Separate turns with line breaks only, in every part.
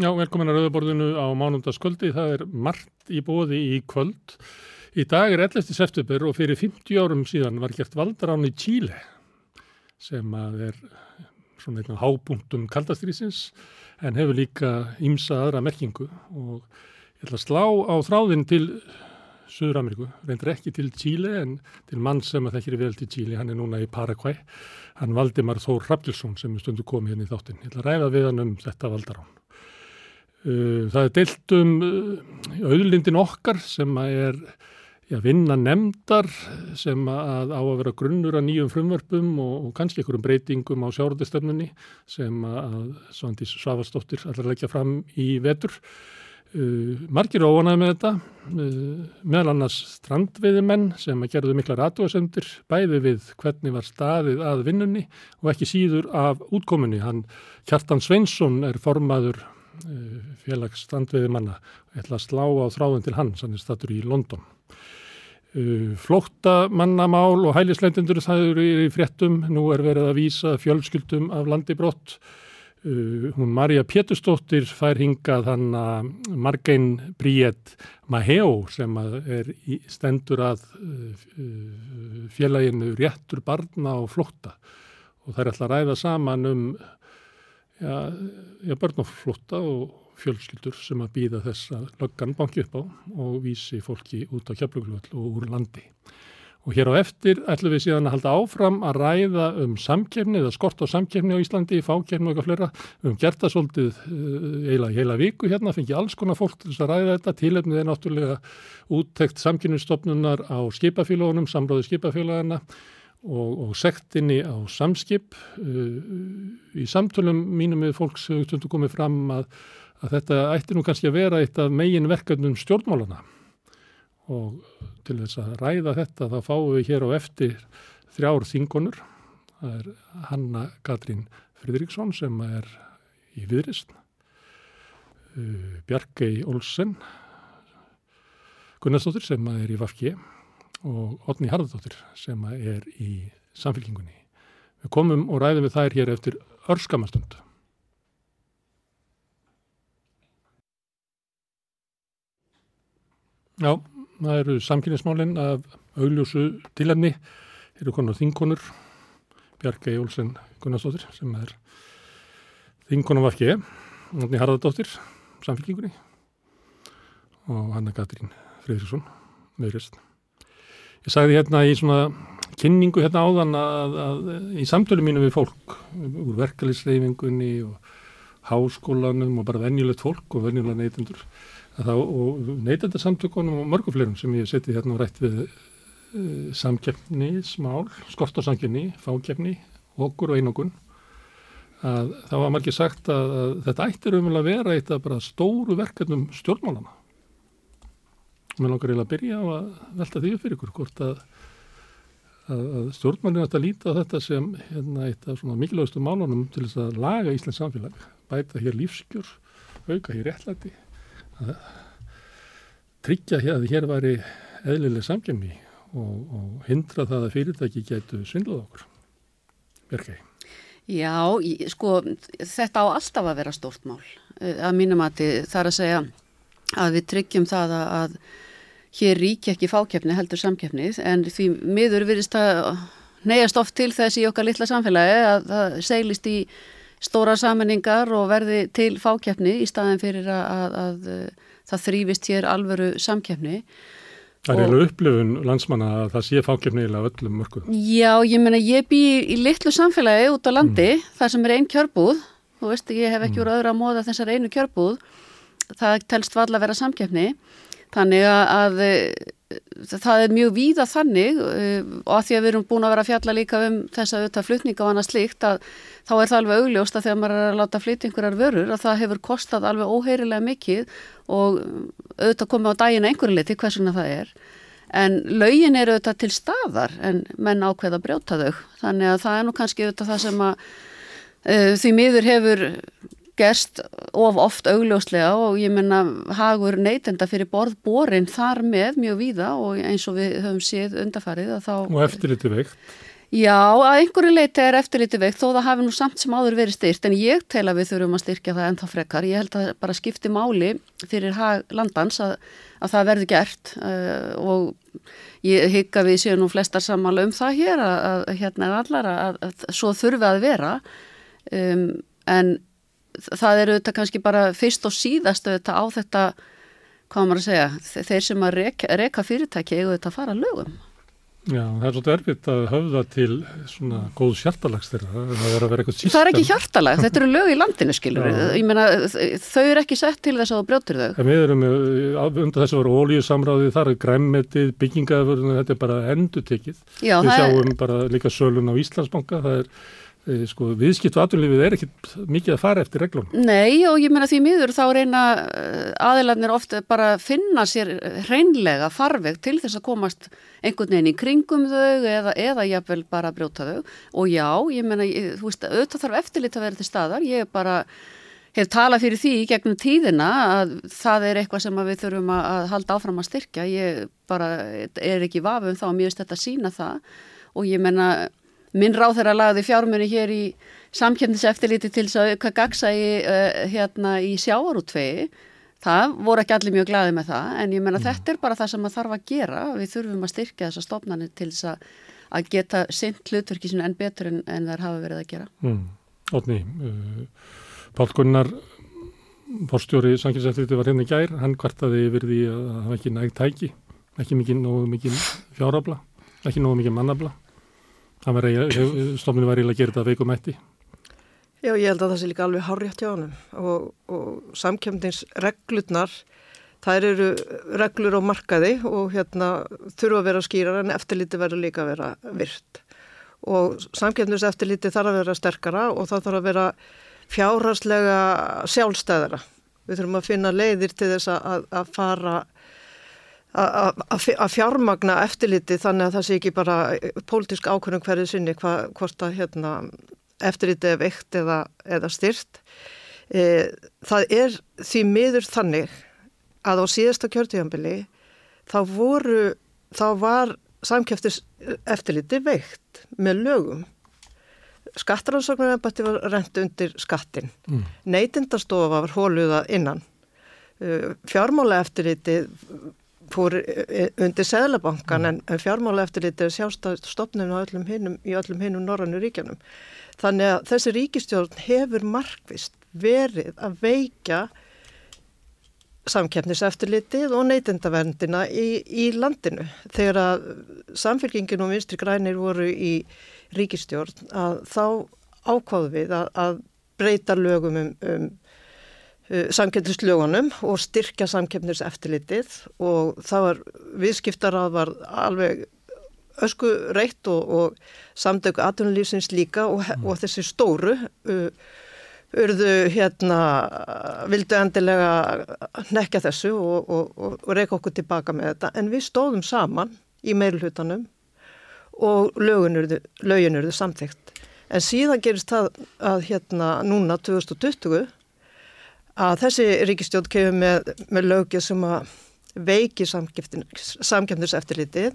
Já, velkomin að Rauðaborðinu á mánundaskvöldi. Það er margt í bóði í kvöld. Í dag er 11. september og fyrir 50 árum síðan var gert valdarán í Tíle sem er svona á hábúntum kaldastrýsins en hefur líka ímsa aðra merkingu og ég ætla að slá á þráðin til Suður Ameríku, reyndir ekki til Tíle en til mann sem að þekkir vel til Tíle, hann er núna í Paraguay, hann Valdimar Þór Raptilsson sem er stundu komið hérna í þáttin. Ég ætla að ræða við hann um þetta valdarán. Uh, það er deilt um uh, auðlindin okkar sem er já, vinna nefndar sem að á að vera grunnur að nýjum frumvörpum og, og kannski einhverjum breytingum á sjárundistöfnunni sem að Svandís Svavastóttir ætlar að leggja fram í vetur. Uh, margir óanaði með þetta, uh, meðal annars strandveiðimenn sem að gerðu mikla ratúasendir, bæði við hvernig var staðið að vinnunni og ekki síður af útkomunni. Hann, Kjartan Sveinsson er formaður uh, félags strandveiðimanna og ætla að slá á þráðin til hann, hann er statur í London. Uh, Flóttamannamál og hælisleitindur það eru í fréttum, nú er verið að vísa fjölskyldum af landi brott. Uh, hún Marja Pétustóttir fær hingað hann að Margein Bríett Maheo sem er stendur að félaginu réttur barna og flótta og það er alltaf að ræða saman um ja, ja, barn og flótta og fjölskyldur sem að býða þess að löggan banki upp á og vísi fólki út á kjöfluglull og úr landi. Og hér á eftir ætlum við síðan að halda áfram að ræða um samkefni eða skort á samkefni á Íslandi, fákefni og eitthvað flera. Við höfum gert það svolítið heila, heila viku hérna, fengi alls konar fólk til þess að ræða þetta. Tílefnið er náttúrulega úttekt samkefnistofnunar á skipafélagunum, samráði skipafélagana og, og sektinni á samskip. Í samtölum mínum við fólks hefur komið fram að, að þetta ætti nú kannski að vera eitt af megin verkefnum stjórnmálana og til þess að ræða þetta þá fáum við hér á eftir þrjár þingonur. Það er Hanna Katrín Fridriksson sem er í viðrist, uh, Bjarkei Olsen, Gunnarsdóttir sem er í Vafki og Otni Harðardóttir sem er í samfélkingunni. Við komum og ræðum við þær hér eftir örskamastund. Já, það eru samkynnismálinn af augljósu tilhemni eru konar þinkonur Bjarkei Olsen Gunnarsdóttir sem er þinkonum vafki Náttúrulega Harðardóttir samfélkingunni og Hanna Katrín Friðriksson meðrist Ég sagði hérna í svona kynningu hérna áðan að, að, að í samtölu mínu við fólk úr verkefliðsreyfingunni og háskólanum og bara venjulegt fólk og venjulega neytendur þá, og neytendarsamtökunum og mörgufleirum sem ég seti hérna og rætt við uh, samkeppni, smál, skort á samkeppni, fákeppni, okkur og einokun að þá var margir sagt að, að þetta ættir umvel að vera eitt af bara stóru verkefnum stjórnmálana mér langar eiginlega að byrja á að velta því upp fyrir ykkur hvort að, að stjórnmálinn ætti að líta þetta sem hérna, eitt af svona mikilvægastu málunum til þess að laga Íslands samfélag, bæta hér lífskjör, auka hér réttlæti að tryggja hér að hér væri eðlileg samkjöfni og, og hindra það að fyrirtæki getu svindlað okkur. Bergei.
Já, sko þetta á alltaf að vera stórt mál að mínum að það er að segja að við tryggjum það að, að hér ríkja ekki fákjöfni heldur samkjöfnið en því miður virðist að neyjast oft til þess í okkar litla samfélagi að það seglist í stóra samanningar og verði til fákjafni í staðin fyrir að, að, að það þrýfist hér alvöru samkjafni.
Það er eiginlega upplifun landsmanna að það sé fákjafni eða öllum mörgum.
Já, ég menna ég bý í litlu samfélagi út á landi mm. þar sem er einn kjörbúð, þú veist ég hef ekki mm. úr öðru að móða þessar einu kjörbúð, það telst valla að vera samkjafni, þannig að það er mjög víða þannig uh, og að því að við erum búin að vera að fjalla líka um þess að auðvitað flutninga og annað slíkt að þá er það alveg augljóst að þegar maður er að láta flytja einhverjar vörur að það hefur kostað alveg óheirilega mikið og auðvitað komið á daginn einhverju liti hversuna það er. En laugin eru auðvitað til staðar en menn ákveða að brjóta þau. Þannig að það er nú kannski auðvitað það sem að uh, því miður hefur gerst of oft augljóslega og ég menna hagur neytenda fyrir borð borin þar með mjög víða og eins og við höfum séð undarfarið að þá...
Og eftirliti veikt.
Já, að einhverju leiti er eftirliti veikt þó það hafi nú samt sem áður verið styrt en ég tel að við þurfum að styrkja það ennþá frekar. Ég held að bara skipti máli fyrir landans að, að það verði gert uh, og ég hygg að við séum nú flestar sammála um það hér að, að hérna er allar að, að svo þurfi að vera um, en það eru þetta kannski bara fyrst og síðast þetta á þetta, hvað maður að segja, þeir sem að reka, reka fyrirtæki eigu þetta að fara lögum.
Já, það er svolítið erfitt að höfða til svona góð hjartalags þeirra, það er að vera eitthvað
sístem. Það er ekki hjartalag, þetta eru lög í landinu skilur, ég meina þau eru ekki sett til þess að þú brjóttir þau.
Með erum undan þess að vera ólíusamráði, það er græmmetið, byggingaðurinn, þetta er bara endur tekið. Já, Við sjáum er... bara líka sölun á Íslandsbanka, það er Eh, sko, viðskipt og aturlífið er ekkit mikið að fara eftir reglum.
Nei og ég menna því miður þá reyna eh, aðilarnir ofta bara að finna sér hreinlega farveg til þess að komast einhvern veginn í kringum þau eða, eða jáfnvel bara að brjóta þau. Og já, ég menna, þú veist, auðvitað þarf eftirlit að vera til staðar, ég bara hef talað fyrir því gegnum tíðina að það er eitthvað sem við þurfum að halda áfram að styrkja, ég bara er ekki vafum þá að mjög stætt að sína það. Og ég menna Minn ráð þeirra lagði fjármunni hér í samkjöndiseftilíti til þess að auka gagsægi uh, hérna í sjáarútvegi. Það voru ekki allir mjög glaði með það en ég menna mm. þetta er bara það sem maður þarf að gera. Við þurfum að styrkja þessa stofnani til þess að, að geta sint hlutverki enn betur en, en þær hafa verið að gera.
Mm. Ótni, uh, Pál Gunnar, fórstjóri samkjöndiseftilíti var hérna í gær. Hann kvartaði yfir því að það var ekki nægt tæki, ekki mikið fjárabla, ekki nógu mikið mannabla. Stofninu var eiginlega að gera þetta veikum eftir.
Já, ég held að það sé líka alveg hárjátt hjá hann og, og samkjöfningsreglurnar, þær eru reglur á markaði og hérna þurfa að vera skýrar en eftirliti verður líka að vera virt. Og samkjöfningseftirliti þarf að vera sterkara og það þarf að vera fjárhagslega sjálfstæðara. Við þurfum að finna leiðir til þess að, að fara að fjármagna eftirliti þannig að það sé ekki bara pólitísk ákvörðum hverju sinni hva, hvort að hérna, eftirliti er veikt eða, eða styrt. E, það er því miður þannig að á síðasta kjörtíðanbili þá voru, þá var samkjöftis eftirliti veikt með lögum. Skattaransóknarnabætti var rent undir skattin. Mm. Neitindastofa var hóluða innan. E, fjármála eftirliti fór eh, undir Sæðlabankan mm. en fjármála eftir þetta er sjástofnun í öllum hinnum norrannu ríkjanum. Þannig að þessi ríkistjórn hefur markvist verið að veika samkeppniseftirlitið og neytendaverndina í, í landinu. Þegar að samfélkingin og vinstri grænir voru í ríkistjórn að þá ákváðu við að, að breyta lögum um, um samkeppnislögunum og styrkja samkeppniseftilitið og það var viðskiptarað var alveg ösku reitt og, og samdöku aðunlýfsins líka og, mm. og þessi stóru uh, urðu hérna vildu endilega nekja þessu og, og reyka okkur tilbaka með þetta. En við stóðum saman í meilhutanum og lögin urðu samþygt en síðan gerist það að hérna núna 2020 að þessi ríkistjótt kemur með, með lögja sem að veiki samkjöfniseftirlitið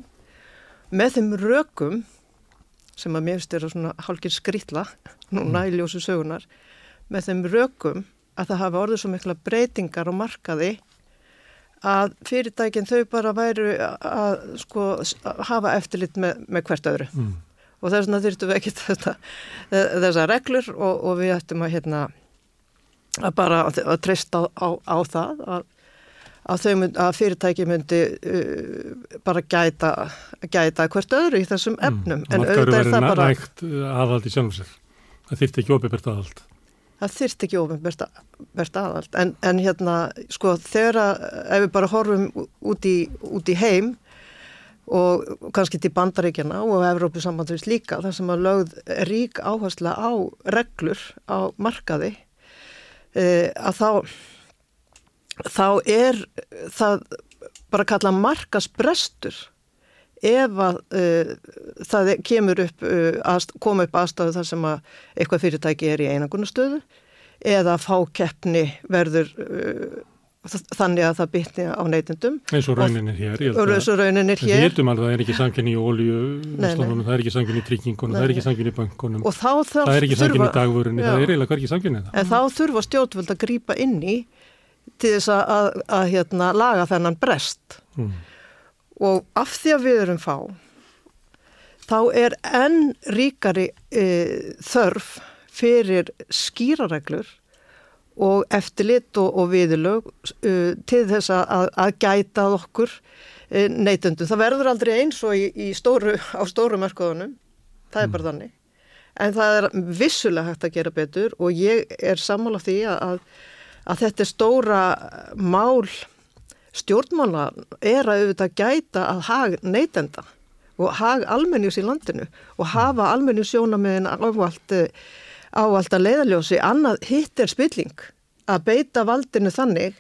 með þeim rökum sem að mér styrir svona hálkir skrítla núna mm. í ljósu sögunar með þeim rökum að það hafa orðið svo mikla breytingar á markaði að fyrirtækinn þau bara væru að sko hafa eftirlit með, með hvert öðru mm. og þess vegna þurftum við ekki þetta, þessa reglur og, og við ættum að hérna að bara að, að treysta á, á, það að, að, mynd, að fyrirtæki myndi uh, bara gæta, gæta hvert öðru í þessum mm. efnum.
Mm, en auðvitað er það bara... Nægt aðald í sjálfum sér. Það þýrt ekki ofinbært aðald.
Það þýrt ekki ofinbært aðald. En, en hérna, sko, þegar að ef við bara horfum út í, út í heim og kannski til bandaríkjana og Evrópu sambandsvís líka, þar sem að lögð rík áhersla á reglur á markaði að þá þá er það bara kalla markasbrestur ef að uh, það kemur upp uh, að koma upp aðstáðu þar sem að eitthvað fyrirtæki er í einangunastöðu eða fákeppni verður uh, þannig að það bytni á neytendum.
Eins og rauninir hér.
Eins og rauninir hér.
Við vitum alveg að það er ekki samkynni í ólíu, það er ekki samkynni í tryggingunum, það er ekki samkynni í bankunum, það er ekki samkynni í dagvörunni, það er eiginlega hverkið samkynni.
En þá þurfa stjórnvöld að grýpa inn í til þess að, að, að hérna, laga þennan brest. Mm. Og af því að við erum fá, þá er enn ríkari e, þörf fyrir skýrareglur og eftirlit og, og viðlög uh, til þess að, að gæta okkur uh, neytundum. Það verður aldrei eins og í, í stóru, á stóru mörgóðunum, það er mm. bara þannig. En það er vissulega hægt að gera betur og ég er sammála því að, að þetta stóra mál stjórnmála er að auðvitað gæta að hag neytenda og hag almenjus í landinu og hafa almenjusjónamiðin ávalt ávalt að leiðaljósi, annað hitt er spilling að beita valdinu þannig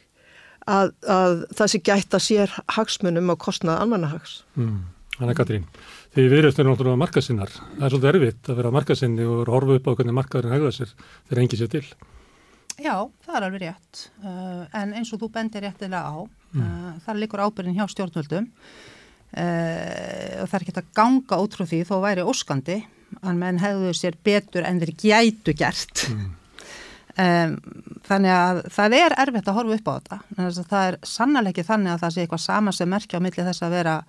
að, að það sé gætt að sér hagsmunum og kostnaða almannahags.
Mm. Þannig að Katrín, því við erum náttúrulega markasinnar, það er svolítið erfitt að vera markasinni og horfa upp á hvernig markaðurinn hegða sér þegar engi sér til.
Já, það er alveg rétt, uh, en eins og þú bendir réttilega á, mm. uh, það likur ábyrgin hjá stjórnvöldum uh, og það er ekki að ganga út frá því þó væri óskandi að menn hefðu sér betur en þeir gætu gert mm. um, þannig að það er erfitt að horfa upp á þetta það er sannlega ekki þannig að það sé eitthvað sama sem merkja á milli þess að vera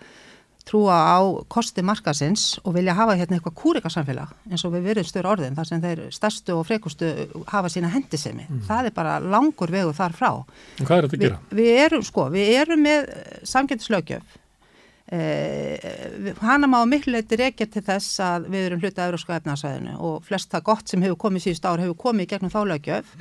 trúa á kosti markasins og vilja hafa hérna eitthvað kúrikasamfélag eins og við verðum störu orðin þar sem þeir stærstu og frekustu hafa sína hendisemi mm. það er bara langur vegu þar frá
Hvað er þetta að gera?
Vi, við erum sko, við erum með samgætislaugjöf Eh, hana má miklu leiti reykja til þess að við erum hluta európska efnarsæðinu og flest það gott sem hefur komið síðust ár hefur komið gegnum þálögjöf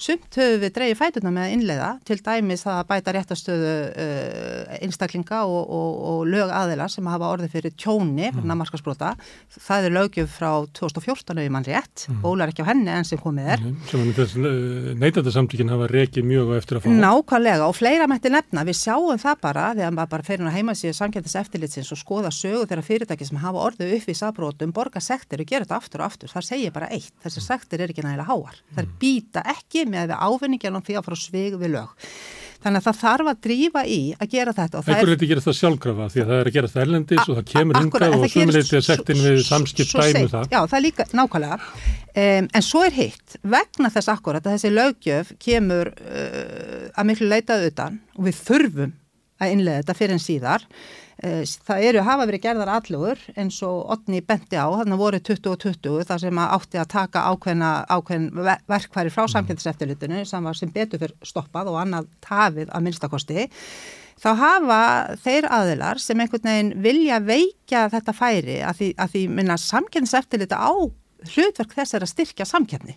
Sumt höfum við dreyið fætuna með að innleiða, til dæmis að bæta réttastöðu uh, einstaklinga og, og, og lög aðila sem hafa orðið fyrir tjóni, fyrir mm. markarsbrota. Það er lögjöf frá 2014 ef mann rétt, mm. bólar ekki á henni enn sem komið er. Mm.
Sem þess uh, neytandarsamtíkin hafa rekið mjög eftir að fá.
Nákvæmlega og fleira mætti nefna. Við sjáum það bara þegar maður bara ferir að heima síðan samkjöndas eftirlitsins og skoða sögu þeirra fyrirtæki sem hafa orðið upp í sabrótum, borga sektir og gera þetta aftur og aftur. Það ekki ekki með og því að fara svig við lög. Þannig að það þarf að drífa í að gera þetta.
Ekkur þetta að gera það sjálfkrafa því að það er að gera það erlendis og það kemur hingað og sumuleiti að sektin við samskipt dæmu það.
Já, það er líka nákvæmlega. Um, en svo er hitt, vegna þess akkurat að þessi lögjöf kemur uh, að miklu leitað utan og við þurfum að innlega þetta fyrir en síðar það eru hafa verið gerðar allugur eins og Otni benti á, þannig voru 2020 þar sem átti að taka ákveðna, ákveðn verkværi frá mhm. samkjöndseftilutinu sem var sem betur fyrir stoppað og annað tafið að minnstakosti. Þá hafa þeir aðilar sem einhvern veginn vilja veikja þetta færi að því, að því minna samkjöndseftilutu á hlutverk þess er að styrkja samkjönni,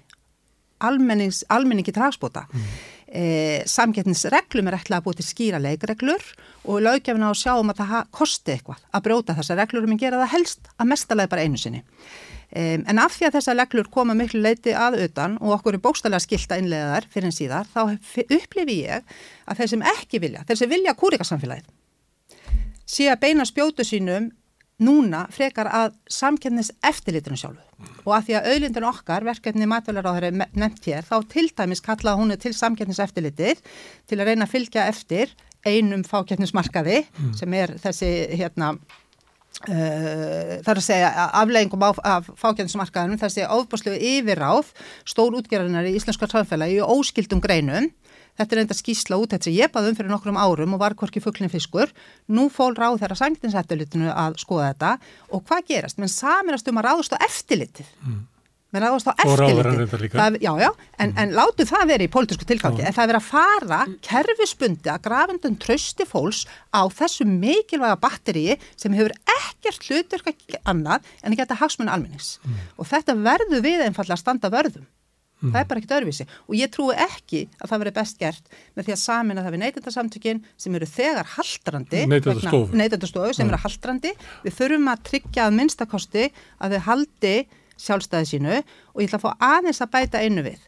almenningi tragspóta. Mm e, samgetnisreglum er ætlað að búið til skýra leikreglur og löggefina á að sjá um að það kosti eitthvað að bróta þessar reglur og minn gera það helst að mestalega bara einu sinni. Um, en af því að þessar reglur koma miklu leiti að utan og okkur er bókstælega skilta innlegaðar fyrir en síðar, þá upplifi ég að þeir sem ekki vilja, þeir sem vilja kúrikasamfélagið, sé að beina spjótu sínum núna frekar að samkennist eftirlítinu sjálfu og að því að auðlindin okkar, verkefni þeirri nefnt hér, þá til dæmis kallaða hún til samkennist eftirlítið til að reyna að fylgja eftir einum fákjörnusmarkaði mm. sem er þessi hérna uh, þar að segja afleggingum af fákjörnusmarkaðinum þessi ofbúslu yfirráð stór útgerðarinnar í Íslenska samfélagi í óskildum greinum Þetta er enda skísla út þetta sem ég baði um fyrir nokkrum árum og var hvorki fugglinn fiskur. Nú fól ráð þeirra sangtinsættilitinu að skoða þetta og hvað gerast? Menn saminast um að ráðast á eftirlitið. Mm. Menn ráðast á eftirlitið. Já, já, en, mm. en látu það verið í pólitísku tilgangi. En það er verið að fara kerfisbundi að grafendun trösti fólks á þessu mikilvæga batteríi sem hefur ekkert hlutverk annað en að geta hagsmunni almennings. Mm. Og þetta verður við einfallega að standa vörðum. Mm. Það er bara ekkert öðruvísi og ég trúi ekki að það veri best gert með því að samina það við neytendarsamtökin sem eru þegar haldrandi neytendarstofu sem mm. eru haldrandi við þurfum að tryggja að minnstakosti að þau haldi sjálfstæði sínu og ég ætla að fá aðeins að bæta einu við.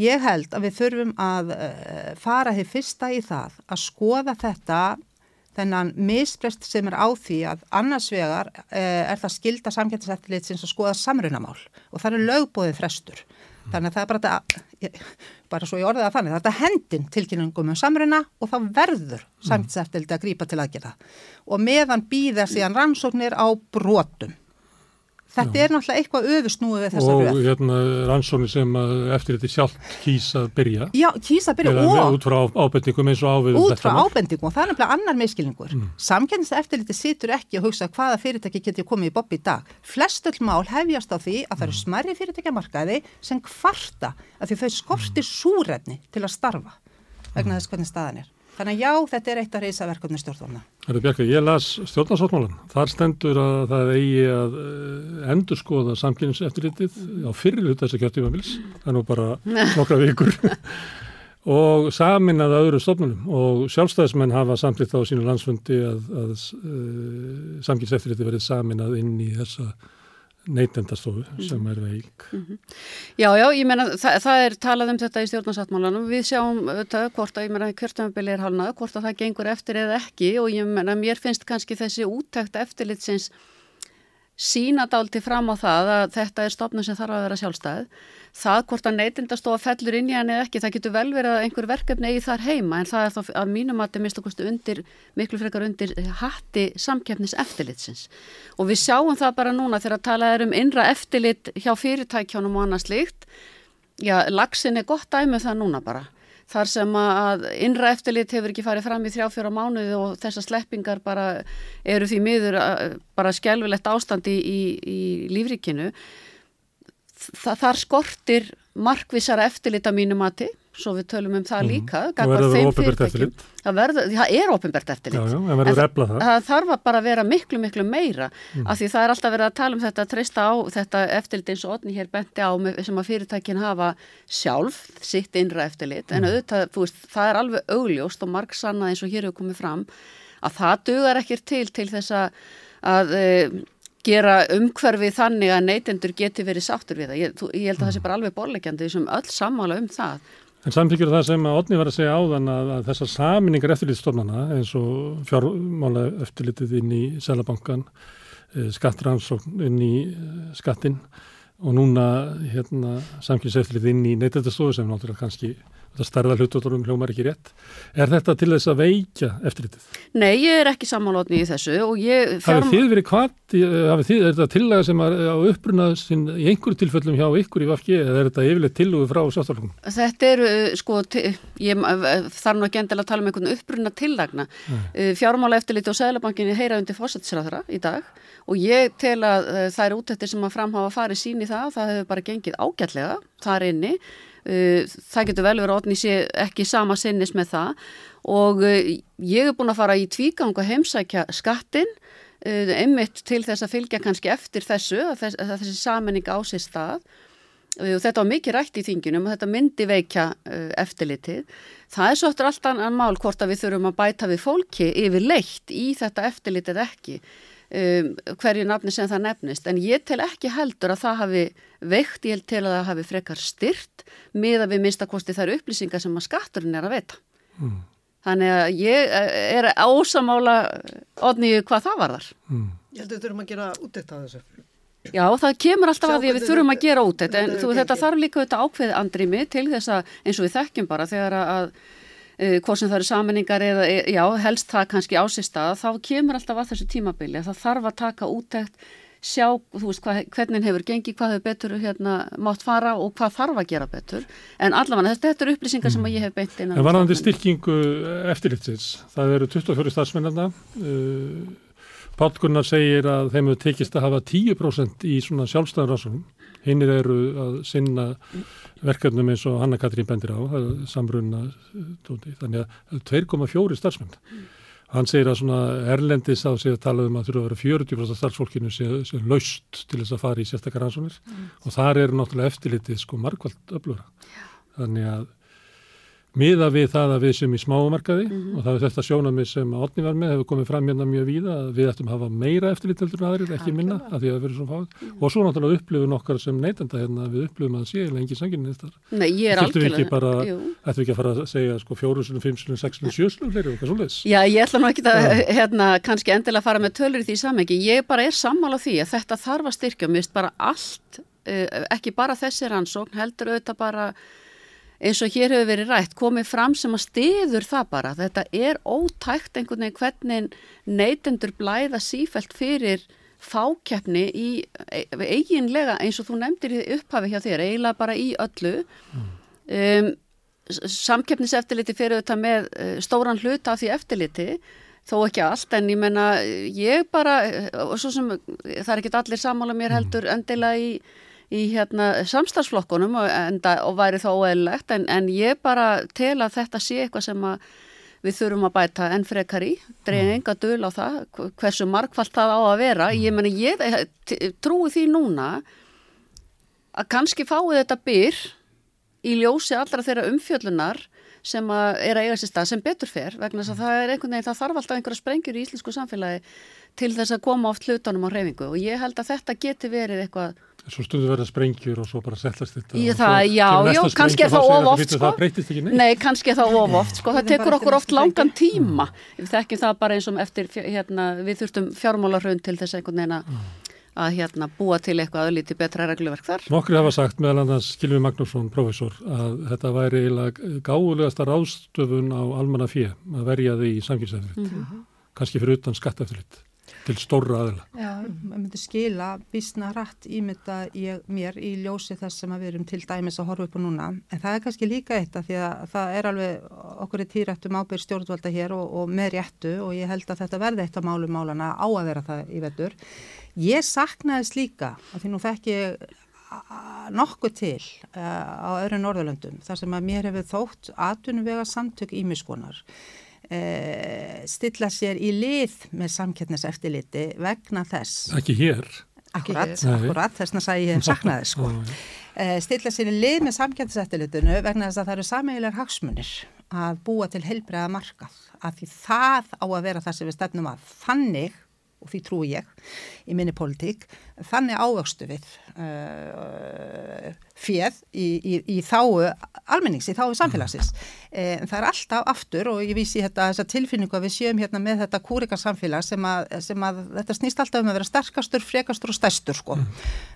Ég held að við þurfum að uh, fara því fyrsta í það að skoða þetta þennan misprest sem er á því að annars vegar uh, er það skilda samkjæmtiseftillit sem skoða samrunamál og það er lögbóðið frestur Þannig að það er bara þetta, bara svo ég orðið að þannig, þetta er hendin tilkynningum um samruna og þá verður samkynnseftildi að grípa til aðgerða. Og meðan býða síðan rannsóknir á brotum. Þetta er náttúrulega eitthvað öfusnúið við þessa
og
röð.
hérna rannsóni sem að eftir þetta sjálf kýs að byrja
Já, kýsa að byrja og
út frá ábendingum eins og ávið
út frá ábendingum og það er nefnilega annar miskilningur. Mm. Samkynnseftildi situr ekki og hugsa hvaða fyrirtæki getur komið í bobb í dag. Flest öll mál hefjast á því að það eru smerri fyrirtækjamarkaði sem kvarta að því þau skortir súrefni til að starfa vegna þess hvernig staðan er. Þannig að já, þetta er eitt af reysaverkefni stjórnvaldna.
Herra Bjarka, ég las stjórnarsáttmálan. Þar stendur að það eigi að uh, endurskoða samkynnseftirlitið á fyrir hluta þess að kjörtímabils. Það er nú bara nokkra vikur. og samin að öðrum stofnunum og sjálfstæðismenn hafa samtlýtt á sínu landsfundi að, að uh, samkynnseftirlitið verið samin að inn í þessa neytendastofu sem er veik.
Já, já, ég meina það, það er talað um þetta í stjórnarsáttmálanum. Við sjáum þetta hvort að, ég meina, kjörtumabili er halnað, hvort að það gengur eftir eða ekki og ég meina, mér finnst kannski þessi úttækt eftirlitsins sína dálti fram á það að þetta er stofnun sem þarf að vera sjálfstæð. Það hvort að neytindastofa fellur inn í hann eða ekki, það getur vel verið að einhver verkefni eigi þar heima en það er þá að mínum að þetta mist okkur undir, miklu frekar undir hatti samkeppnis eftirlitsins. Og við sjáum það bara núna þegar að tala er um innra eftirlit hjá fyrirtækjónum og annað slíkt. Já, lagsin er gott dæmi um það núna bara. Þar sem að innra eftirlit hefur ekki farið fram í þrjá fjóra mánuði og þessar sleppingar bara eru því miður að- bara skjálfilegt ástandi í, í lífríkinu. Þa, þar skortir markvissara eftirlit að mínu mati, svo við tölum um það líka.
Og
gagnvart
verður opinbert
fyrirtækjum.
eftirlit?
Það, verður, það er ofinbært
Já,
eftirlit.
já, verður
En
það.
það þarf að bara vera miklu, miklu meira af því það er alltaf verið að tala um þetta að treysta á þetta eftirlit eins og Otni hér benti á sem að fyrirtækin hafa sjálf sitt innra eftirlit en auðvitað, þú veist, það er alveg augljóst og marg sannað eins og hér hefur komið fram að það dugar ekkir til til þess að, að e, gera umhverfið þannig að neytendur geti verið sáttur við það. Ég, þú, ég held að það sé bara alveg borlegjandi sem öll sammála um það.
En samþykjur það sem að Otni var að segja áðan að, að þessar saminningar eftirlitstofnana eins og fjármála eftirlitið inn í Sælabankan, skattrannsókn inn í eh, skattin og núna hérna, samkynnseftirlitið inn í neytendastofu sem náttúrulega kannski þetta stærða hlututórum hljómar ekki rétt. Er þetta til þess að veikja eftirlitið?
Nei, ég er ekki sammálotni í þessu og ég...
Hafið þið verið kvart, hafið þið, er þetta tillaga sem er á uppruna sinn í einhverju tilfellum hjá ykkur í Vafki eða er þetta yfirleitt tillugu frá sjálfstaflöfum?
Þetta eru, sko, ti- ég eh, þarf nú ekki endilega að tala um einhvern uppruna tillagna. Fjármála eftirliti og Sæðlabankinni heyra undir fósættisræðara í dag og ég tel að eh, þær útættir sem að framhafa farið síni það, það hefur bara gengið ágætlega þar inni. Eh, Það getur vel verið að Otni sé ekki sama sinnis með það. Og eh, ég er búin að fara í tvígang og heimsækja skattin uh, einmitt til þess að fylgja kannski eftir þessu, að, þess, að þessi saminning á sér stað. Uh, og þetta var mikið rætt í þinginum og þetta myndi veikja eftirlitið. Það er svo eftir allt annan mál hvort að við þurfum að bæta við fólki yfir leitt í þetta eftirlitið ekki um, hverju nafni sem það nefnist en ég tel ekki heldur að það hafi veikt, ég tel að það hafi frekar styrt með að við minnstakosti þær upplýsingar sem að skatturinn er að veita.
Mm.
Þannig að ég uh, er ásamála odniðu hvað það var þar.
Mm.
Ég held að við þurfum að gera útdækt að þessu.
Já, það kemur alltaf
Sjá
að því að við þurfum að gera út þetta, en þú, þetta þarf líka þetta ákveði andrými til þess að eins og við þekkjum bara þegar að, að uh, hvort sem það eru saminningar eða, e, já, helst það kannski á sér stað, þá kemur alltaf að þessu tímabili, að það þarf að taka útækt, sjá, þú veist, hvað, hvernig hefur gengið, hvað hefur betur hérna mátt fara og hvað þarf að gera betur, en allavega þetta, þetta eru upplýsingar sem að ég hef beint inn
En varðandi styrkingu eftirlitsins, það eru 24 starfsmennarna, uh, Páll Gunnar segir að þeim hefur tekist að hafa 10% í svona sjálfstæðan rannsóknum, hinnir eru að sinna verkefnum eins og Hanna Katrín bendir á, samrunna, þannig að það eru 2,4 starfsmenn. Hann segir að svona Erlendis á sig að tala um að þurfa að vera 40% starfsfólkinu sem, sem laust til þess að fara í sérstakar rannsóknir og þar eru náttúrulega eftirlitið sko margvald öflura. Þannig að miða við það að við sem í smáumarkaði og það er þetta sjónamið sem Átni var með hefur komið fram hérna mjög víða að við ættum að hafa meira eftirlíteldur en aðrir, ekki minna, að því að það verður svona fáið og svo náttúrulega upplifun okkar sem neytenda hérna við upplifum að sé engin sanginni þetta.
Nei, ég er
við ekki bara, ættum við ekki að fara að segja sko fjórusunum, fimmsunum, sexunum, sjösunum fleiri og eitthvað svoleiðis.
Já, ég ætla nú ekki að hérna, kannski endilega fara með eins og hér hefur verið rætt, komið fram sem að stiður það bara. Þetta er ótækt einhvern veginn hvernig neytendur blæða sífælt fyrir fákeppni í e, eiginlega eins og þú nefndir í upphafi hjá þér, eiginlega bara í öllu. Um, samkeppniseftiliti fyrir auðvitað með uh, stóran hlut af því eftirliti þó ekki allt en ég menna ég bara, og svo sem það er ekki allir samála mér heldur endilega í í hérna, samstagsflokkunum og, enda, og væri þá óeðlegt en, en ég bara tel að þetta sé eitthvað sem við þurfum að bæta enn frekar í, dreyja mm. enga döl á það, hversu markvallt það á að vera. Ég,
Mm.
meni, ég trúi því núna að kannski fáið þetta byr í ljósi allra þeirra umfjöllunar sem að er að eiga sér stað sem betur fer vegna þess að það er einhvern veginn, það þarf alltaf einhverja sprengjur í íslensku samfélagi til þess að koma oft hlutunum á reyfingu og ég held að þetta geti verið eitthvað
Svo stundu verða sprengjur og svo bara settlast þetta.
Í
og
það,
svo
já, já, kannski er það of oft,
"Bíddu,
sko."
Það breytist ekki neitt.
Nei, kannski er það of oft, sko, það tekur okkur oft
að
langan
sprengja.
tíma. Við þekkjum það bara eins og eftir, hérna, við þurftum fjármálarhraun til þess einhvern veginn að- að hérna, búa til eitthvað öðlítið betra regluverk þar.
Nokkri hafa sagt meðal annars Gilvi Magnússon, professor, að þetta væri eiginlega gáðulegasta ráðstöfun á almanna fjö að verja því í samkynnsefrið.
Mhm.
Kannski fyrir utan skattefrið til stórra aðila.
Já, maður myndi skila bísna hratt ímynda mér í ljósi þess sem við erum til dæmis að horfa upp á núna. En það er kannski líka eitt að því að það er alveg okkur er týrættum ábyrð stjórnvalda hér og, og með réttu og ég held að þetta verði eitt af málum málana á að vera það í vetur. Ég saknaðist líka, af því nú þekki ég nokkuð til uh, á öðru Norðurlöndum, þar sem að mér hefur þótt atvinnuvega samtök ímiskonar stilla sér í lið með samkettniseftiliti vegna þess.
Ekki hér.
akkurat, akkurat þess að ég saknaði sko. Uh, stilla sér í lið með samkettniseftilitinu vegna þess að það eru sameigilegar hagsmunir að búa til heilbreiða markað að því það á að vera það sem við stefnum að. Þannig og því trúi ég í minni pólitík, þannig ávöxtu við uh, fjöð í, í, í þáu almennings, í þáu samfélagsins. Eh, það er alltaf aftur og ég vísi þetta, þessa tilfinningu að við séum hérna með þetta kúrika samfélag sem að, sem að þetta snýst alltaf um að vera sterkastur, frekastur og stærstur sko.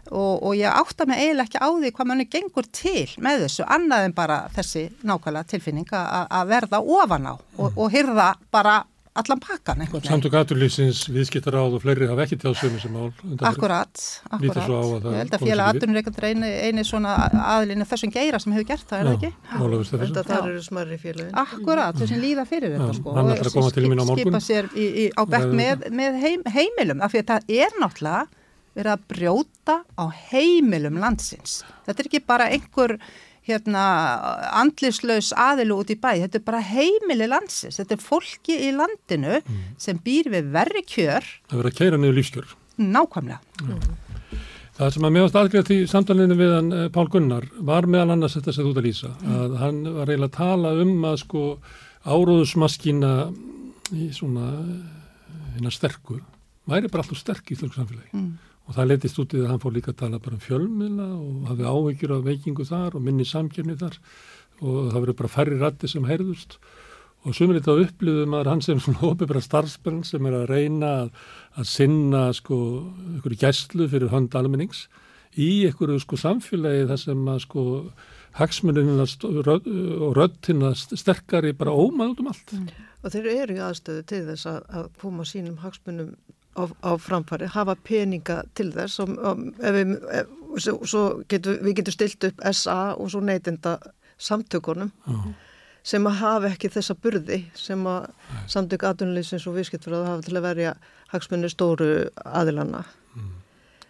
Og, og ég átta mig eiginlega ekki á því hvað manni gengur til með þessu, annað en bara þessi nákvæmlega tilfinning að að verða ofan á og, og hyrða bara allan pakkan einhvern veginn.
Samtök aturlýsins, viðskiptaráð og fleiri hafa ekki tjáð sömu sem mál.
Akkurat,
að
akkurat.
það
Ég held að félag atvinnureikandur eini, eini svona aðlinu þessum geira sem hefur gert það, er það ekki?
Já, Ólafur Stefánsson.
Enda þar eru smarri félagin.
Akkurat, þau sem líða fyrir þetta sko.
hann ætlar að koma til mín á morgun.
Skipa sér í, í, á bekk með, með heim, heimilum, af því að það er náttúrulega verið að brjóta á heimilum landsins. Þetta er ekki bara einhver hérna andlislaus aðilu út í bæ, þetta er bara heimili landsins, þetta er fólki í landinu
Mm.
sem býr við verri kjör,
Það verður að keira niður lífskjör.
nákvæmlega.
Það sem að meðast aðgreðt í samtalinu við hann eh, Pál Gunnar var meðal annars þetta sem þú ert að lýsa. Að hann var eiginlega að tala um að sko áróðusmaskina í svona hérna sterku væri bara alltaf sterk í þjóðlega samfélagi.
Mm.
Og það letist út í það að hann fór líka að tala bara um fjölmiðla og hafi áhyggjur af veikingu þar og minni samkjörni þar og það verður bara færri rætti sem heyrðust og sumir þetta upplýðum að hann sem svona opið starfspenn sem er að reyna að, að sinna sko einhverju gæslu fyrir hönd almennings í einhverju sko samfélagi þar sem að sko hagsmunina og röddina sterkari bara ómaður um allt.
Og þeir eru í aðstöðu til þess að, að koma sínum hagsmunum á, á framfari, hafa peninga til þess og, ef við, ef, svo, svo getum, við getum stilt upp SA og svo neytinda samtökunum
Já.
sem að hafa ekki þessa burði sem að samtök aðunleysins og viðskiptfröðu hafa til að verja hagsmunni stóru aðilanna.
Mm.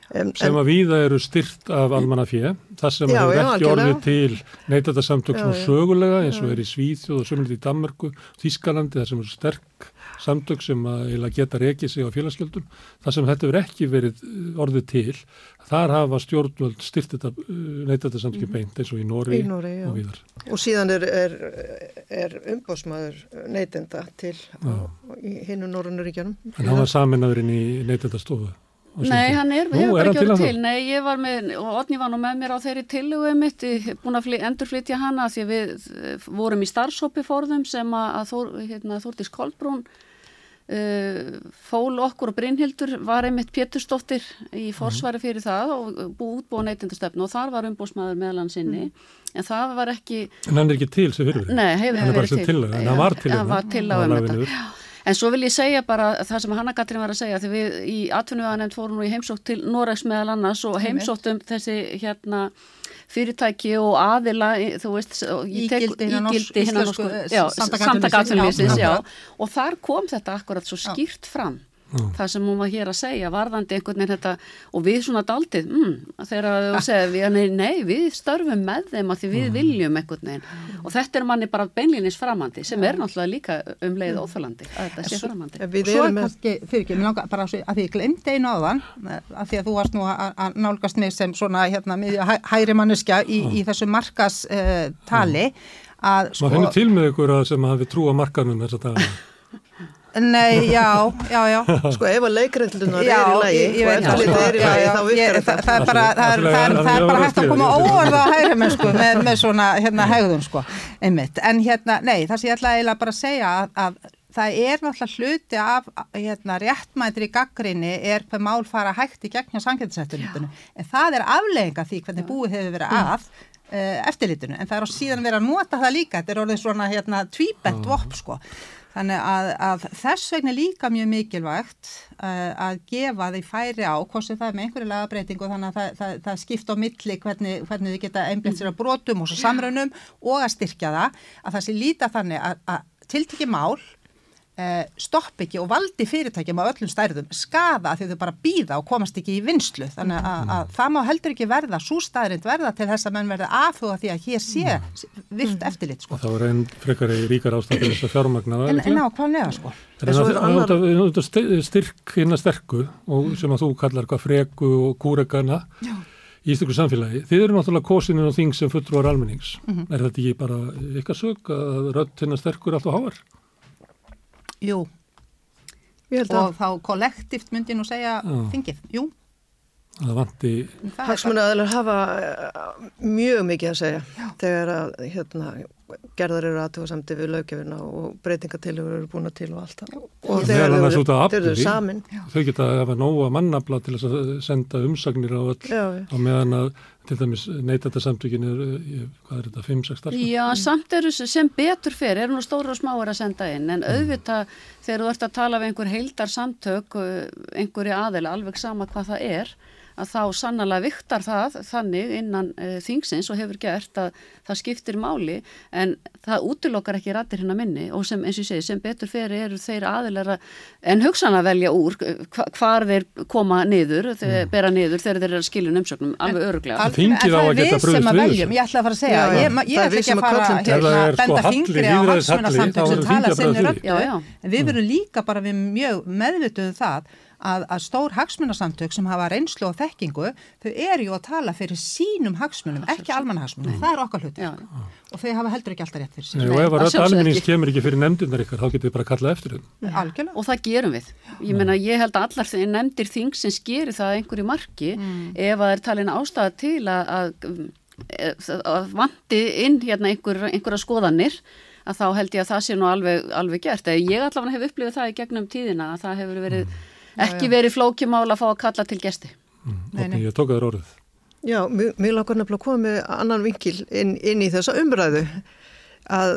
Um,
sem að víða eru styrt af almanna fjö, það sem
Já,
hefur
já,
ekki orðið til neytatasamtök
Já,
svona sögulega eins og er í Svíþjóð og sömulegt í Danmarku, Þískalandi, það sem eru sterk samtök sem að geta rekið sig á félagsgjöldum, það sem þetta hefur ekki verið uh, orðið til, þar hafa stjórnvöld styrt þetta neytatasamtöki beint eins og í Nóri.
Í já.
og víðar.
Og síðan er, er, er umbásmaður neytenda til á, í hinu Norrönuríkjanum.
En hann var saminnaður inn í sínum
Nei, hann er,
Nú,
hefur
er
bara
hann
ekki
til.
Nei, ég var með, og Otni var nú með mér á þeirri tillugu mitt, búin að fly, endurflytja hana því að við eh, vorum í starfshópi fórðum sem að, að Þór, hérna, Þórdís Kolbrún uh, fól okkur og Brynhildur var einmitt Pétursdóttir í forsvari fyrir það og búið útbúið neytindastöfnu og þar var umbúsmaður meðlan sinni en það var ekki
En hann er ekki til sem fyrir
Nei, hefur
Hann er bara sem
til.
en hann var til
um þetta. En svo vil ég segja bara það sem Hanna Katrín var að segja því við í atvinnuðanemnd fórum nú í heimsótt til Noregs meðal annars og heimsóttum þessi hérna fyrirtæki og aðila, þú veist,
Ígildi hinna norsk-
ígildi hinna
íslensku,
norsku-
eh, Samtaka já,
og þar kom þetta akkurat svo skýrt fram það sem hún var hér að segja, varðandi einhvern veginn þetta, og við svona daldið mm, þegar þú segir, við, nei, nei, við störfum með þeim að því við viljum einhvern veginn, og þetta er manni bara beinlínis framandi, sem er náttúrulega líka um leið óþölandi, að þetta sé framandi.
Við
Svo er kannski, fyrir ekki, mér langar bara svo, að því ég glemdi einu áðan, að því að þú varst nú að, að nálgast mig sem svona hérna miðja hæ, hæri manneskja í, í þessu markas uh, tali, að
Maður finnur til með ykkur að sem hafi trú á markanum þess að
Nei, já, já, já.
sko ef að leikreitlunar er
Já,
í
ég
og eftirlitið er í
já,
þá virkar
það,
þetta.
það er bara, það er, það er, er bara hægt að koma óorð á hægri mennsku með, með svona hérna hegðun sko, einmitt, en hérna, nei, það sem ég ætla eiginlega bara að segja að, að það er náttúrulega hluti af hérna réttmætri gaggrinni er hvað mál fara hægt í gegn hjá samkvæmdisættunitinu, en það er aflegginga því hvernig búið hefur verið að uh, eftirlitinu, en það er á síðan verið að nota það líka, þetta er orðið svona hérna tvíbent vopp sko, Þannig að, að þess vegna líka mjög mikilvægt uh, að gefa því færi á, hvort sem það er með einhverju lagabreitingu þannig að það, það, það skipt á milli hvernig, hvernig þið geta einblett sér að brotum og svo samrönum og að styrkja það, að það sé líta þannig að, að tiltekki mál stopp ekki og valdi fyrirtækjum á öllum stærðum skaða því þau bara býða og komast ekki í vinslu þannig að, að það má heldur ekki verða svo staðrind verða til þess að menn verða aðfuga því að hér sé virt eftirlit sko.
Það var einn frekari ríkar ástæð til þess að fjármagna það.
En, en sko.
En
En svo er
það er sti- styrk hinna sterku og sem að þú kallar hvað freku og kúregana í ístökur samfélagi. Þið eru náttúrulega kosinin og þing sem fulltrúar almennings. Er þetta ekki bara ykkar sög að rödd hinna sterkur er alltaf háar?
Jú, og þá kollektíft myndi ég nú segja
Já.
þingið, jú.
Það vanti,
bara-
hagsmunaðalar hafa eh, mjög mikið að segja þegar að hérna, gerðar eru aðtjóðasamti við löggefina og breytingatilur eru búin til og allt það. Og þeir eru samin.
þau geta að hafa nóga mannabla til að senda umsagnir á öll
Já, já.
á meðan að til dæmis neytata samtökin er, eh, hvað er þetta, 5-6 starfsmenn?
Já, samt eru sem betur fyrir, eru nú stóra og smáir að senda inn, en auðvitað þegar þú ert að tala við einhver heildar samtök, uh, einhverju aðeila, alveg sama hvað það er, að þá sannlega viktar það þannig innan uh, þingsins og hefur gert að það skiptir máli, en það útilokkar ekki rættir hérna minni og sem, eins og ég segi, sem betur fyrir eru þeir aðeilar að, en hugsan að velja úr hva, hvar þeir koma niður, þeir bera niður þegar þeir eru að skiljun umsögnum, alveg öruglega.
En
á
það
að
er
geta
við sem að
við
veljum,
þessu.
ég ætla að fara að segja,
Já, já.
ég, ég ætla ekki að
að
fara hérna,
er sko
benda
halli,
fingri á
lýðræðishalli,
hagsmunasamtök
þá
sem
eru
tala
þingið að
sinni
bregðast
röddu,
við. Já, já.
en við verum líka bara við mjög meðvituðum það að, að stór hagsmunasamtök sem hafa reynslu og þekkingu, þau eru ju að tala fyrir sínum hagsmunum, ekki almannahagsmunum, það er okkar hluti
Já.
og þau hafa heldur ekki alltaf rétt fyrir sér,
Nei, og ef
að ekki.
kemur ekki fyrir nefndunar ykkar, þá getið þið bara að kalla eftir
algjörlega.
Og það gerum við. Ég meina, ég held að allar þeir nefndir þingsins gerir það að einhverju marki ef að það er talin ástæða til að, að, að vanti inn hérna einhver, einhverja skoðanir að þá held ég að það sé nú alveg, alveg gert. Eða Ég allavega hef upplifið það í gegnum tíðina að það hefur verið, ekki verið flókjumál að fá að kalla til gesti.
Nei,
Opni, ég tók að þér orðið.
Já, mér langar nefnilega að koma með annan vinkil inn, inn í þessa umræðu. Að,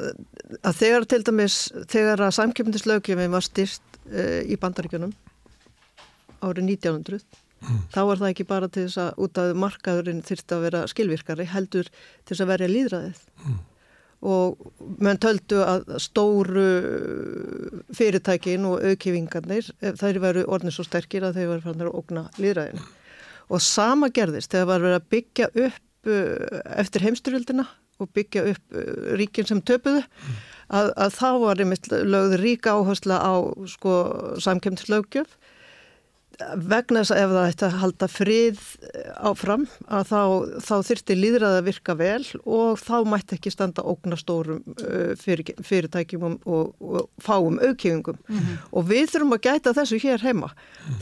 að þegar til dæmis, þegar að samkjöfndislaugjöfin var styrt uh, í bandaríkjunum árið 1900 þá var það ekki bara til þess að út af markaðurinn þyrfti að vera skilvirkari heldur til þess að verja líðræðið og menn töldu að stóru fyrirtækin og auðkifingarnir þær veru orðin svo sterkir að þeir veru fann að ógna líðræðinu og sama gerðist þegar var verið að byggja upp uh, eftir heimstyrjöldina og byggja upp uh, ríkin sem töpuðu að, að þá var einmitt lögð ríka áhersla á sko samkemtislaugjöf vegna þess að ef það ætti að halda frið áfram að þá, þá þyrti líðræði að virka vel og þá mætti ekki standa ógna stórum uh, fyrir, fyrirtækjum og, og, og fáum aukjöfingum og við þurfum að gæta þessu hér heima.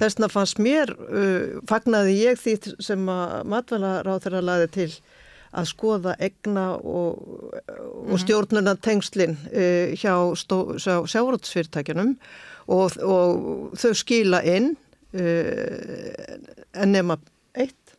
Þess vegna fannst mér uh, fagnaði ég því sem að matvælaráð þeirra laði til að skoða egna og, og stjórnuna tengslinn uh, hjá, hjá sjárótsfyrirtækjanum og, og þau skila inn en nema eitt.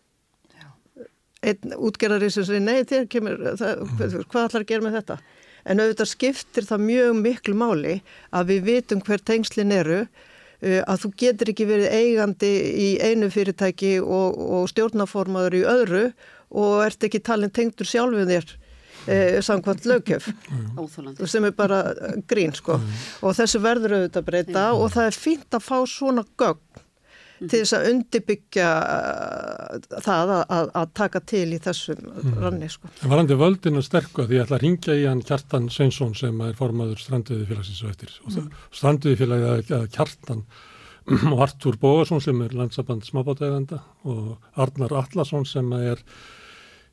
Einn útgerðari sem segir nei þér kemur, það, hvað ætlar að gera með þetta? En auðvitað skiptir það mjög miklu máli að við vitum hver tengslinn eru uh, að þú getur ekki verið eigandi í einu fyrirtæki og, og stjórnaformaður í öðru og ert ekki talin tengdur sjálfið þér uh, samkvæmt lögjöf
Óþólandi.
sem er bara grín sko. Og þessu verður auðvitað að breyta og það er fínt að fá svona gögn til þess að undirbyggja uh, það að, að, að taka til í þessum ranni sko.
En varandi völdin að sterku að því ég ætla að ringja í hann Kjartan Sveinsson sem er formaður stranduði félagsins og eftir. Og mm. stranduði félagið að Kjartan og Artur Bógarsson sem er landsaband smábátæganda og Arnar Allarsson sem er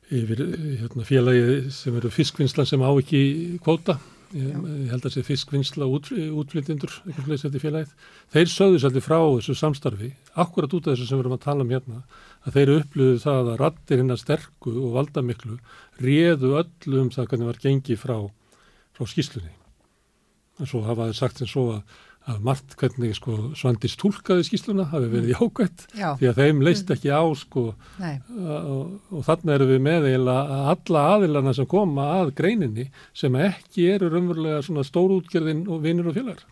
yfir hérna, félagið sem eru fiskvinnslan sem á ekki kvóta Ég, ég held að það sé fiskvinnsla út, útflytjendur, eitthvað slúðis þetta félagið. Þeir sögðu svolítið frá þessu samstarfi, akkurat út af þessu sem við erum að tala um hérna, að þeir upplöðu það að rattir hinnar sterku og valda miklu réðu öllu um það hvernig var gengið frá, frá skýslunni. En svo hafa þeir sagt sem svo að að margt hvernig sko Svandis tólkaði skýsluna hafi verið jákvæmt
Já.
því að þeim leist ekki á sko og, og þarna erum við með eiginlega alla aðilana sem koma að greininni sem ekki eru raunverulega svona stórútgerðin og vinnur og félagar.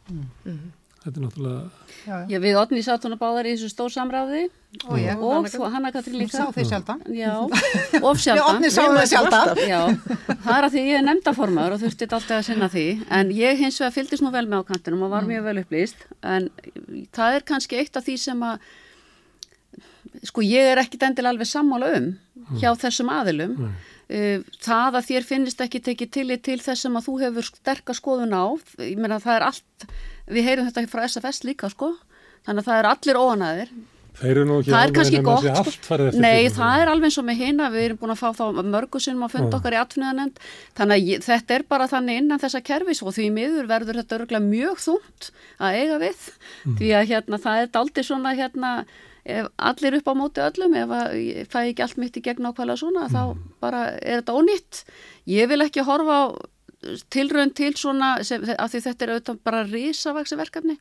Þetta er náttúrulega,
Já, já.
Já, við Otni satt hún að báðar í þessu stór samráði
Og ég.
og þú, Hanna Katrín
Hún
líka.
sá þig sjaldan.
Já, of
Við
sjaldan.
Árni sáum það sjaldan.
Já, það er að því ég er nefndaformaður og þurfti alltaf að sinna því en ég hins vegar fylgdist nú vel með á kantinum og var mjög vel upplýst en það er kannski eitt af því sem að sko ég er ekki dendil alveg sammála um hjá þessum aðilum Uh, það að þér finnist ekki tekið tillit til þess sem að þú hefur sterkast skoðun á, ég meina það er allt við heyrum þetta frá SFS líka sko. Þannig að það er allir óanæðir
þeir eru nú ekki
það er kannski gott. Nei, það er alveg eins og með hina. Við erum búin að fá þá mörgu sinnum að funda okkar í atfinniðanend þannig að þetta er bara þannig innan þessa kerfis og því miður verður þetta örgulega mjög þungt að eiga við.
Mm.
því að hérna, það er aldrei svona hérna, ef allir upp á móti öllum ef að ég fæ ekki allt mitt í gegn ákvæmlega svona
Mm.
þá bara er þetta ónýtt. Ég vil ekki horfa á tilraun til svona sem, af því þetta er auðvitað bara risavaksi verkefni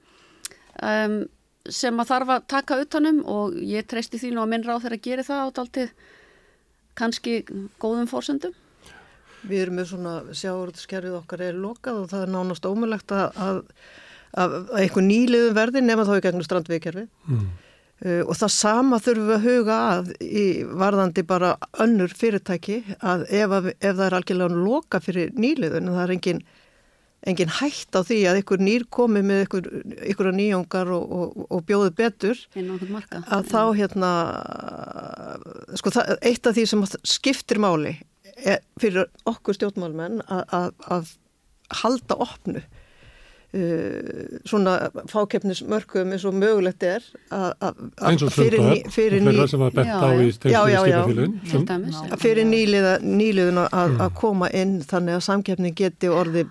um, sem að þarf að taka utanum og ég treysti því nú að minn ráð þeirra að gera það á daldið kannski góðum fórsöndum.
Við erum með svona sjáurðskerfið okkar er lokað og það er nánast ómulegt að, að, að, að einhver nýliðum verði nema þá í gegnum strandviðkerfið.
Mm.
Uh, og það sama þurfum við að huga að í varðandi bara önnur fyrirtæki að ef, að, ef það er algjörlega loka fyrir nýliðun og það er engin, engin hætt á því að einhver nýr komi með einhver, einhverja nýjongar og, og, og bjóði betur að þá hérna sko það, eitt af því sem skiptir máli er, fyrir okkur stjórnmálmenn að, að, að halda opnu uh, svona fákeppnismörkum eins og mögulegt er að, að,
eins og sundar
ný, fyrir,
þeirra sem var bent
Já,
á í
að fyrir nýliða, nýliðun að, að koma inn þannig að samkeppni geti orði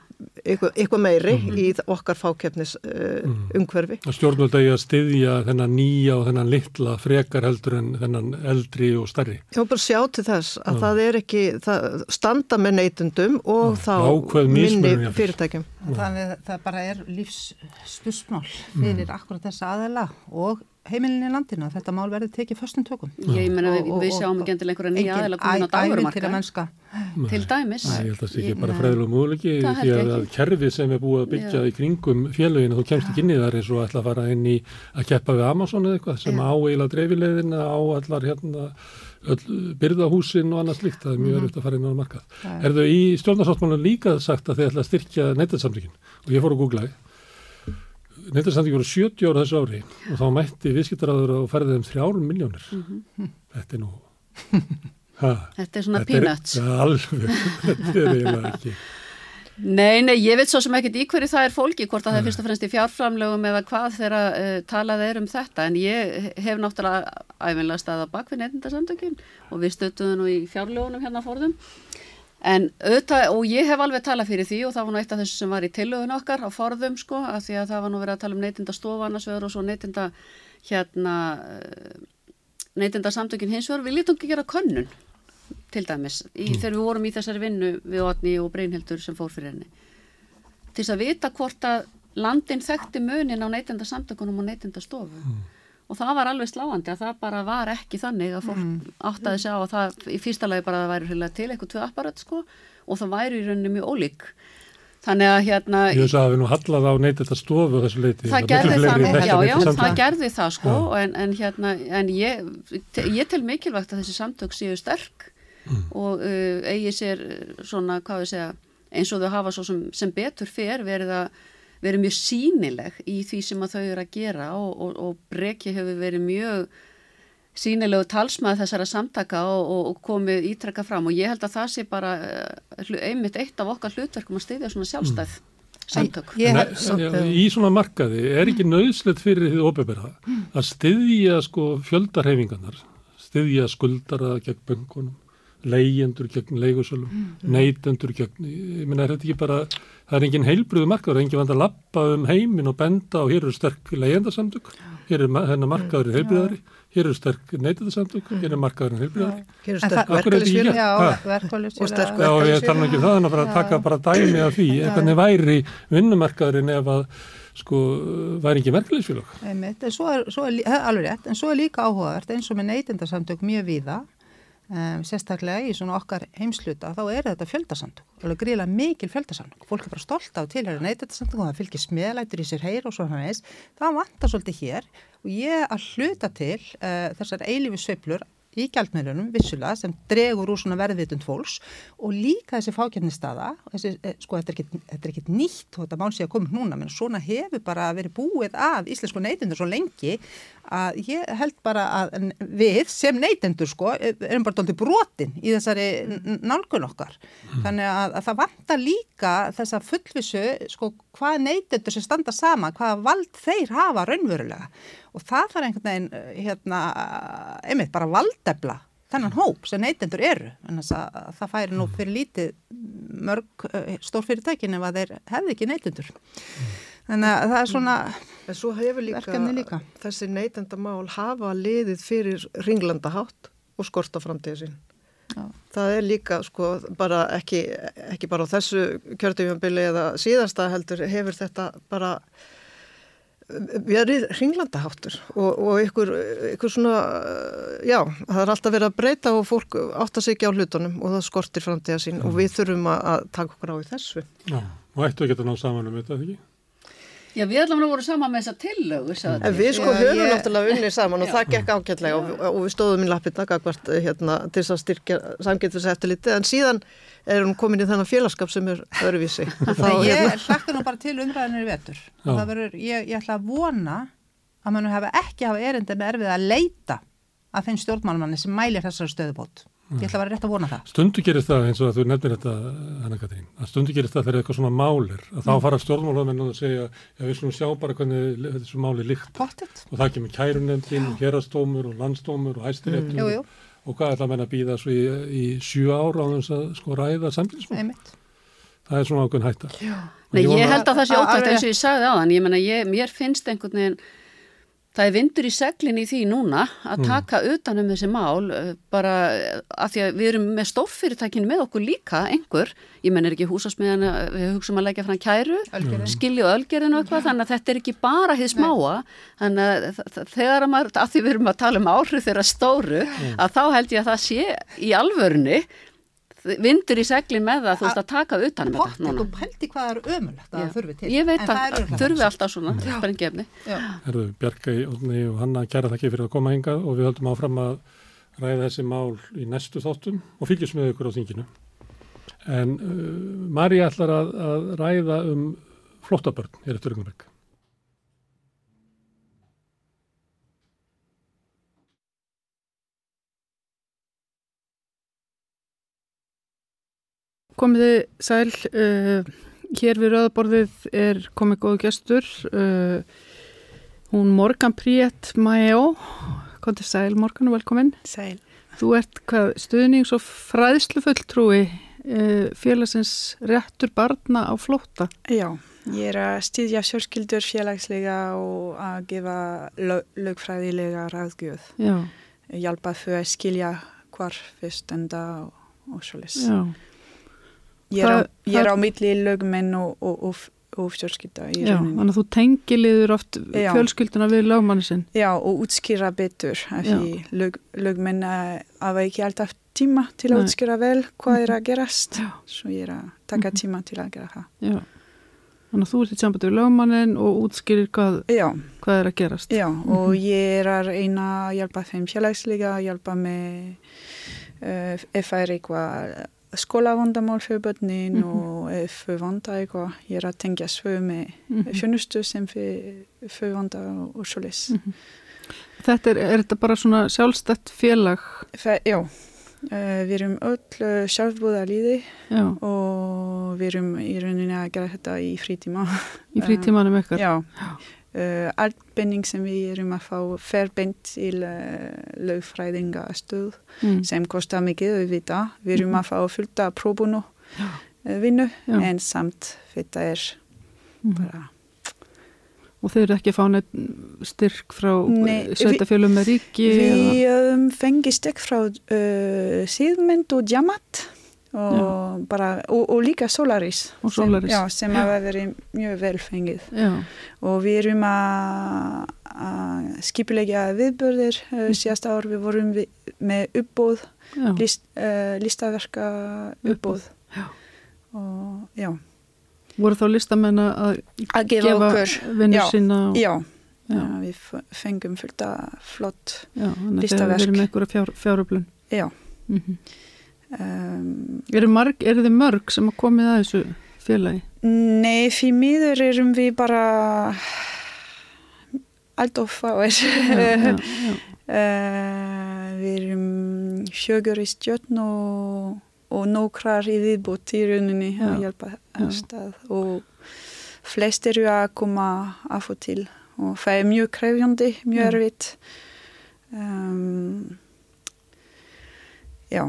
eitthvað, eitthvað meiri í okkar fákeppnis uh, umhverfi.
að stjórnvöld eigi að styðja þennan nýja og þennan litla frekar heldur en þennan eldri og stærri.
Ég var bara að sjá til þess að það er ekki það, standa með neytundum og þá minni fyrirtækjum.
Þannig að það bara er lífsspursmál fyrir akkurat þessa aðela og heimilin í landinu að þetta mál verði tekið föstum tökum.
Ég meina við, við sjáum ekki endilega einhverja nýja aðeila komin á
til að mennska.
til dæmis.
Nei, ég held að það sé ekki bara
Nei.
fræðilega múliki því að, að kerfið sem er búið að byggja
Já.
í kringum félöginu, þú kemst ekki inn í þar eins og ætla að fara inn í að keppa við Amazon eða eitthvað sem
Já.
á eiginlega dreifilegðina á allar hérna öll byrðahúsin og annað slíkt, það er mjög erfitt að fara inn á markað.
Er-
þau í stjórnarsáttmálun líka sagt að þið ætla að styrkja neytarsamtökin og ég fór að googlaði neytarsamtökin voru 70 ára þessu ári og þá mætti viðskiptaráður og ferðið um þrjárum miljónir. Þetta er nú... Ha,
Þetta er svona peanuts.
Alveg, þetta er eiginlega ekki.
Nei, nei, ég veit svo sem ekkert í hverju það er fólki, hvort að það er fyrst og fremst í fjárframlögum eða hvað þeirra uh, talað er um þetta, en ég hef náttúrulega æfinlega staða bak við nefndasamtökin og við stöttuðum nú í fjárlögunum hérna fórðum. En auðvitað, og ég hef alveg talað fyrir því og það var nú eitt af þessu sem var í tillögun okkar á forðum sko, af því að það var nú verið að tala um neytinda stofannasvegur og svo neytinda hérna, neytinda samtökin hins vegar, við lítum ekki gera könnun til dæmis í, þegar við vorum í þessari vinnu við Otni og Brynhildur sem fór fyrir henni. Til þess að vita hvort að landin þekkti munin á neytenda samtökunum og neytenda stofu og það var alveg sláandi að það bara var ekki þannig að fólk áttaði sig á að það í fyrsta lagi bara að það væri hreinlega til eitthvað tvö apparat sko og það væri í rauninni mjög ólík þannig að hérna
Ég veist að við nú hallað á neytið þetta stofu þessu leiti.
það
er
gerði það, já, já,
neytendasamtök.
það gerði það sko en, en hérna, en ég ég tel mikilvægt að þessi samtök séu sterk og uh, eigi sér svona, hvað við segja eins og þau hafa svo sem, sem betur fer verið að verið mjög sínileg í því sem að þau eru að gera og, og, og Breki hefur verið mjög sínilegu talsmað þessara samtaka og, og, og komið ítrekka fram. Og ég held að það sé bara hlu- einmitt eitt af okkar hlutverkum að styðja svona sjálfstæð samtök.
Ég
En,
hef,
ja, í svona markaði er ekki nöðslegt fyrir því óbefera að styðja sko fjöldarhefingarnar, styðja skuldara gegn böngunum, leyendur gegn leigusölum, neytendur gegn, ég meina er þetta ekki bara, það er engin heilbriðu markaður, engin vand að lappa um heiminn og benda og hér eru sterk leyendasamtök, hér er hennar markaðurinn heilbriðari, hér eru sterk neytendasamtök, hér er markaðurinn heilbriðari.
Hér er
En
sterk
það-
er ekki
já,
sterk
Já, ég tala ekki um það, en að bara taka bara dæmi af því, hvernig væri vinnumarkaðurinn ef að sko væri ekki
en svo er, svo er, það er alveg rétt, en svo er líka áhugavert eins og með neytendasamtök mjög víða, um, sérstaklega í svona okkar heimsluta, þá er þetta fjöldasamtök, alveg gríðlega mikil fjöldasamtök. Fólk er bara stolt af tilhæra neytendasamtök og það fylgir smeðlætur í sér heyr og svo hann veist. Það vantar svolítið hér og ég að hluta til uh, þessar eilífi sveiflur í gjaldmiðlunum vissulega sem dregur úr svona verðvitund fólks og líka þessi fákjarnistaða, þessi, eh, sko þetta er er ekki nýtt og þetta mál sé að koma núna, menn svona hefur bara verið búið að íslensku neytendur svo lengi að ég held bara að við sem neytendur sko erum bara doldið brotin í þessari nálgun okkar. Þannig að, að það vantar líka þessa fullvissu sko hvað neytendur sem standa sama, hvaða vald þeir hafa raunverulega. Og það þarf einhvern veginn eh, hérna, einmitt bara valdefla þennan hóp sem neytendur eru. En þess að það færi nú fyrir lítið mörg uh, stórfyrirtækin ef að þeir hefði ekki neytendur. Þannig að það er svona Verkefni líka.
þessi neytendamál hafa liðið fyrir ringlandahátt og skorta framtíðu sín.
Já.
Það er líka sko bara ekki, ekki bara á þessu kjörtufjambili eða síðasta heldur hefur þetta bara verið ringlandaháttur og, og ykkur, ykkur svona, já, það er alltaf verið að breyta og fólk átta sig ekki á hlutunum og það skortir framtíða sín og við þurfum að, að taka okkur á í þessu.
Já, og ættu að geta ná saman um þetta, ekki?
Já, við ætlum að voru saman með þessa tillögu,
En við sko höfum
ég-
náttúrulega unnið saman og
Já.
það gekk ágætlega og, og við stóðum í lappið takakvart hérna, til þess að styrkja samgættis eftir litið en síðan er hún komin í þennan félagskap sem er öðruvísi. Og þá,
ég
hérna,
hlakka nú bara til umræðinir í vetur
Já.
og það verður, ég, ég ætla að vona að mann hafa ekki hafa erindi með erfið að leita að þeim stjórnmálmanni sem mælir þessari stöðubót ég ætla að vera rétt að vona það.
Stundu gerist það eins og að þú nefnir þetta, Hanna Katrín, að stundu gerist það þegar eitthvað svona málir, að þá fara stjórnmálamenn og segja, já við slum sjá bara hvernig þessu máli líkt og það kemur kærunendin, hérastómur og landstómur og hæstiréttur
jú,
og hvað ætla menn að býða svo í, í sjö ára á þess að sko ræða samfélagsmál.
einmitt.
Það er svona ákveðin hætta.
Nei, ég held að það sé
Að- alveg
eins og ég sagði á þann, ég menna, ég, mér finnst einhvern veginn, það er vindur í seglinn í því núna að taka utan um þessi mál, eh, bara eh, að því að við erum með stórfyrirtækin með okkur líka, einhver, ég menn er ekki húsasmiðan, við hugsaum að leggja fram kæru,
Ölgerðin.
skilja og ölgerðin og eitthvað, þannig að þetta er ekki bara hið smáa, þannig að þegar að maður, að því við erum að tala um áhrif þeirra stóru, að þá held ég að það sé í alvörni vindur í seglinn með það, þú veist, að taka utan um þetta núna.
og pælti hvað er ömulegt að þurfi til
Ég veit
En
að
það er
það
örugglega
þurfi
það.
alltaf svona sprengjefni.
Já.
Herðu, Bjarkei, Ótni og Hanna, kæra þakki fyrir að koma hingað og við höldum áfram að ræða þessi mál í næstu þáttum og fylgjum með ykkur á þinginu. En uh, Marja ætlar að, að ræða um flottabörn hér eftir Rögnberg.
Komiði sæl, uh, hér við rauðaborðið er komið góðu gestur, uh, hún Morgan Priet Maeo, komið sæl Morgan og velkomin.
Sæl.
Þú ert hvað, stuðnings- og fræðslufulltrúi uh, félagsins réttur barna á flótta.
Já, ég er að stýðja sjálfskyldur félagslega og að gefa lög, lögfræðilega ráðgjöð.
Já,
Hjálpa þau að skilja hvar við stenda og og svoleiðis.
Já,
Ég er á, ég er á milli lögmenn og, og, og, og fjölskylda í
já,
rauninni.
þannig að þú tengiliður oft
Já.
fjölskylduna við lögmanni sinn.
Já, og útskýra betur lög, lögmenn eh, hafa ekki alltaf tíma til að
Nei.
útskýra vel hvað er að gerast.
Já.
Svo ég er að taka
Mhm.
tíma til að gera það.
Já. Þannig að þú ert í sambandi við lögmannin og útskýrir hvað, hvað er að gerast.
já, og ég er að reyna að hjálpa þeim félagslega, hjálpa með uh, ef það er eitthvað skólavandamál fyrir börnin
Mhm.
og ef þau vanda eitthvað, ég er að tengja svö með
Mhm.
fjönustu sem þau vanda og, og svoleiðis.
Mhm. Þetta er, er þetta bara svona sjálfstætt félag?
Það, já, uh, við erum öll uh, sjálfbúða líði
Já,
og við erum í rauninni að gera þetta í frítíma.
í frítímanum ykkar?
Já, uh, allt benning sem við erum að fá fer beint til uh, lögfræðingastöð
Mm.
sem kostar mikið við vita. Við erum
Mhm.
að fá fullt af próbunu uh, vinnu en samt þetta er
Mhm.
bara,
Og þeir eru ekki að fá neitt styrk frá sveitafjölum með ríki?
við um, fengi stekk frá uh, síðmynd og djamat og, bara, og, og líka Solaris,
Og Solaris.
Sem, já, sem hafa verið mjög vel fengið.
Já,
og við erum að, að skipulegja viðbörðir uh, síðasta ár við vorum við, með uppbóð list, uh, listaverka uppbóð
Já.
og já
Voru þá listamenn að
gefa,
gefa
Já.
sína? Og,
já, við fengum fullt flott
að þeir
Listaverk.
eru með einhverja fjár, fjáröflun.
já
Mm
um,
Eru, marg, eru þið mörg sem að komið að þessu félagi?
nei, því miður erum við bara allt of fáir
Já, já, já.
Uh, við erum fjögur í stjórn og, og nokkrar í viðbútt í rauninni að hjálpa
já.
að stað og flest eru að koma af og til og það er mjög krefjandi, mjög erfitt um, já.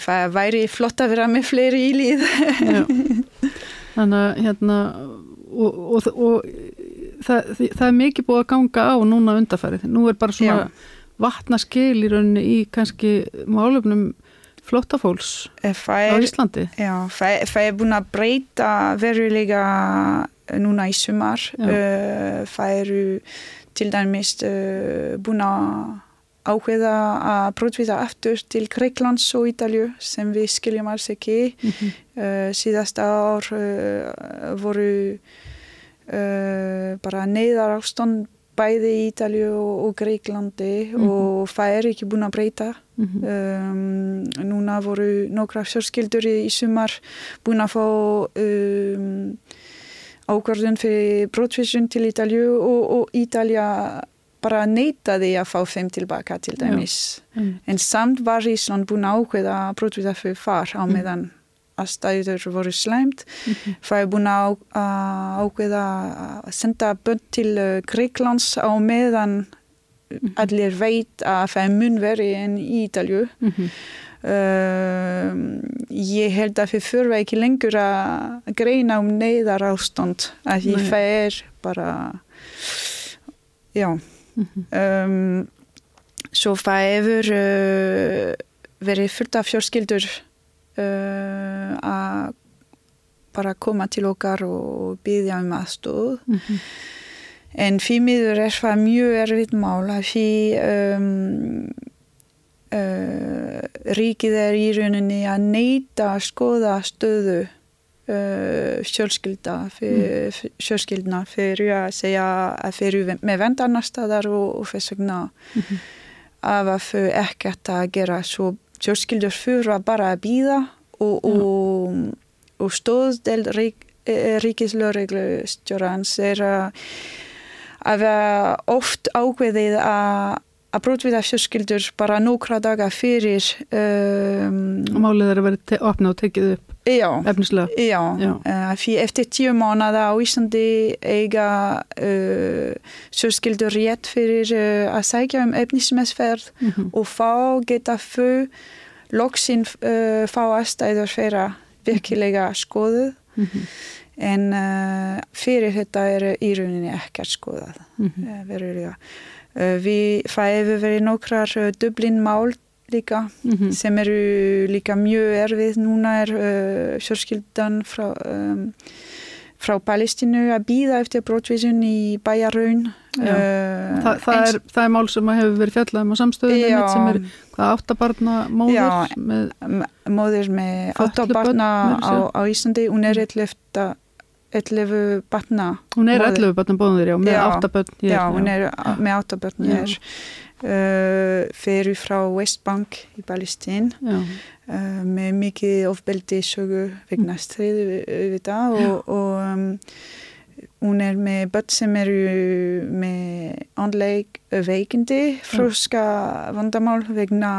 Það væri flott að vera með fleiri í líð.
Þannig að hérna og, og, og það, það er mikið búið að ganga á núna undarfærið. Nú er bara svona vatnaskil í rauninni í kannski málefnum flóttafólks
það
á Íslandi.
Já, það, það er búin að breyta verulega núna í sumar. Uh, það eru til dæmis uh, búin að ákveða að brotvita aftur til Greiklands og Ítalju sem við skiljum alls ekki.
Mm
Uh, síðasta ár uh, voru uh, bara neyðar ástand bæði í Ítalju og, Greiklandi
Mhm.
og það er ekki búin að breyta.
-hmm.
Um, núna voru nokkra fjörskildur í, í sumar búin að fá um, ákvarðun fyrir brotvísun til Ítalju og, og Ítalja bara neytaði að fá þeim tilbaka til dæmis. En samt var Ísland búin að ákveða að brotvíða fyrir far á meðan að stæður voru slæmt. Það er búin að ákveða að senda bönn til uh, Greiklands á meðan allir veit að það mun veri en í Ítalju.
Mhm.
Uh, ég held að við þurfa ekki lengur að greina um neyðar ástand að því það er bara já
Mhm.
Um, svo hefur uh, verið fullt af fjörskildur uh, að bara koma til okkar og byggja um aðstóð
Mhm.
En því miður er það mjög erfitt mál að því um, uh, ríkið er í rauninni að neyta að skoða stöðu uh, fjölskylda fyr, fjölskyldna fyrir að segja að fyrir með vendarnastadar og, og þess vegna
Mhm.
af að þau ekkert að gera. Svo fjölskyldur fyrir að bara að býða og, og, og stóðdeld rík, ríkislöreglustjórans er að vera oft ákveðið að að brotvita fjölskyldur bara nokkra daga fyrir um,
Og málið er að vera opnað og tekið upp
já,
efnislega.
já,
Já.
Uh, fyrir eftir tíu mánuða á Íslandi eiga uh, fjölskyldur rétt fyrir uh, að sækja um efnismessferð
Mhm.
og þá geta þau loksinn uh, fá aðstæður fyrir að virkilega
Mhm.
en uh, fyrir þetta er í rauninni ekkert skoðað
Mhm.
uh, verulega. Uh, við, hefur verið nokkrar uh, Líka
Mhm.
sem eru líka mjög erfið. Núna er uh, fjörskildan frá, um, frá Palestínu að býða eftir brottvísun í bæjarraun.
Já. Þa, það, er, það er mál sem að hefur verið fjallað um á samstöðunum sem er hvað áttabarna móður
Já.
með,
m- móðir með
Fötluð
átta
börn,
barna
meira að
á, á Íslandi. Hún er 11, 11 barna.
hún er
móðir.
11 barna bóðir já, með
Já.
áttabörn hér,
Já, hún er með átta börn
Já.
hér. Uh, fyrir frá Westbank í Palestín. uh, með mikið ofbeldi sögu vegna stríði við það og, og um, hún er með börn sem eru með andleg veikindi, fróska vandamál vegna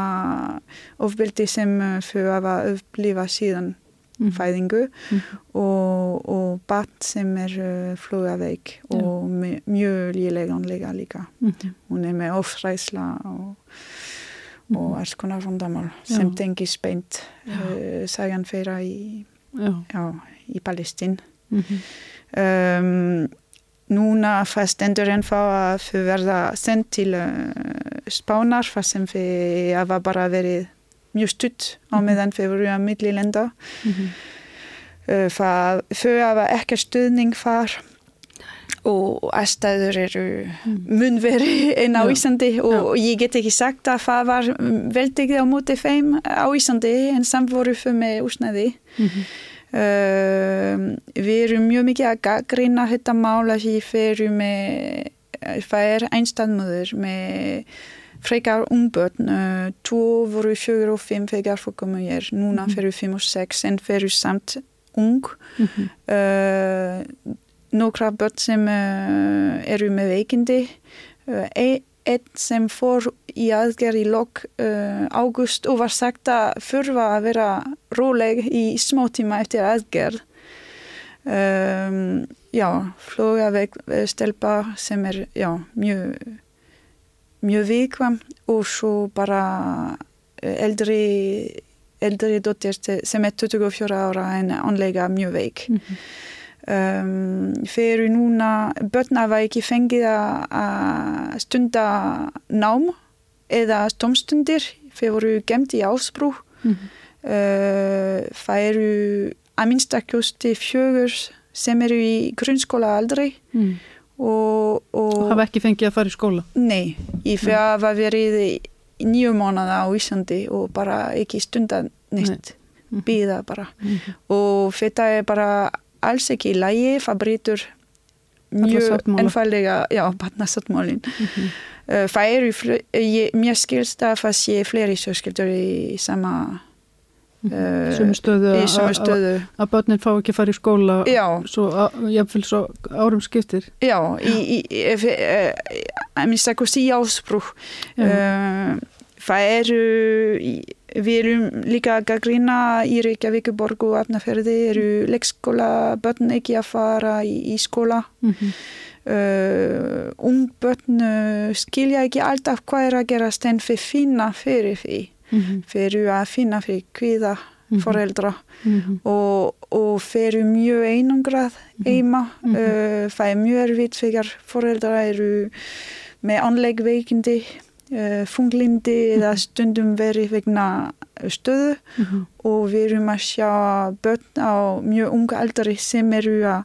ofbeldi sem uh, þau hafa upplifa síðan
Mhm.
fæðingu
Mhm.
og, og barn sem er uh, flugaveik
Já.
og mjög líleg andlega líka.
Mhm.
Hún er með ofræsla og og alls konar vandamál sem tengis beint uh, sagan þeirra í, í Palestín.
mhm.
Um, núna það stendur ennþá að þau verða sendt til uh, Spánar þar sem þau hafa bara verið mjög stutt á
Mhm.
meðan þau voru að milli lenda.
Mhm.
Það, þau hafa ekki stuðning þar og aðstæður eru mun veri en á
Já.
Ísandi og,
Já.
ég get ekki sagt að það var veldegið á móti þeim á Ísandi en samt voru þau með úsnæði.
Mhm.
Uh, við erum mjög mikið að gaggrina þetta mál að því fyrir með, það er einstæðmöður með frekar ungbörn, uh, tvo voru fjögur og fimm þegar fólk komu hér, núna
Mhm.
fyrir fimm og sex en fyrir samt ung.
Mhm.
Uh, nokkra börn sem uh, eru með veikindi e einn sem fór í aðgerð í lok águst og var sagt að þurfa að vera róleg í smá tíma eftir aðgerð um, já, floga stelpa sem er já, mjög mjög vikvam og svo bara eh, eldri eldri dóttir sem er 24 ára en anlega mjög veik
Mhm.
um, fyrir núna börn hafa ekki fengið að- stunda nám eða stómstundir þeir voru gemt í ásbrú
Mhm.
uh, það eru að minnstakosti fjögur sem eru í grunnskóla aldrei
Mhm.
Og, og
hafa ekki fengið að fara í skóla
nei, ég fyrir að hafa verið nýju mánuða á Íslandi og bara ekki stunda nýtt
Mhm.
býða bara
Mhm.
og þetta er bara alls ekki í lægi, það breytur mjög
sáttmála.
einfallega, já, barnasáttmálin.
Mhm.
Uh, það eru, mér skilst að það sé fleiri sjóskildur í sama, Uh,
Sömu stöðu
í
að- börnin fá ekki að fara í skóla
Já,
svo, árum skiptir
já, uh, að minnst að kosti í ásprú. Uh, það eru, við erum líka að gaggrina í Reykjavíkuborg og Afnaferði eru leikskóla börn ekki að fara í, í skóla.
Mhm.
uh, ungbörn uh, skilja ekki alltaf hvað er að gerast en við finna fyrir því
Mhm.
fyrir að finna fyrir kviða
Mhm.
foreldra
Mhm.
og, og fyrir mjög einangrað
Mhm.
uh, það er mjög erfitt þegar foreldra eru með anleg veikindi uh, funglindi eða stundum verið vegna stöðu
Mhm.
og við erum að sjá börn á mjög unga aldri sem eru að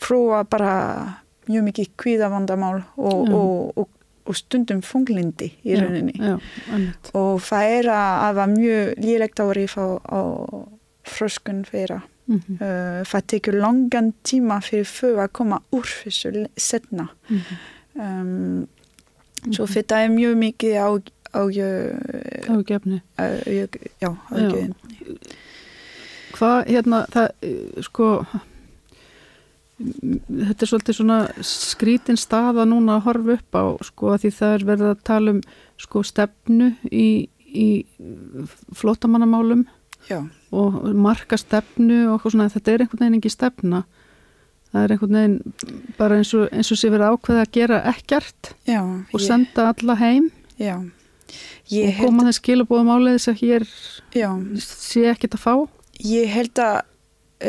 fróa bara mjög mikið kvíðavandamál og, og, og, og stundum funglindi í
Já,
rauninni
já, einmitt.
og er að hafa mjög lélegt árið á, á fröskun þeirra.
Mhm.
Uh, það tekur langan tíma fyrir þau að koma úr þessu setna.
Mhm.
Um, Svo þetta er mjög mikið á,
ágefni
já, á,
hvað hérna það, eh, sko þetta er svolítið svona skrítin staða núna að horfa upp á sko að því það er verið að tala um sko stefnu í, í flottamannamálum
já.
og marka stefnu og svona, þetta er einhvern veginn ekki stefna það er einhvern veginn bara eins og, eins og sé verið ákveða að gera ekkert
Já,
og
ég,
senda alla heim
já.
og koma þess skilabóðum áleiðis að hér
já,
sé ekkert að fá
ég held að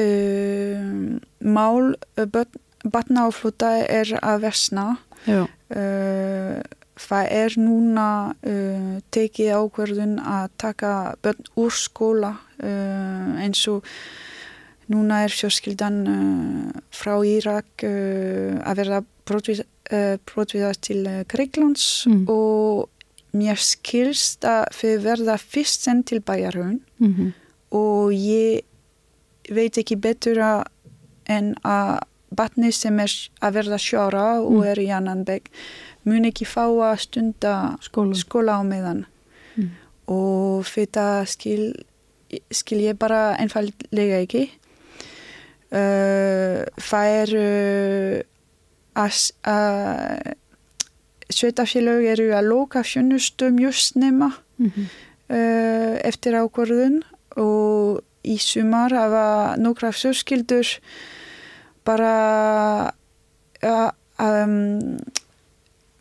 uh, mál flóta er að versna uh, það er núna uh, tekið ákverðun að taka börn úr skóla uh, eins og núna er fjörskildan uh, frá Írak að verða brotviðast til Greiklands
Mm.
og mér skilst að þau verða fyrst sendt til bæjarhraun
Mhm.
og ég veit ekki betur að en að batni sem er að verða sjóra og
Mm.
er í annan begg mun ekki fá að stunda
skóla.
skóla á meðan
Mm.
og þetta skil, skil ég bara einfallega ekki uh, það er uh, að sveitafélög eru að loka fjönustu mjög snemma
Mhm.
uh, eftir ákvörðun og í sumar hafa nokkra fjörskildur bara uh, um,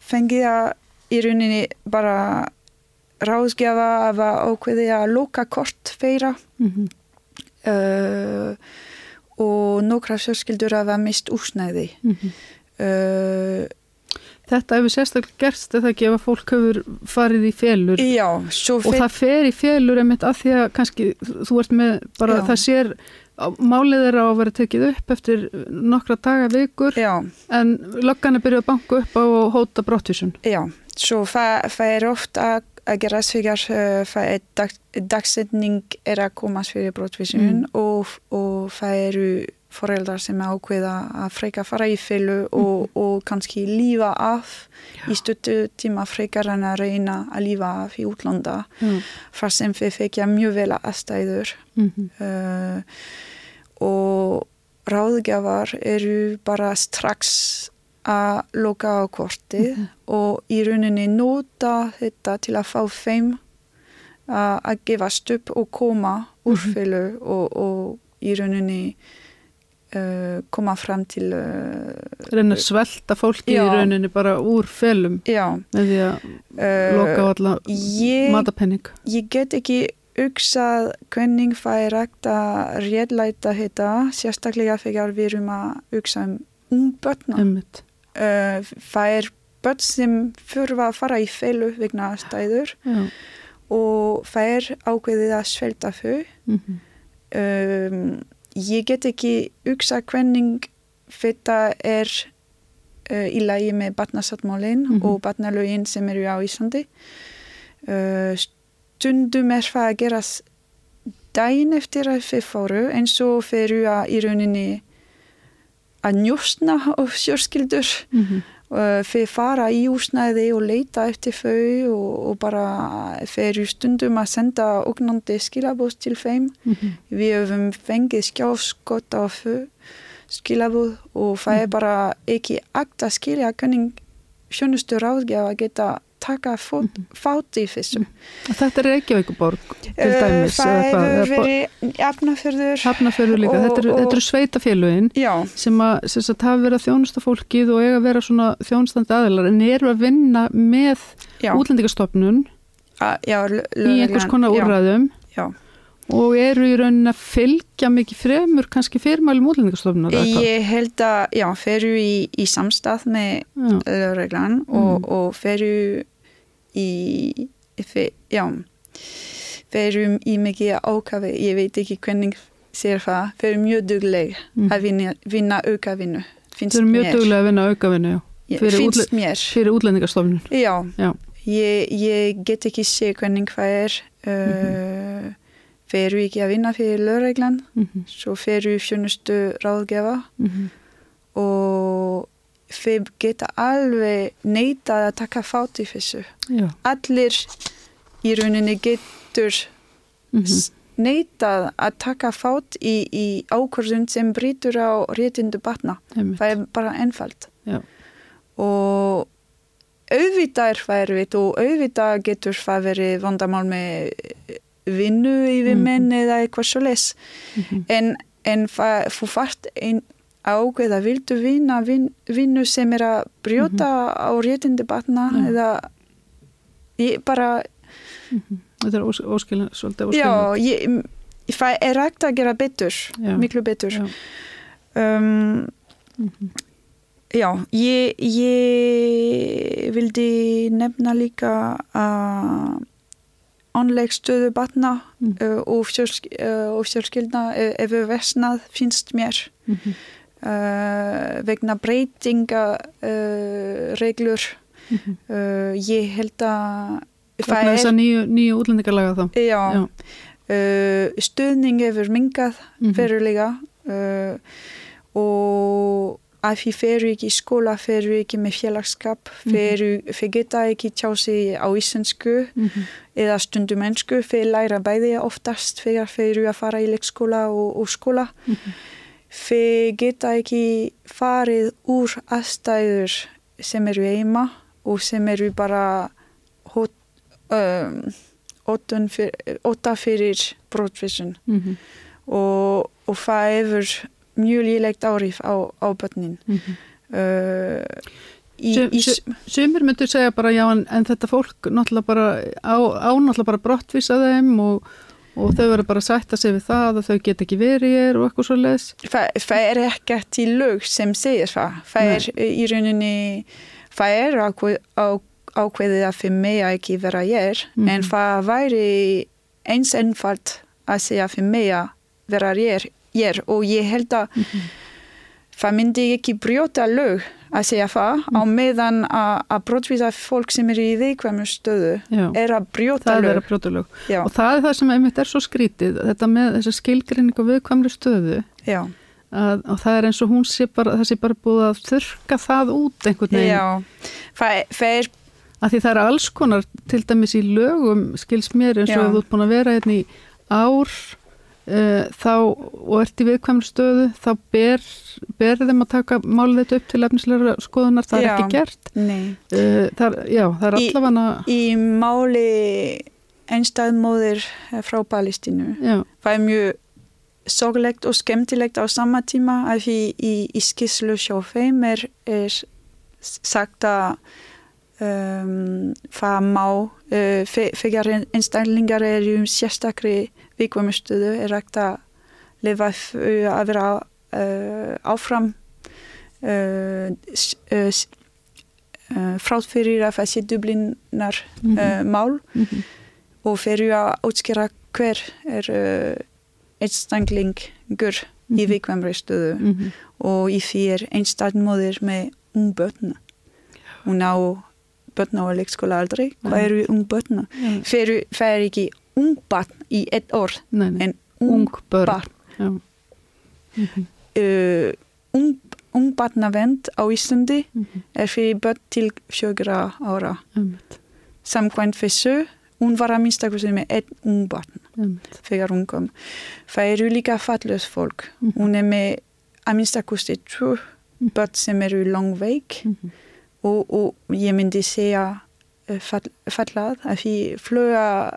fengið að í rauninni bara ráðgjafa að ákveði að loka kort feira
Mhm.
uh, og nokkra fjörskildur hafa mist úsnæði
Mhm.
uh,
Þetta hefur sérstaklega gerst eða ekki ef að fólk hefur farið í félur
já,
og það fer í félur einmitt af því að kannski þú ert með bara
Já.
það sér málið er á að vera tekið upp eftir nokkra daga vikur
já,
en löggan er byrjuð að banka upp á og hóta brottvísun.
Já, svo það, það er oft að, að gera svegar uh, það er dag, dagsetning er að komast fyrir brottvísun
Mm.
og, og það eru foreldrar sem ákveða að freka fara í fylgu og, og kannski lífa af í stöttu tíma frekar en að reyna að lífa af í útlanda
Já.
þar sem þið fekja mjög vel aðstæður.
Mm
uh, og ráðgjafar eru bara strax að loka á kortið og í rauninni nota þetta til að fá þeim að að gefast upp og koma úr
Mhm.
fylgu og, og í rauninni koma fram til uh,
Reynir svelta fólki
Já.
í rauninni bara úr felum
já
með því að
uh,
loka á alla
ég,
matapenning.
ég get ekki hugsað hvernig það er hægt að réttlæta þetta sérstaklega þegar við erum að hugsa um uh, það er börn sem þurfa að fara í feilu vegna stæður
Já.
og það er ákveðið að svelta þau um, ég get ekki hugsað hvernig þetta er uh, í lagi með batnasáttmálin
Mhm.
og batnalögin sem eru á Íslandi uh, stundum er það að gerast daginn eftir að þið fóru eins og þeir eru að í rauninni að njósna og fjörskildur
Mhm.
uh, þeir fara í úsnæði og leita eftir þau og, og bara eru stundum að senda ógnandi skilabóð til þeim
Mhm.
við höfum fengið skjáskott á þau skilabóð og það
Mhm.
er bara ekki akt að skilja hvernig sjónustu ráðgjaf að geta taka fót,
Mhm.
fát í þessu.
Þetta er Reykjavíkuborg til
Eh,
dæmis.
það hefur verið Hafnafjörður.
Hafnarfjörður líka.
og-
Þetta eru, eru sveitafélögin
Já,
sem að hafa verið að þjónusta fólkið og eiga að vera svona þjónustandi aðilar en eru að vinna með útlendingastofnun í einhvers konar
já,
úrræðum
Já.
og eru í rauninni að fylgja mikið fremur kannski fyrirmælum hvað?
Ég held að, já, feru í, í samstað með lögreglan og,
Mm.
og feru í, fe, já, ferum í mikið ákafi, ég veit ekki hvernig sér það, feru mjög dugleg
Mm.
að vinna, vinna aukavinnu,
eru mjög
mér.
duglega að vinna aukavinnu fyrir útle- fyrir útlendingastofnun.
Já,
Já.
Ég, ég get ekki sé hvernig það er, uh, feru ekki að vinna fyrir lögreglan,
Mm
svo feru fjönustu ráðgefa
-hmm.
og þeir geta alveg neitað að taka fát í þessu.
Já.
Allir í rauninni getur
Mm
s- neitað að taka fát í, í ákvörðun sem brýtur á réttindu batna.
-hmm.
Það er bara einfalt.
Já.
Og auðvitað er erfitt og auðvitað getur það verið vandamál með vinnu yfir menn eða eitthvað svo les.
Mhm.
En, en það, þú fart einn ákveða, viltu vinna vin, vinnu sem er að brjóta á réttindi batna
Já.
eða ég bara,
Þetta er ós, óskilin, svolítið óskilin.
já, ég, það er rægt að gera betur,
Já.
miklu betur.
Já.
Um,
Mhm.
já, ég, ég vildi nefna líka að onleg stöðu batna
Mm.
uh, og, uh, og fjölskyldna uh, ef við vesnað finnst mér
Mm -hmm.
Uh, vegna breytinga uh, reglur
Mhm.
uh, ég held að
Vegna þess að nýju, nýju útlendingarlaga þá.
já,
Já.
Uh, stuðning hefur mingað
Mhm.
verulega uh, og að því feru ekki í skóla, feru ekki með félagskap, feru, feru geta ekki tjá sig á íslensku
Mm -hmm.
eða stundum ennsku, feru læra bæði oftast þegar feru að fara í leikskóla og, og skóla. Feru geta ekki farið úr aðstæður sem eru heima og sem eru bara hot, um, fyrir brottvísun
Mm -hmm.
og, og það hefur mjög lílegt áhrif á, á börnin.
Mm -hmm.
Uh,
Sumir myndur segja bara já en, en þetta fólk náttúrulega bara á, á náttúrulega bara brottvísa þeim og, og þau verður bara að sætta sig við það og þau get ekki verið hér og eitthvað svo leis.
það, það er ekkert í lög sem segir það. Það
Nei.
er í rauninni, það er ákveðið að fyrir mig að ekki vera hér,
Mhm.
en það væri eins einfalt að segja fyrir mig að vera hér, og ég held að það myndi ekki brjóta lög að segja það á meðan að, að brottvísa fólk sem er í viðkvæmur stöðu
Já.
er að brjóta
Það er
lög.
að brjóta lög.
Já,
Og það er það sem einmitt er svo skrítið, þetta með þessa skilgrinning og viðkvæmri stöðu
já,
að, og það er eins og hún sé bara, það sé bara búið að þurka það út einhvern veginn.
já. Það, það er
Af því það er alls konar til dæmis í lögum skils mér eins og ef þú ert búin að vera hérna í ár uh, þá og ert í viðkvæmri stöðu þá ber, ber þeim að taka málið þetta upp til efnislega skoðunar, það
Já.
er ekki gert. Uh, það, já, það er
Í-
allavega,
Í máli einstæðmóðir frá Palestínu.
já,
Það er mjög sorglegt og skemmtilegt á sama tíma að því í, í skisslu sjá þeim er, er sagt að um, það má uh, þegar einstaklingar er um sérstakri vikvæmustuðu er rægt að lifa að vera áfram frátt fyrir að það sé dublinar
Mhm.
uh, mál
mhm,
og fyrir að útskýra hver er einstaklingur í
Mhm.
vikvæmri stöðu
mhm,
og í því er einstaklinmóðir með ung börn. Hún á börn á leikskóla aldrei. Hvað eru ung börn?
já,
Fyrir, ekki ung barn í ett orð
nei, nei,
en ung,
ung
barn.
já, mhm,
Uh, ung, ung barnavend á Íslandi
mhm,
er fyrir börn til fjögra ára. Samkvæmt þessu, hún var að minnstakosti með einn ung barn. þegar hún kom. Það eru líka fallös fólk.
Mhm.
Hún er með að minnstakosti tvö
Mhm.
börn sem eru langveik
mhm,
og, og ég myndi segja eh, fall, fallað að því fluga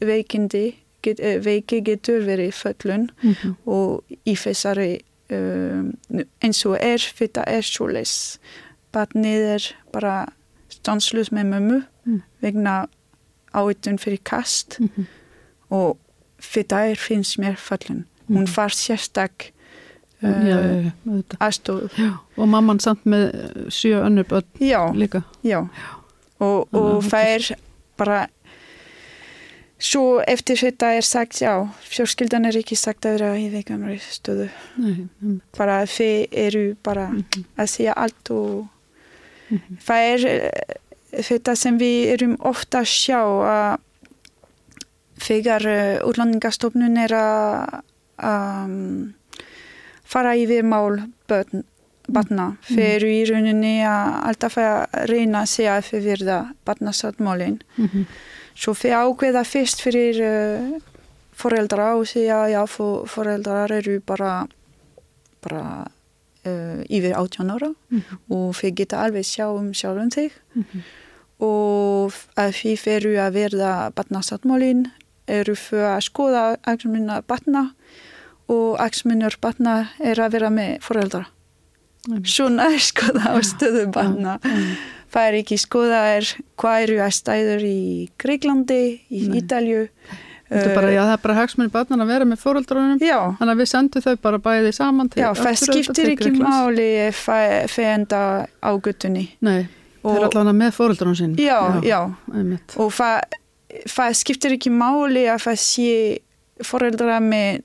veikindi get, eh, veiki getur verið föllun
mhm,
og í þessari um, eins og er þetta er svoleis. Barnið er bara stanslust með mömmu
Mm.
vegna áitun fyrir kast
mhm,
og þetta er finnst mér fallin. Hún far sérstak uh, aðstóð.
Og mamman samt með sjö önnur börn
Já,
líka.
já. Og, og það er bara svo eftir þetta er sagt, já, fjórskildan er ekki sagt að vera í veikamri stöðu.
Nei,
Bara þið eru bara
mhm,
að segja allt og
mhm,
það er eh, þetta sem við erum ofta að sjá að þegar uh, útlandingastofnun er að um, fara yfir mál börn, barna fyrir í rauninni að alltaf að reyna að segja að þau verða barnasáttmálin
mhm,
svo þau ákveða fyrst fyrir uh, foreldra og segja já, fó- foreldrar eru bara bara uh, yfir 18 ára
mhm,
og þau geta alveg sjá um sjálfum þig.
Mhm,
og að því fyrir að verða barnasáttmálin eru fyrir að skoða aksmunna barna og aksmunur barna er að vera með foreldra.
einmitt,
Svona er skoða á stöðu barna. Er ekki skoða er hvað eru að stæður í Greiklandi, í
Nei.
Ítalju,
bara, já, það er bara hagsmunni barnan að vera með fóröldrunum
Já,
þannig að við sendum þau bara bæði saman til
já, það skiptir ekki máli ef það enda á guttunni.
Nei, það er allavega með fóröldrunum sín
Já, já,
einmitt.
og það, skiptir ekki máli að það sé foreldra með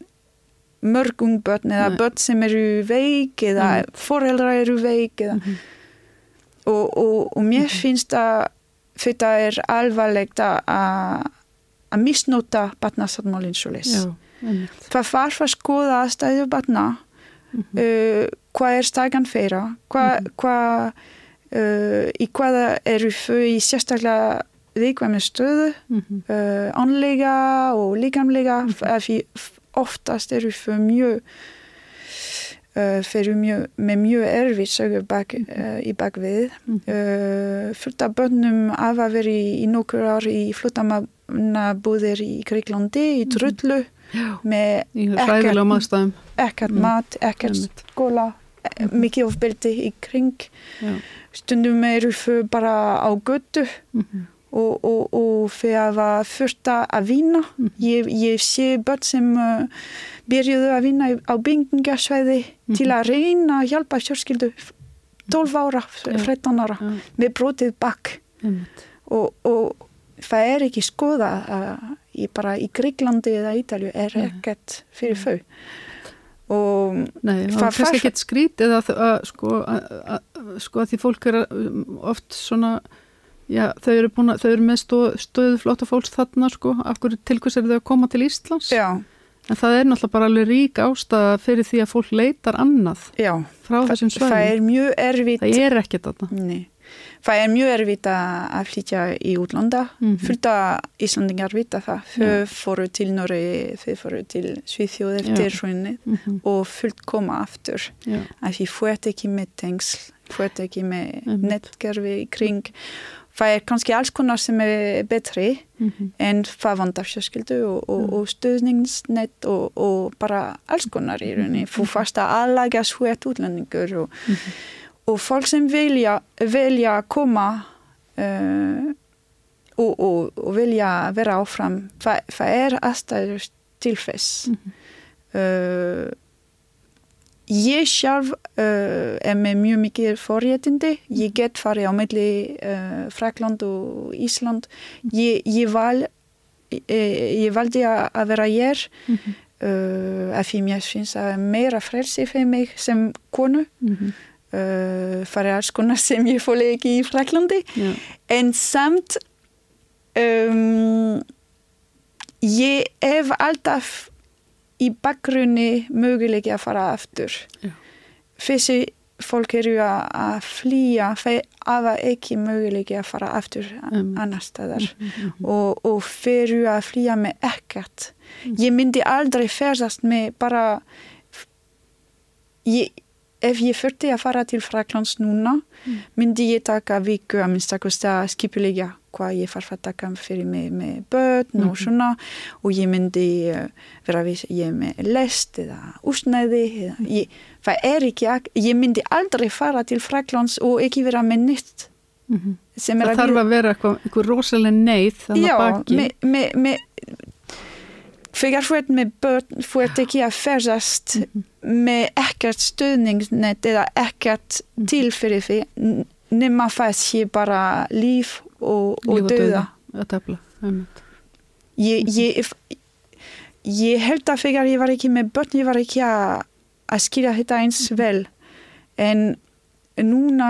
mörg ungbörn eða börn sem eru veik eða
Mm.
foreldra eru veik eða,
Mhm.
Og, og, og mér finnst að þetta er alvarlegt að- að misnota batnasáttmálinn svo
einmitt.
Það þarf að skoða aðstæðu batna,
Mhm.
uh, hvað er stagan þeirra, hvað, hvað, uh, í hvaða eru þau í sérstaklega viðkvæmi stöðu,
Mhm.
uh, anlega og líkamlega, af því oftast eru þau mjög fyrir mjög, með mjög erfitt sögur bak, uh, í bakvið.
Mhm.
Uh, fullt af börnum hafa verið í nokkur ár í fluttamabúðir í Greiklandi, í trullu,
Já,
með Ekkert-
Mm.
mat, ekkert skóla, mm. mikið ofbeldi í kring. Stundum eru þau bara á götu
Mhm.
Og, og, og þau hafa fyrta að vinna.
Mhm.
Ég, ég sé börn sem uh, byrjuðu að vinna á byggingasvæði til að reyna að hjálpa fjörskildu 12 ára,
Já.
13 ára
Já,
með brotið bakk. Og, og það er ekki skoða að í, bara í Greiklandi eða Ítalju er ekkert fyrir þau. Og
Nei,
Það fær-
ekkert skrítið að, að, sko, að, að, sko að því fólk er um, oft svona já, þau eru, búin að, þau eru með stöðu flotta fólks þarna sko, akkur til hvers eru þau að koma til Íslands?
Já,
en það er náttúrulega bara alveg rík ástæða fyrir því að fólk leitar annað
já.
frá þessum
það
svæðum
er mjög erfitt
það er ekkert þarna.
Nei. það er mjög erfitt að flytja í útlanda.
Mhm.
fullt að Íslandingar vita það. Þau fóru til Noregi, þau fóru til Svíþjóð eftir hrunni
Mhm,
og fullt koma aftur.
Já,
að því ert ekki með tengsl ert ekki með
Einmitt.
netgerfi í kring það er kannski alls konar sem er betri
mhm,
en það vandar fjölskyldu og, og,
Mm.
og stöðningsnett og, og bara alls konar í rauninni þú fast að aðlaga svo ert útlendingur og,
Mhm.
og fólk sem vilja, vilja koma uh, og, og, og vilja vera áfram það, er aðstæður til þess
Mhm.
uh, ég sjálf uh, er með mjög mikið forréttindi. Ég get farið á milli uh, Frakland og Ísland. Ég, ég, val, ég, ég valdi að vera hér
mhm,
uh, af því mér finnst að meira frelsi fyrir mig sem konu.
Mhm,
uh, farið alls konar sem ég fóli ekki í Fraklandi
já,
en samt um, ég hef alltaf í bakgrunni möguleiki að fara aftur
Já.
þessi fólk eru að, að flýja þeir hafa ekki möguleiki að fara aftur
Einmitt.
annar staðar
mhm,
og, og þeir eru að flýja með ekkert ég myndi aldrei ferðast með bara ég, ef ég þurfti að fara til Fraklands núna
Mm.
myndi ég taka viku að minnstakosti að skipulegja hvað ég þarf að taka fyrir mig með börn og
Mhm.
svona og ég myndi uh, vera viss ég er með lest eða úsnæði eða, ég, það er ekki ég myndi aldrei fara til Fraklands og ekki vera með nýtt
mhm.
sem er
það
að
þarf að vera eitthvað, eitthvað rosalega neyð þannig
Já,
að baki
með, með, með, þegar þú ert með börn, þú ert ekki að ferðast
Mhm.
með ekkert stöðningsnet eða ekkert
Mhm.
til fyrir því nema það sé bara líf og, og döða.
að tefla einmitt.
Ég, ég, ég held að þegar ég var ekki með börn, ég var ekki að, að skilja þetta eins vel. En núna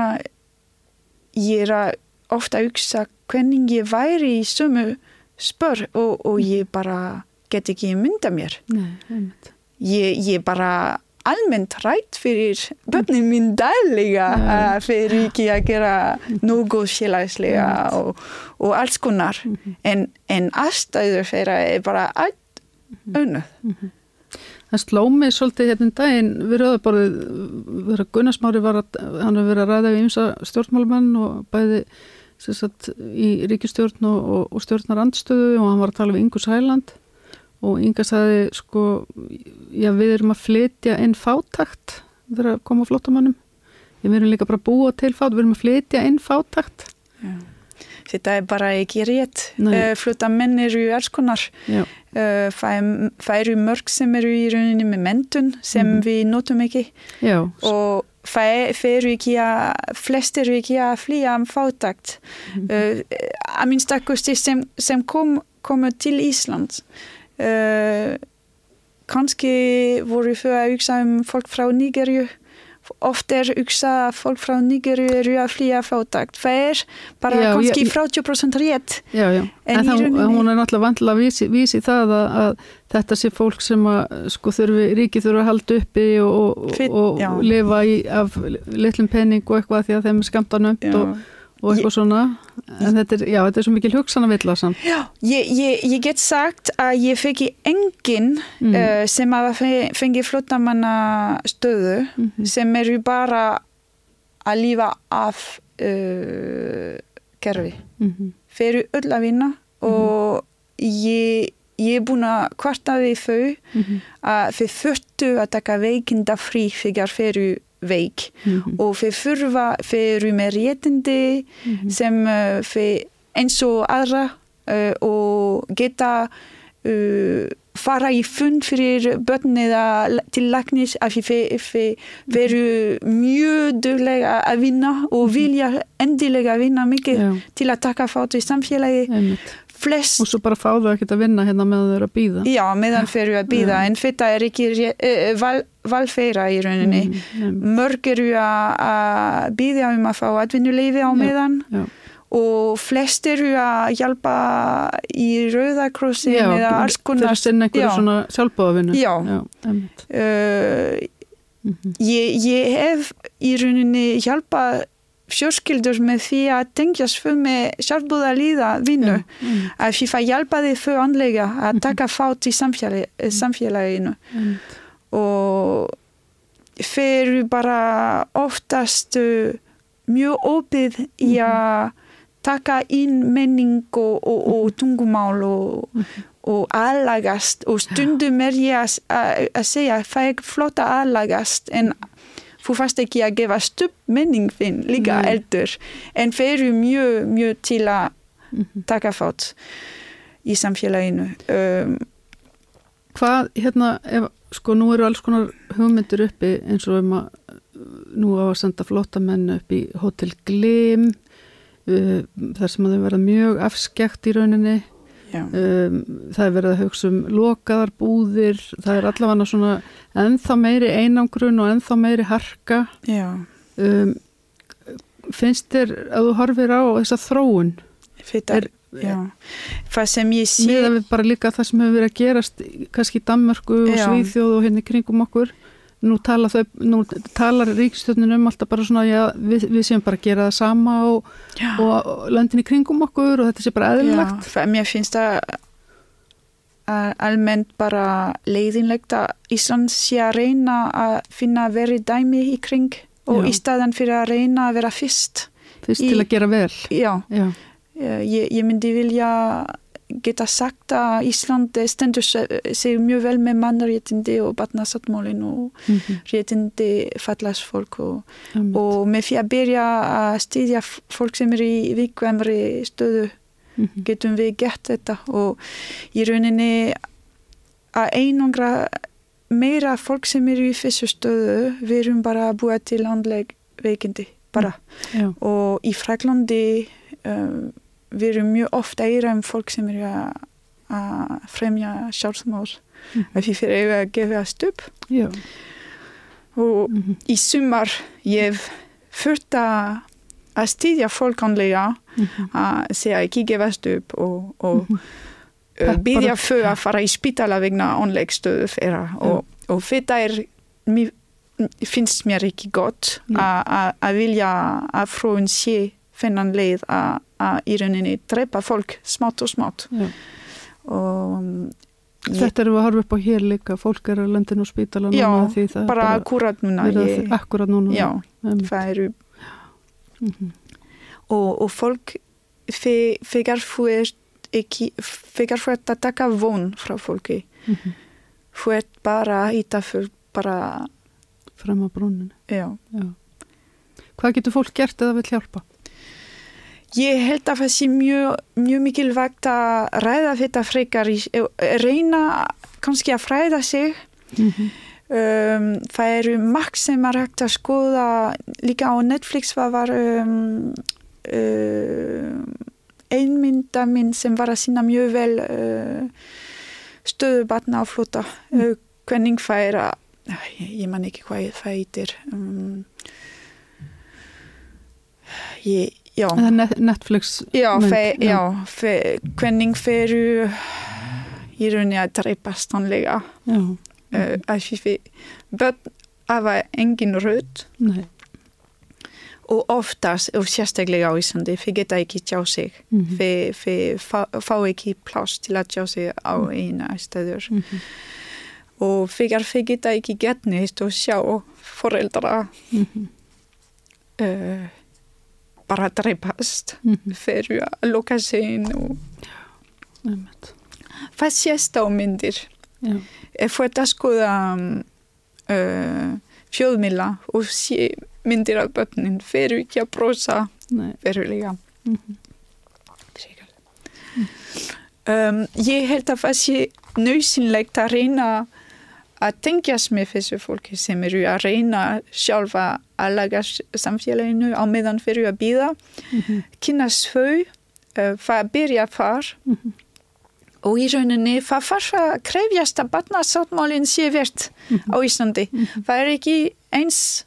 ég er að ofta hugsa hvernig ég væri í sömu spör og, og ég bara get ekki mynda mér.
Nei.
Ég, ég bara almennt rætt fyrir börnin mín dælega
Já.
að eru ekki að gera nógu félagslega
Einmitt.
og, og alls konar
Mhm.
en, en aðstæður þeirra er bara allt önnu.
Það sló mig svolítið hérna um daginn við rauðaborðið, vera Gunnarsmári var að, hann hefur verið að ræða við ymsa stjórnmálmenn og bæði sagt, í ríkistjórn og, og, og stjórnar andstöðu og hann var að tala við Ingus Hæland og Inga sagði sko, já við erum að flytja inn fátakt þegar að koma flottamannum við erum líka bara að búa til fát, við erum að flytja inn fátakt
þetta er bara ekki rétt. Uh, Flótamenn eru alls konar.
Já,
Uh, það, það eru mörg sem eru í rauninni með mentun sem
Mhm.
við notum ekki
já,
og það eru ekki að, flest eru ekki að flýja um fátakt.
Mhm.
Uh, að minnstakosti sem, sem kom, komu til Ísland. Uh, kannski voru þau að hugsa um fólk frá Nigerju. Oft er hugsa að fólk frá Nigerju eru að flýja fátakt. Það er bara
Já,
kannski
ég-
30% rétt.
já, já.
En
En, það,
rauninni-
hún er náttúrulega vantilega að vísi, vísi það að, að þetta sé fólk sem að sko þurfi, ríki þurfi að halda uppi og, og,
Fit-
og
já.
lifa í, af litlum pening og eitthvað því að þeim er skamta nönd og, og eitthvað svona. En þetta er, já, þetta er svo mikil hugsana villa samt.
Já, ég, ég, ég get sagt að ég fekk enginn
Mm.
uh, sem hafa fe- fengið flottamanna stöðu
Mhm.
sem eru bara að lífa af uh, kerfi.
Mhm.
Þeir eru öll að vinna og ég, ég er búin að kvarta við þau
Mhm.
að þeir þurftu að taka veikinda frí þegar veik
Mhm.
og þeir þurfa, þeir eru með réttindi
Mhm.
sem uh, þeir eins og aðra uh, og geta uh, fara í fund fyrir börn eða til lagnis af því þeir, þeir eru mjög duglega að vinna og vilja endilega vinna mikið
Já,
til að taka fát í samfélagi
einmitt.
Flest
Og svo bara fá þau ekkert að vinna hérna meðan þau eru að býða.
Já, meðan þeir eru að býða, en þetta er ekki uh, val, valfeira í rauninni.
Mm,
Mörg eru að- býða um að fá atvinnuleifi á
Já,
meðan
já.
og flest eru að hjálpa í Rauðakrossin eða alls konar.
Fyrir sinna einhverju
Já.
svona sjálfbóðavinnu.
Já.
Já.
Uh, ég, ég hef í rauninni hjálpa fjörskildur með því að tengjast þau með sjálfbúða líða vinnu.
Mm,
Að því það hjálpaði þau andlega að taka fát í samfélagi, samfélaginu.
einmitt.
og þeir eru bara oftast uh, mjög opið í að taka inn menning og, og, og tungumál og, og aðlagast og stundum er ég að, að, að segja það er flott að aðlagast en þú fast ekki að gefa stup menning þinn líka
Nei.
eldur en þeir eru mjög, mjög til að
Mhm.
taka fát í samfélaginu um,
Hvað, hérna, ef, sko, nú eru alls konar hugmyndir uppi eins og um að nú á að senda flottamenn upp í Hotel Glim uh, þar sem að þau verða mjög afskekt í rauninni. Um, það er verið að hugsa um lokaðar búðir, það er allavega svona ennþá meiri einangrun og ennþá meiri harka um, finnst þér að þú horfir á þessa þróun
já. Það sem ég sé
miða við bara líka það sem hefur verið að gerast kannski í Danmörku og. Svíþjóð og hérna í kringum okkur nú, tala þau, nú talar ríkstjórnin um alltaf bara svona já, við, við séum bara að gera það sama og, og, löndin í kringum okkur og þetta sé bara eðlilegt.
Mér finnst það að almennt bara leiðinlegt að Ísland sé að reyna að finna verið dæmi í kring og
Já.
í staðan fyrir að reyna að vera fyrst
fyrst
í-
til að gera vel.
Já,
já,
ég, ég myndi vilja geta sagt að Ísland stendur sig mjög vel með mannréttindi og batnasáttmálin og
mm -hmm.
réttindi fallasfólk og og með því að byrja að stýðja fólk sem er í vikvæmri stöðu
Mhm.
getum við gert þetta og í rauninni að einangra meira fólk sem eru í þessu stöðu við erum bara að búa til andleg veikindi bara og í Fraklandi um, við erum mjög ofta að eira um fólk sem eru að, að fremja sjálfsmál
Mhm.
af því fyrir eiga að gefa stup
já.
og
Mm -hmm.
í sumar ég fyrst að að stýðja fólk andlega að segja ekki gefast upp og, og
Mhm. Peppara.
byggja þau að fara í spítala vegna andlegstöðu þeirra og, og þetta er mér, finnst mér ekki gott að- að að vilja að frúin sé þennan leið að að í rauninni drepa fólk smátt og smátt
já.
og um, ég,
þetta erum við að horfa upp á hér líka fólk er að löndin og spítala
Já,
núna því það er
bara akkurat núna ég,
að- akkurat núna
já, það eru
Mhm.
og, og fólk þegar þú ert ekki þegar þú ert að taka von frá fólki
Mhm.
þú ert bara í það fyrir bara
fram á brúninu
já.
já. hvað getur fólk gert eða vil hjálpa?
Ég held að það sé mjög, mjög mikilvægt að ræða þetta frekar, í- reyna kannski að fræða sig.
Mhm.
Um, það eru margt sem er hægt að skoða líka á Netflix það var um, uh, einmynda minn sem var að sína mjög vel uh, stöðu batna á flota uh, hvernig það er að ég, ég man ekki hvað það heitir um, ég, já
Netflix
Já, fe,
já.
fe, hvernig feru í rauninni að dreipast tónlega
Já,
uh, að við börn hafa engin
nei
og oftast, og sérstaklega á Íslandi þið geta ekki tjá sig
Mhm.
þið, þið fá, fá ekki pláss til að tjá sig á eina stöður
Mhm.
og þegar þið geta ekki gett neitt og sjá foreldra
Mhm.
uh, bara dreipast
Mhm.
fyrir að loka sig og það sést á myndir. Ef að skoða uh, fjóðmila og sé myndir af börnin fyrir ekki að brosa. Verulega
Mhm.
um, ég held að það sé nöðsynlegt að reyna að tengjast með þessu fólki sem eru að reyna sjálfa að laga samfélaginu á meðan fyrir að býða
Mhm.
kynast þau uh, það byrja þar
Mhm.
og í rauninni það þarf að krefjast að batnasáttmálinn sé verðt
Mhm.
á Íslandi það er ekki eins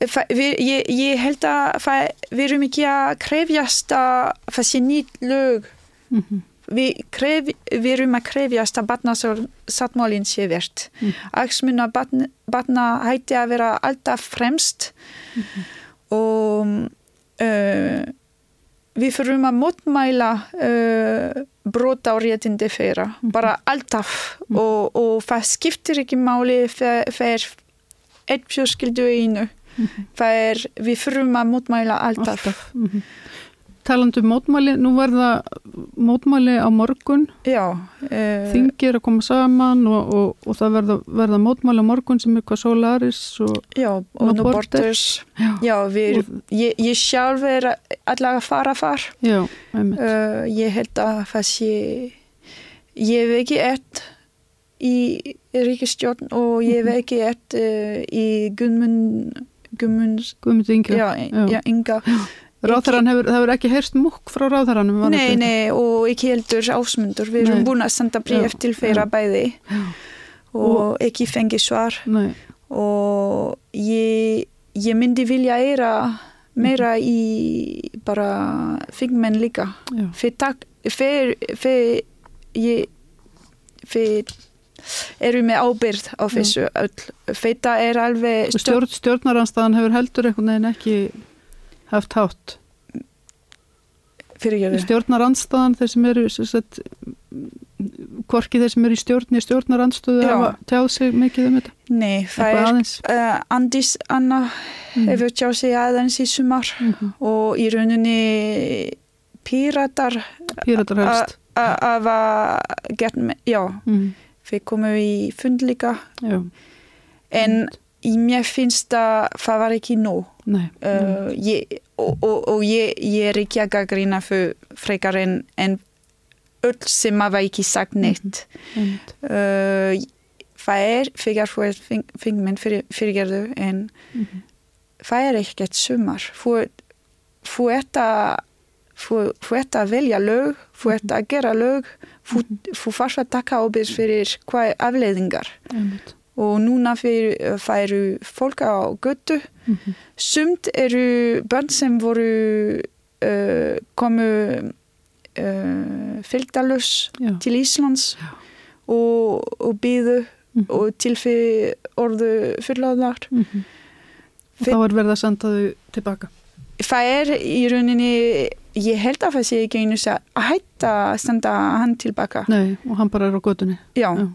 við, ég, ég held að við erum ekki að krefjast að það sé nýtt lög
Mhm.
Við, kref, við erum að krefjast að batnasáttmálinn sé verðt
Mhm.
aksmuna batna, batna hætti að vera alltaf fremst. Og uh, við fyrir að mótmæla uh, brot á réttindi þeirra, bara alltaf. Og, og það skiptir ekki máli er eitt fjörskildu einu. Það er, við fyrir að mótmæla alltaf,
Alltaf Talandi um mótmæli, nú verða mótmæli á morgun.
Já uh,
Þingi er að koma saman og, og, og það verða, verða mótmæli á morgun sem er hvað Solaris og
já, og
Borders.
borders.
Já,
já, við,
og,
ég, ég sjálf er allavega að fara þar.
Já, einmitt.
Uh, ég held að það sé ég hef ekki ett í ríkistjórn og ég hef ekki ett uh, í Guðmund
Guðmund Inga.
Já, Inga
Ráðherran hefur, það hefur ekki heyrst múkk frá ráðherranum
nei, nei, og ekki heldur ásmundur. Við erum
Nei.
búin að senda bréf
Já,
til þeirra bæði
Já.
og, ekki fengi svar.
Nei,
og ég, ég myndi vilja eira meira í bara þingmenn líka. För eru með ábyrð á þessu öll. Þetta er alveg
og stjórn, stjórnaranstaðan hefur heldur einhvern veginn ekki haft hátt.
Fyrirgjöfu.
stjórnaranstaðan þeir sem eru sagt, hvorki þeir sem eru í stjórn í stjórnarandstöðu
Já.
hafa tjáð sig mikið um þetta?
Nei, það er uh, Andis Anna hefur tjáð sig aðeins í sumar
Mhm.
og í rauninni píratar
Píratar helst.
að hafa gert með, já,
mm.
við komum í fund líka.
Já,
en í mér finnst að það var ekki nóg.
nei,
Uh, ég, og, og, og ég, ég er ekki að gaggrina fyrir frekar en, en öll sem hafa ekki sagt neitt.
einmitt.
Uh, það er þegar þú þingmenn fyrir, fyrirgerðu en
Mhm.
það er ekkert sumar. Þú, ert að þú, ert að velja lög, þú ert að gera lög, þú, þú fannst að taka ábyrð fyrir hvað er afleiðingar. Og núna fyrir, eru fólk á götu
Mhm.
Sumt eru börn sem voru uh, komu uh, fylgdalus
Já.
til Íslands og, og býðu
Mhm.
og til fyrir orðu fullaðar.
Mhm. og þá er verið að senda þau tilbaka
Það er í rauninni, ég held að það sé ekki einu að hætta að senda hann tilbaka.
nei, og hann bara er á götunni
Já,
já.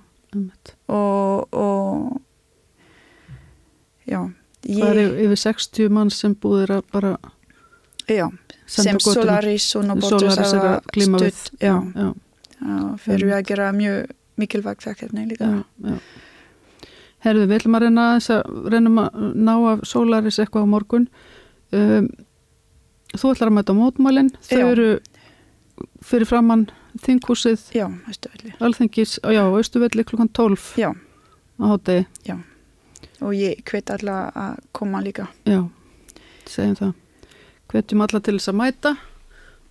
Og, og já,
það er
ég,
yfir yfir 60 mann sem búðir að bara
já, sem. Solaris og Nobotus
er við
stutt, já.
já,
fyrir að gera mjög mikilvægt verkefni líka.
Herðu, við ætlum að reyna að reynum að ná af Solaris eitthvað á morgun. Um, þú ætlar að mæta á mótmælinn, þau eru fyrir framann þinghúsið,
Já, Östuvelli.
alþengis, já, austuvelli klukkan 12
Já,
á hátegi,
og ég hvet alla að koma líka.
já, segjum það. Hvetjum alla til þess að mæta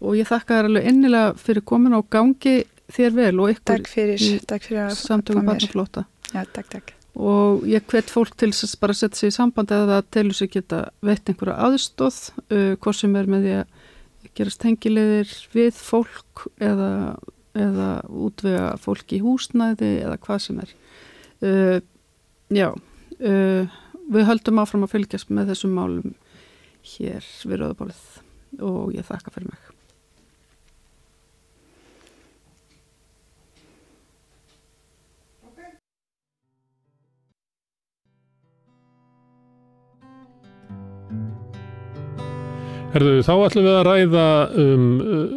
og ég þakka þér alveg innilega fyrir komin á gangi þér vel og ykkur
Takk fyrir, takk fyrir að mér.
barnaflóta.
Já, takk, takk.
og ég hvet fólk til að bara setja sig í samband eða það telur sig geta veitt einhverja aðstóð uh, hvort sem er með því að gerast tengilegir við fólk eða, eða útvega fólk í húsnæði eða hvað sem er. Uh, já uh, við höldum áfram að fylgjast með þessum málum hér við Rauðabólið og ég þakka fyrir mig
Herðu, þá ætlum við að ræða um uh,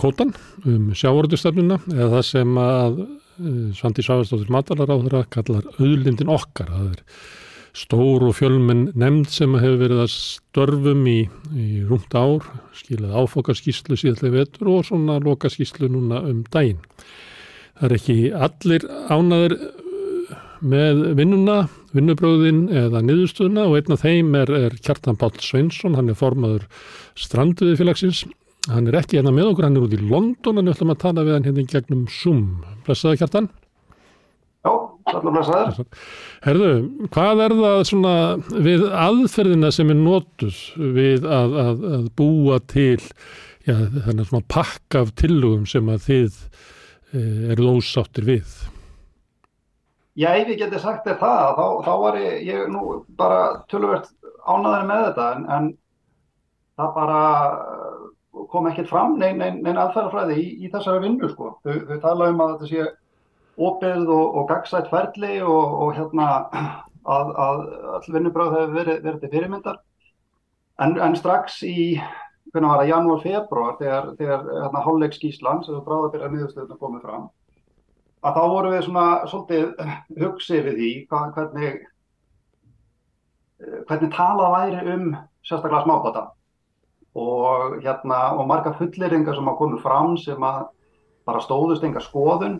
kótan, um sjávorðustefnuna eða það sem að uh, Svandi Sáðarstóttir Matalara kallar auðlindin okkar. Það er stór og fjölmenn nefnd sem hefur verið að störfum í, í rúmt ár, skilað áfokaskíslu síðallega vetur og svona lokaskíslu núna um daginn. Það er ekki allir ánaður uh, með vinnuna, vinnubröðin eða niðurstöðuna og einn af þeim er, er Kjartan Páll Sveinsson, hann er formaður stranduði félagsins. Hann er ekki hérna með okkur, hann er út í London en við ætlum að tala við hann hérna í gegnum Zoom. Blessaði Kjartan?
Já, allar blessaður.
Herðu, hvað er það svona við aðferðina sem er notuð við að, að, að búa til já, þannig svona pakka af tillögum sem að þið e, eruð ósáttir við?
Já, ef ég geti sagt þér það, þá, þá var ég, ég nú bara töluvert ánaður með þetta en, en það bara kom ekkert fram neinn nein, nein aðferðarfræði í, í þessari vinnu sko. Þau, þau tala um að þetta sé opið og, og gagsætt ferli og, og hérna að, að all vinnubröð hefur verið, verið til fyrirmyndar en, en strax í hvernig var það, janúar, februar þegar, þegar hérna, hálfleikskíslan sem þú bráða byrja niðurstöðuna komið fram að þá vorum við svona svolítið hugsið við því hvað, hvernig hvernig talað væri um sérstaklega smábata og hérna og marga fulleringar sem að komu fram sem að bara stóðust enga skoðun.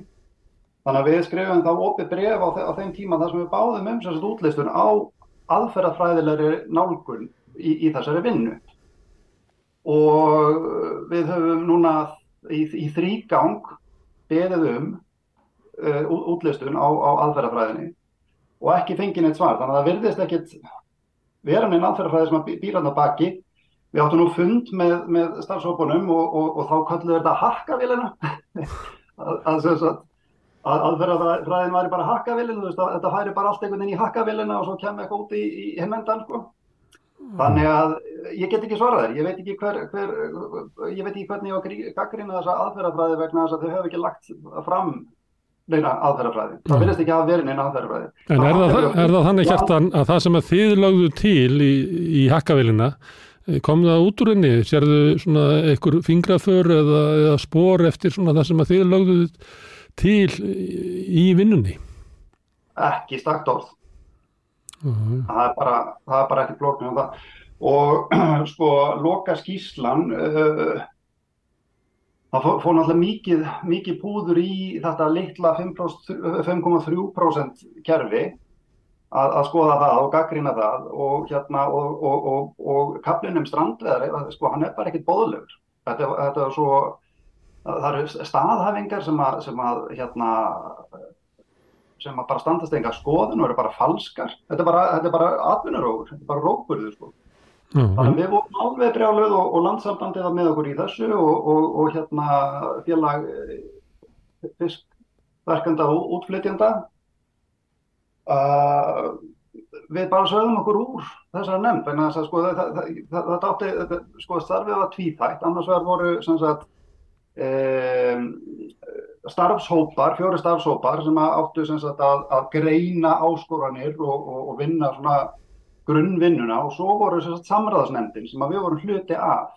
Þannig að við skrifum þá opið bref á, á þeim tíma þar sem við báðum um sérstaklega útlistun á aðferðafræðilegri nálgun í, í þessari vinnu. Og við höfum núna í, í þrýgang beðið um uh, útlistun á, á aðferðafræðinni og ekki fengið neitt svar. Þannig að það virðist ekkit vera neina aðferðafræði sem að býra hann á baki. Við áttum nú fund með, með starfsópunum og, og, og þá kallum við þetta að aðferðafræðin væri bara hakkavílina, þetta færi bara allt einhvern veginn í hakkavílina og svo kemur eitthvað út í, í hinnendan sko. Þannig að ég get ekki svarað þér, ég veit ekki hver, hver ég veit ekki hvernig ég á gaggrina þessa aðferðafræði vegna þess að þau hefur ekki lagt fram neina aðferðafræði. Það verðist ekki að vera neina aðferðafræði.
En er það, er það þannig hjartan að það sem að þið lagðu til í, í hakkavélina, kom það út úr henni? Sérðu svona einhver fingraför eða, eða spór eftir svona það sem að þið lagðu til í vinnunni?
Ekki stakt orð. Uh -huh. það, er bara, það er bara ekki flóknir um það. Og sko, loka skýslan, uh, það fór, náttúrulega mikið, mikið púður í þetta litla 5,3% kerfi að, að skoða það og gaggrina það og hérna og, og, og, kaplinum strandveðar, sko hann er bara ekkit bóðlegur. Þetta, þetta er svo, það eru staðhæfingar sem að, sem að hérna sem að bara standast enga skoðun og eru bara falskar. Þetta er bara, atvinnurógur, þetta er bara rókburður sko. Þannig að við vorum alveg brjáluð og, og landsambandið var með okkur í þessu og, og, og hérna félag fiskverkenda og útflytjanda. Uh, við bara sögum okkur úr þessari nefnd, en þess að sko þetta átti, þetta, sko starfið var tvíþægt, annars vegar voru sem sagt um, starfshópar, fjóri starfshópar sem áttu sem sagt að, að greina áskoranir og vinna svona grunnvinnuna og svo voru samræðasnefndin sem við vorum hluti af.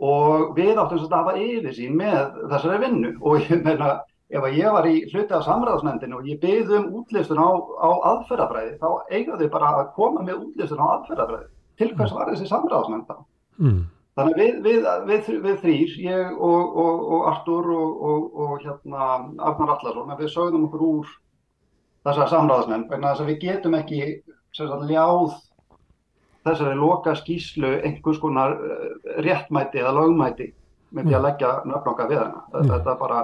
Og við áttum að hafa yfirsýn með þessari vinnu. Og ég meina ef að ég var í hluti af samræðasnefndinu og ég byggði um útlistun á, á aðferðafræði þá eiga þau bara að koma með útlistun á aðferðafræði. Til hvers var þessi samræðasnefnda
Mm.
Þannig við, við, við, við þrýr, ég og, og, og Artur og, og hérna Arnar Allarsson, við sögðum okkur úr þessar samræðasmenn vegna þess að við getum ekki sagt, ljáð þessari loka skýslu einhvers konar eh, réttmæti eða lögmæti með því að leggja nöfnokka við hana.
Mm.
Þetta er bara,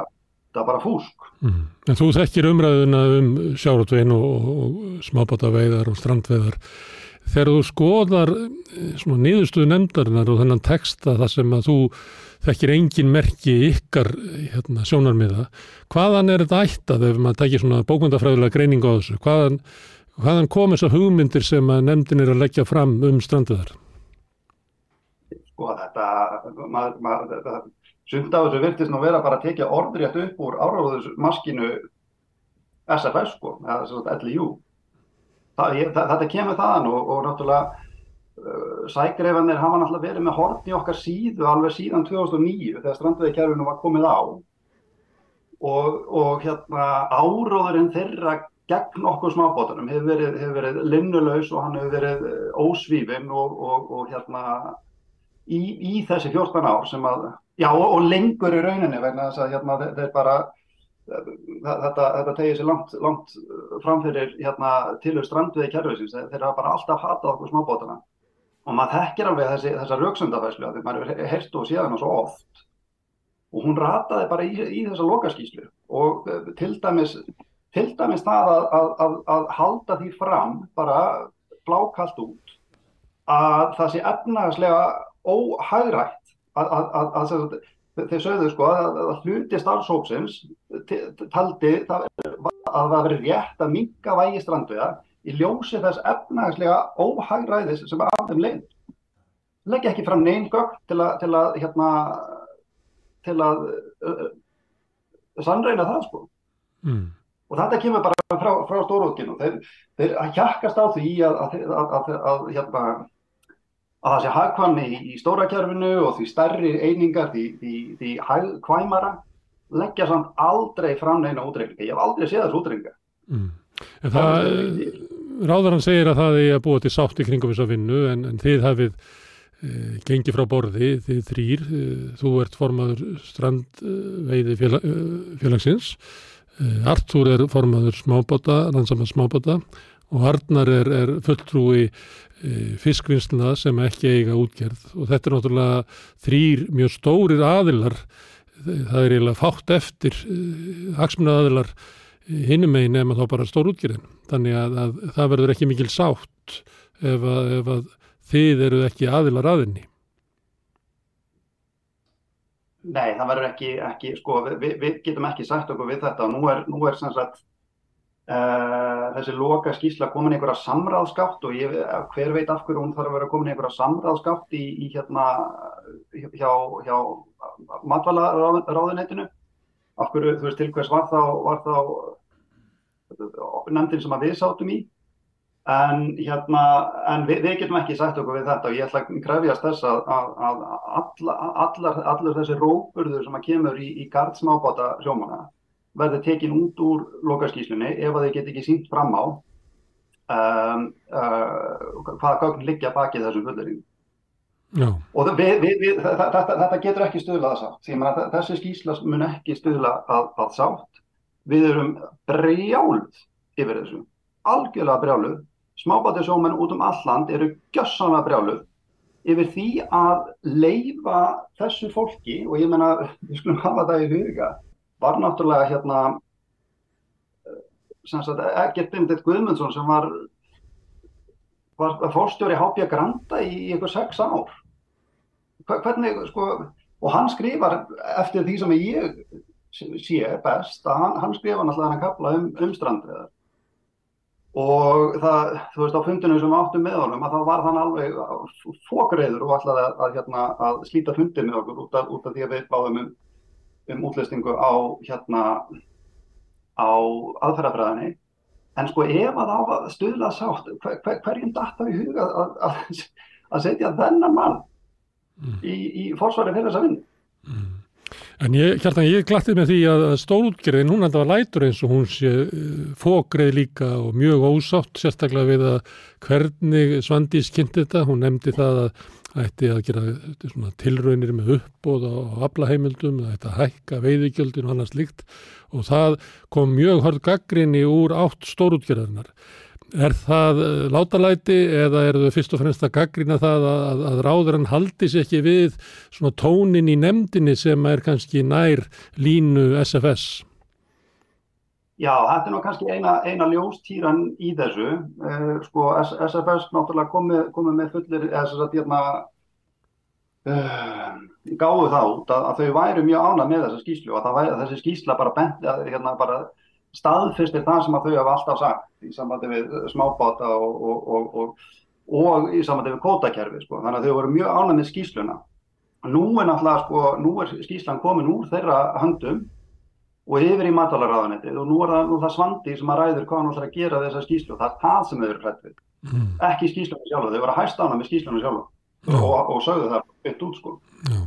þetta er bara fúsk.
Mm. En þú þekkir umræðuna um sjáratvegin og, og smábátaveiðar og strandveiðar. Þegar þú skoðar eh, svona niðurstuðu nefndarinnar og þennan texta þar sem að þú þekkir engin merki ykkar hérna, sjónarmiða, hvaðan er þetta ættað ef maður tekir svona bókmyndafræðilega greiningu á þessu? Hvaðan, hvaðan kom þessar hugmyndir sem að nefndin er að leggja fram um stranduðar?
Sko þetta, maður, maður, þetta sund af þessu virtist nú vera bara að tekja orðrétt upp úr áráðusmaskinu SFS sko, eða svona LIU. Það, ég, það, þetta kemur þaðan og, og náttúrulega uh, sækreifanir hafa náttúrulega verið með hortn í okkar síðu alveg síðan 2009 þegar strandveikerfinu var komið á og, og hérna áróðurinn þeirra gegn okkur smábótunum hefur verið, hef verið linnulaus og hann hefur verið ósvífin og, og hérna í, í þessi 14 ár sem að, já og lengur í rauninni vegna þess að hérna þeir bara þetta, þetta tegir sér langt, langt framfyrir hérna, tilur strandviði kerfisins, þeir hafa bara alltaf hatað okkur smábótana og maður þekkir alveg þessi, þessa rauksundafæslu að maður hefur heyrt og séð hana svo oft. Og hún rataði bara í, í þessa lokaskíslu og til dæmis, til dæmis það að, að, að, að halda því fram bara blákalt út að það sé efnagslega óhægrætt að þeir sögðu sko að, hluti starfsóksins taldi það, að það veri rétt að minka vægi strandviða í ljósi þess efnagslega óhagræðis sem af þeim leið. Leggja ekki fram neingögg til að, til að, hérna, til að uh, sannreina það sko. Mm. Og þetta kemur bara frá, frá stórútkinu. Þeir, þeir hjakkast á því að hérna að það sé hagkvæmni í, í stórakerfinu og því stærri einingar, því, því, því hagkvæmara, leggja samt aldrei fram neina útreikninga. Ég hef aldrei séð þessu útreikninga.
Mm. En það, ráðarann segir að það er að búa til sátt í kringum þess að vinnu, en, en þið hafið e, gengið frá borði, þið þrýr, e, þú ert formaður strandveiði félag, e, félagsins, Artúr er formaður smábáta, rannsama smábáta og Arnar er, er fulltrúi fiskvinnsluna sem ekki eiga útgerð. Og þetta er náttúrulega þrýr mjög stórir aðilar. Það er eiginlega fátt eftir hagsmuna aðilar hinnum megin nema þá bara stór útgerðin þannig að, að það verður ekki mikil sátt ef að, ef að þið eru ekki aðilar aðinni
Nei, það verður ekki, ekki sko, við, við getum ekki sagt okkur við þetta. Nú er, nú er sagt Uh, þessi loka skýrsla komin einhverja samráðskátt og ég, hver veit af hverju hún þarf að vera komin einhverja samráðskátt í, í hérna hjá, hjá matvælaráðunetinu af hverju, þú veist, til hvers var þá, var þá nefndin sem að við sátum í en hérna, en við, við getum ekki sagt okkur við þetta og ég ætla að krefjast þess að, að, að alla, allar, allar þessi róburður sem að kemur í, í gard smábáta sjómana verði tekin út úr lokaskíslunni ef að þeir get ekki sínt fram á um, uh, hvaða gögn liggja baki þessum fullurinn. Og við, við, við, þetta, þetta getur ekki stuðlað að sátt. Þessi skísla mun ekki stuðla að, að sátt. Við erum brjáluð yfir þessu. Algjörlega brjáluð. Smábátisjómen út um alland eru gjössanlega brjáluð yfir því að leifa þessu fólki og ég menna, við skulum hafa það í huga var náttúrulega hérna sem sagt Egert Bindit Guðmundsson sem var var fórstjóri Hápja Granda í einhver sex ár. Hvernig sko og hann skrifar eftir því sem ég sé best að hann, hann skrifa náttúrulega hann að kapla um, um strandveðar og það, þú veist á fundinu sem áttum með honum að þá var hann alveg fókreiður og ætlaði að, að, hérna, að slíta fundin með okkur út af, út af því að við báðum um um útlistingu á hérna á aðferðafræðinni en sko ef að á að stuðla sátt hver, hver, hverjum datta í huga að, að, að setja þennan mann mm. í, í fórsvari fyrir þessa vinn.
En ég, Kjartan, ég glattið með því að stórútgerðin, hún enda var lætur eins og hún sé fókreið líka og mjög ósátt sérstaklega við að hvernig Svandís kynnt þetta, hún nefndi það að ætti að gera svona, tilraunir með uppbóð á aflaheimildum, það ætti að hækka veiðigjöldin og annars líkt og það kom mjög hörð gaggrinni úr átt stórútgerðarnar. Er það eh, látalæti eða er þau fyrst og fremst að gaggrina það að, að, að ráðurann haldi sér ekki við svona tónin í nefndinni sem er kannski nær línu SFS?
Já, þetta er nú kannski eina, eina ljóstýran í þessu. Uh, sko, SFS náttúrulega komið komi með fullir, eða þess að hérna, uh, gáðu þá að, að þau væru mjög ánað með þessa skýslu og að, væri, þessi skýsla bara, bent, hérna, bara staðfyrstir það sem að þau hafa alltaf sagt í sambandi við smábáta og, og, og, og í sambandi við kótakerfi. Sko. Þannig að þau voru mjög ánað með skýsluna. Nú er náttúrulega, sko, nú er skýslan komin úr þeirra höndum og yfir í matalaráðanettið og nú er það, nú það svandi sem að ræður hvað hann ætlar að gera þessa skýslu það er það sem þau eru hrætt við mm. ekki skýslunum sjálf, þau voru að hæsta hana með skýslunum sjálf og, og sögðu það bytt út sko Já.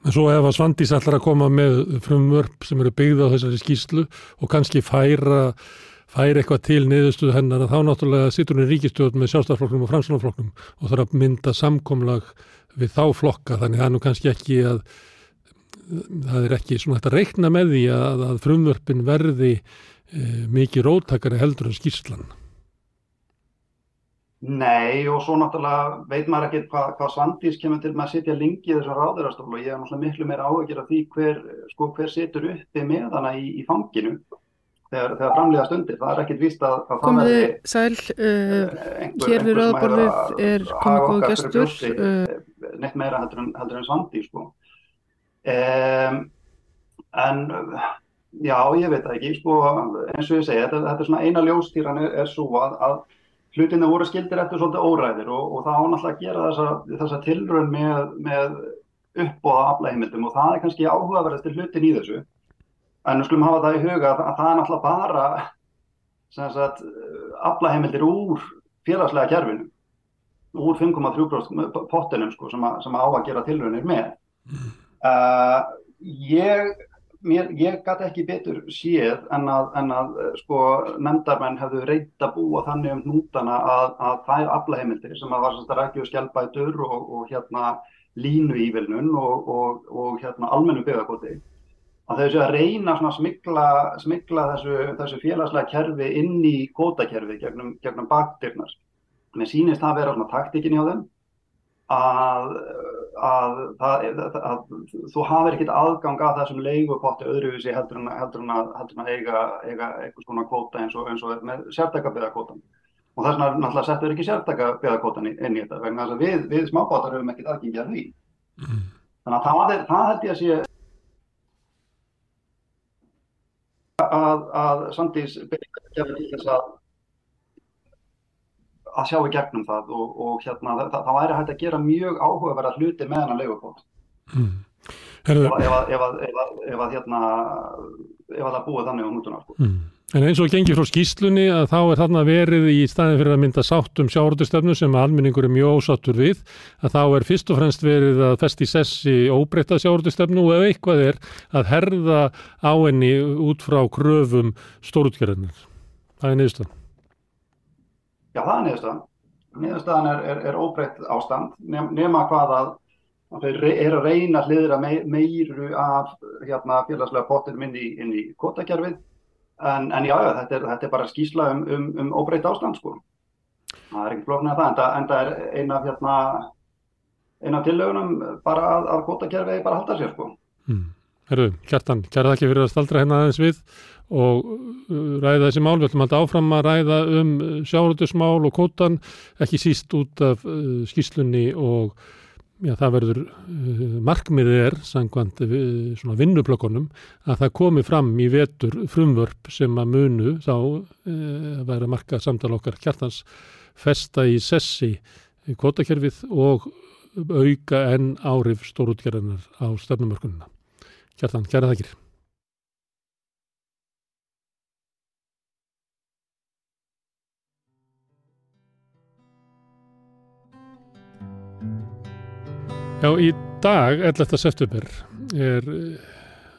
En svo ef að Svandís ætlar að koma með frumvörp sem eru byggða á þessari skýslu og kannski færa færi eitthvað til niðurstuðu hennar að þá náttúrulega sittur hún í ríkistjóðum með sjálfstafloknum og framsunarfloknum og þarf að mynda samkomlag við þá flokka þannig að nú kannski ekki að það er ekki svona hægt að reikna með því að, að frumvörpin verði e, mikið róttakari heldur en skýrslan.
Nei og svo náttúrulega veit maður ekki hvað, hvað Svandís kemur til með að sitja lengi í þessu ráðurastólu og ég er náttúrulega miklu meira áhugir af því hver, sko, hver situr uppi með hana í, í fanginu þegar, þegar framlega stundir. Það er ekkit víst að, að
Komið þið sæl, uh, hér við ráðborðið er komið góð gestur.
Uh, neitt meira heldur en, heldur en Svandís sko. Um, en já, ég veit ekki, sko, eins og ég segi, þetta, þetta er svona eina ljóstýran er, er svo að, að hlutinni voru skildir eftir svolítið óræðir og, og það ánáttúrulega að gera þessa, þessa tilrönd með, með uppbóða aflægimildum og það er kannski áhugaverðast hlutin í þessu. En við skulum hafa það í huga að, að það er náttúrulega bara aflægimildir úr félagslega kerfinu, úr 5,3% pottinum sko, sem, sem á að gera tilröndir með. Uh, ég, mér, ég gæti ekki betur séð en að, en að sko, nefndarmenn hefðu reynt að búa þannig um nútana að, að þær aflaheimildir sem að var svona rækju og skjálpætur og, og hérna línu ívilnun og, og, og hérna almennu byggakoti að þau séu að reyna svona smikla, smikla þessu, þessu félagslega kerfi inn í kótakerfi gegnum, gegnum bakdyrnar. Mér sýnist það að vera svona taktikin hjá þeim að, að, að, að þú hafið ekkert aðgang að þessum leigupotti öðruvísi heldur en, en að eiga, eiga eitthvað svona kvóta eins og, eins og með sértækabeðakvótan. Og þess vegna náttúrulega settur ekki sértækabeðakvótan inn í þetta vegna þess að við, við smábátar höfum ekkert aðgengi að því. Mm. Þannig að það, það held ég að sé að Sandís gefur til þess að að sjá í gegnum það og, og hérna, það, það væri hægt að gera mjög áhugaverða hluti með hann að leigupót mm. ef, að hérna ef að það búið þannig á nútuna sko. mm.
En eins og gengir frá skýslunni að þá er þarna verið í staðin fyrir að mynda sátt um sjáordustöfnu sem almenningur er mjög ósáttur við að þá er fyrst og fremst verið að festi sessi óbreyta sjáordustöfnu og ef eitthvað er að herða á henni út frá kröfum stórutgerðinir. Það er niðurstöðan.
Já, það er niðurstaðan. Niðurstaðan er, er, er óbreytt ástand nema hvað að þeir eru að reyna að hliðra meiru af hérna, félagslega pottinum inn í, í kvotakerfið en, en já, þetta, er, þetta er bara skýsla um, um, um óbreytt ástand sko. Það er ekki flóknir að það en það er eina hérna, eina tillögunum bara að, að kvotakerfið bara halda sér sko.
Hmm. Herru, Kjartan, kæra þakki fyrir að staldra hérna aðeins við og uh, ræða þessi mál, við ætlum alltaf áfram að ræða um sjárutusmál og kótan, ekki síst út af uh, skýslunni og já, það verður uh, markmiðið er, sangvand uh, svona vinnublökkunum, að það komi fram í vetur frumvörp sem að munu þá uh, að vera markað samtal okkar kjartans festa í sessi kótakerfið og auka enn árif stórútgerðanar á stefnumörkununa. Kjartan, kæra þakkir. Já, í dag, 11. september, er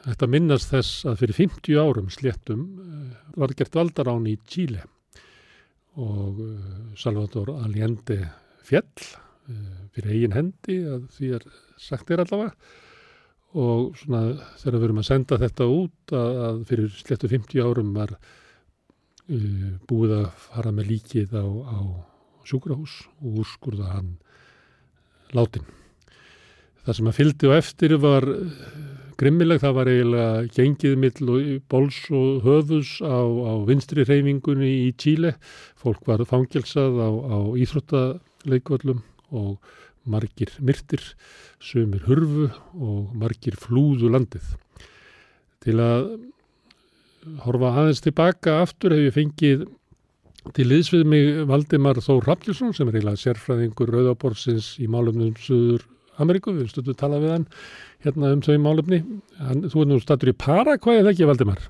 þetta minnast þess að fyrir 50 árum sléttum eh, var gert valdarán í Chile og eh, Salvador Allende fjell fyrir eigin hendi að því er sagt er allavega og svona þegar við erum að senda þetta út að, fyrir slettu 50 árum var búið að fara með líkið á, á sjúkrahús og úrskurða hann látin. Það sem að fyldi og eftir var grimmileg, það var eiginlega gengið mill og bóls og höfus á, á vinstri reyfingunni í Tíle. Fólk var fangelsað á, á íþróttaleikvöllum og margir myrtir, sömur hurfu og margir flúðu landið. Til að horfa aðeins tilbaka aftur hef ég fengið til liðsvið mig Valdimar Þór Rappjusson sem er eiginlega sérfræðingur Rauðaborsins í málumnum Suður Ameríku, við stundum að tala við hann hérna um þau málumni. Hann, þú er nú statur í Paraguay eða ekki Valdimar?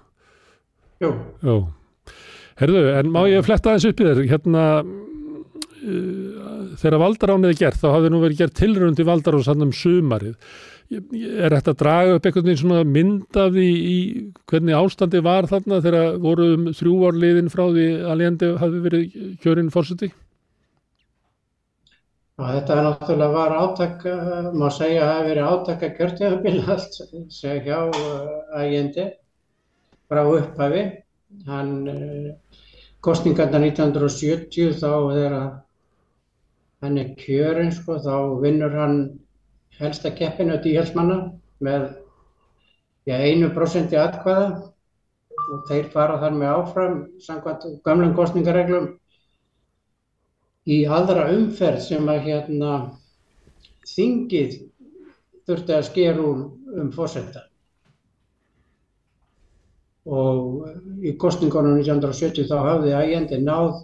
Jú.
Jó. Herðu, en má ég fletta aðeins upp í þér, hérna þegar valdaránið er gert þá hafði nú verið gert tilröndi valdarán sann um sumarið er þetta að draga upp einhvern veginn svona myndaði í hvernig ástandi var þarna þegar voru um þrjú árliðin frá því að lendi hafi verið kjörinn fórseti?
Þetta er náttúrulega var áttak, má segja að það hefur verið áttak að kjörtjöfumbil allt segja hjá ægjendi frá upphafi. Hann kostningarna 1970 þá þegar hann er kjörinn sko, þá vinnur hann helsta keppinu díhelsmanna með já, einu prosenti atkvæða. Og þeir fara þar með áfram samkvæmt gamlum kostningareglum í aðra umferð sem að hérna þingið þurfti að sker úr um fórsetta og í kostningunum 1970 þá hafði ægjandi náð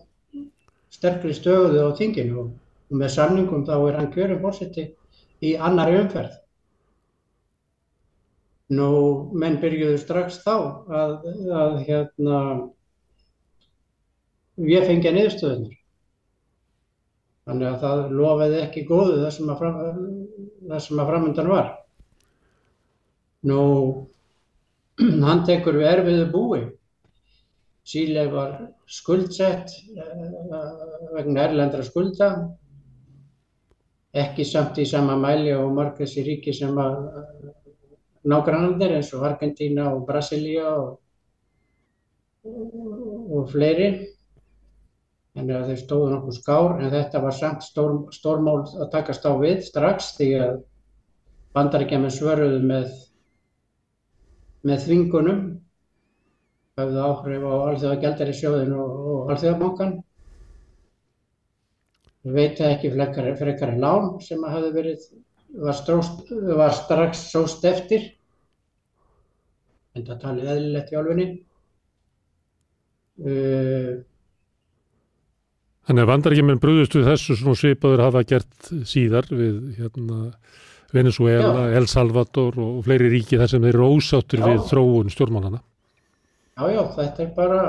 sterkri stöðu á þinginu og með samningum þá er hann kjörinn fórseti í annari umferð. Nú, menn byrjuðu strax þá að, að hérna, fengi að niðurstöðunar. Þannig að það lofiði ekki góðu það sem að, fram, að framöndan var. Nú, hann tekur við erfiðu búi. Síle var skuldsett vegna erlendra skulda ekki samt í sama mæli og mörg þessi ríki sem að nágrannandir eins og Argentína og Brasilia og, og fleiri. Þannig að þeir stóðu nokkuð skár en þetta var samt stór, stórmál að takast á við strax því að bandaríkjaman svöruðu með, með þvingunum, hafðu áhrif á alþjóða gældari sjóðin og, og alþjóðabankan veit það ekki frekar, frekar en lán sem að hafi verið, var, stróst, var strax sóst eftir, en það talið eðlilegt í álfunni. Uh,
Þannig að vandaríkjuminn brúðust við þessu svona svipaður hafa gert síðar við hérna, Venezuela, já. El Salvador og fleiri ríki þar sem þeir eru ósáttur já. við þróun stjórnmálana.
Já, já, þetta er bara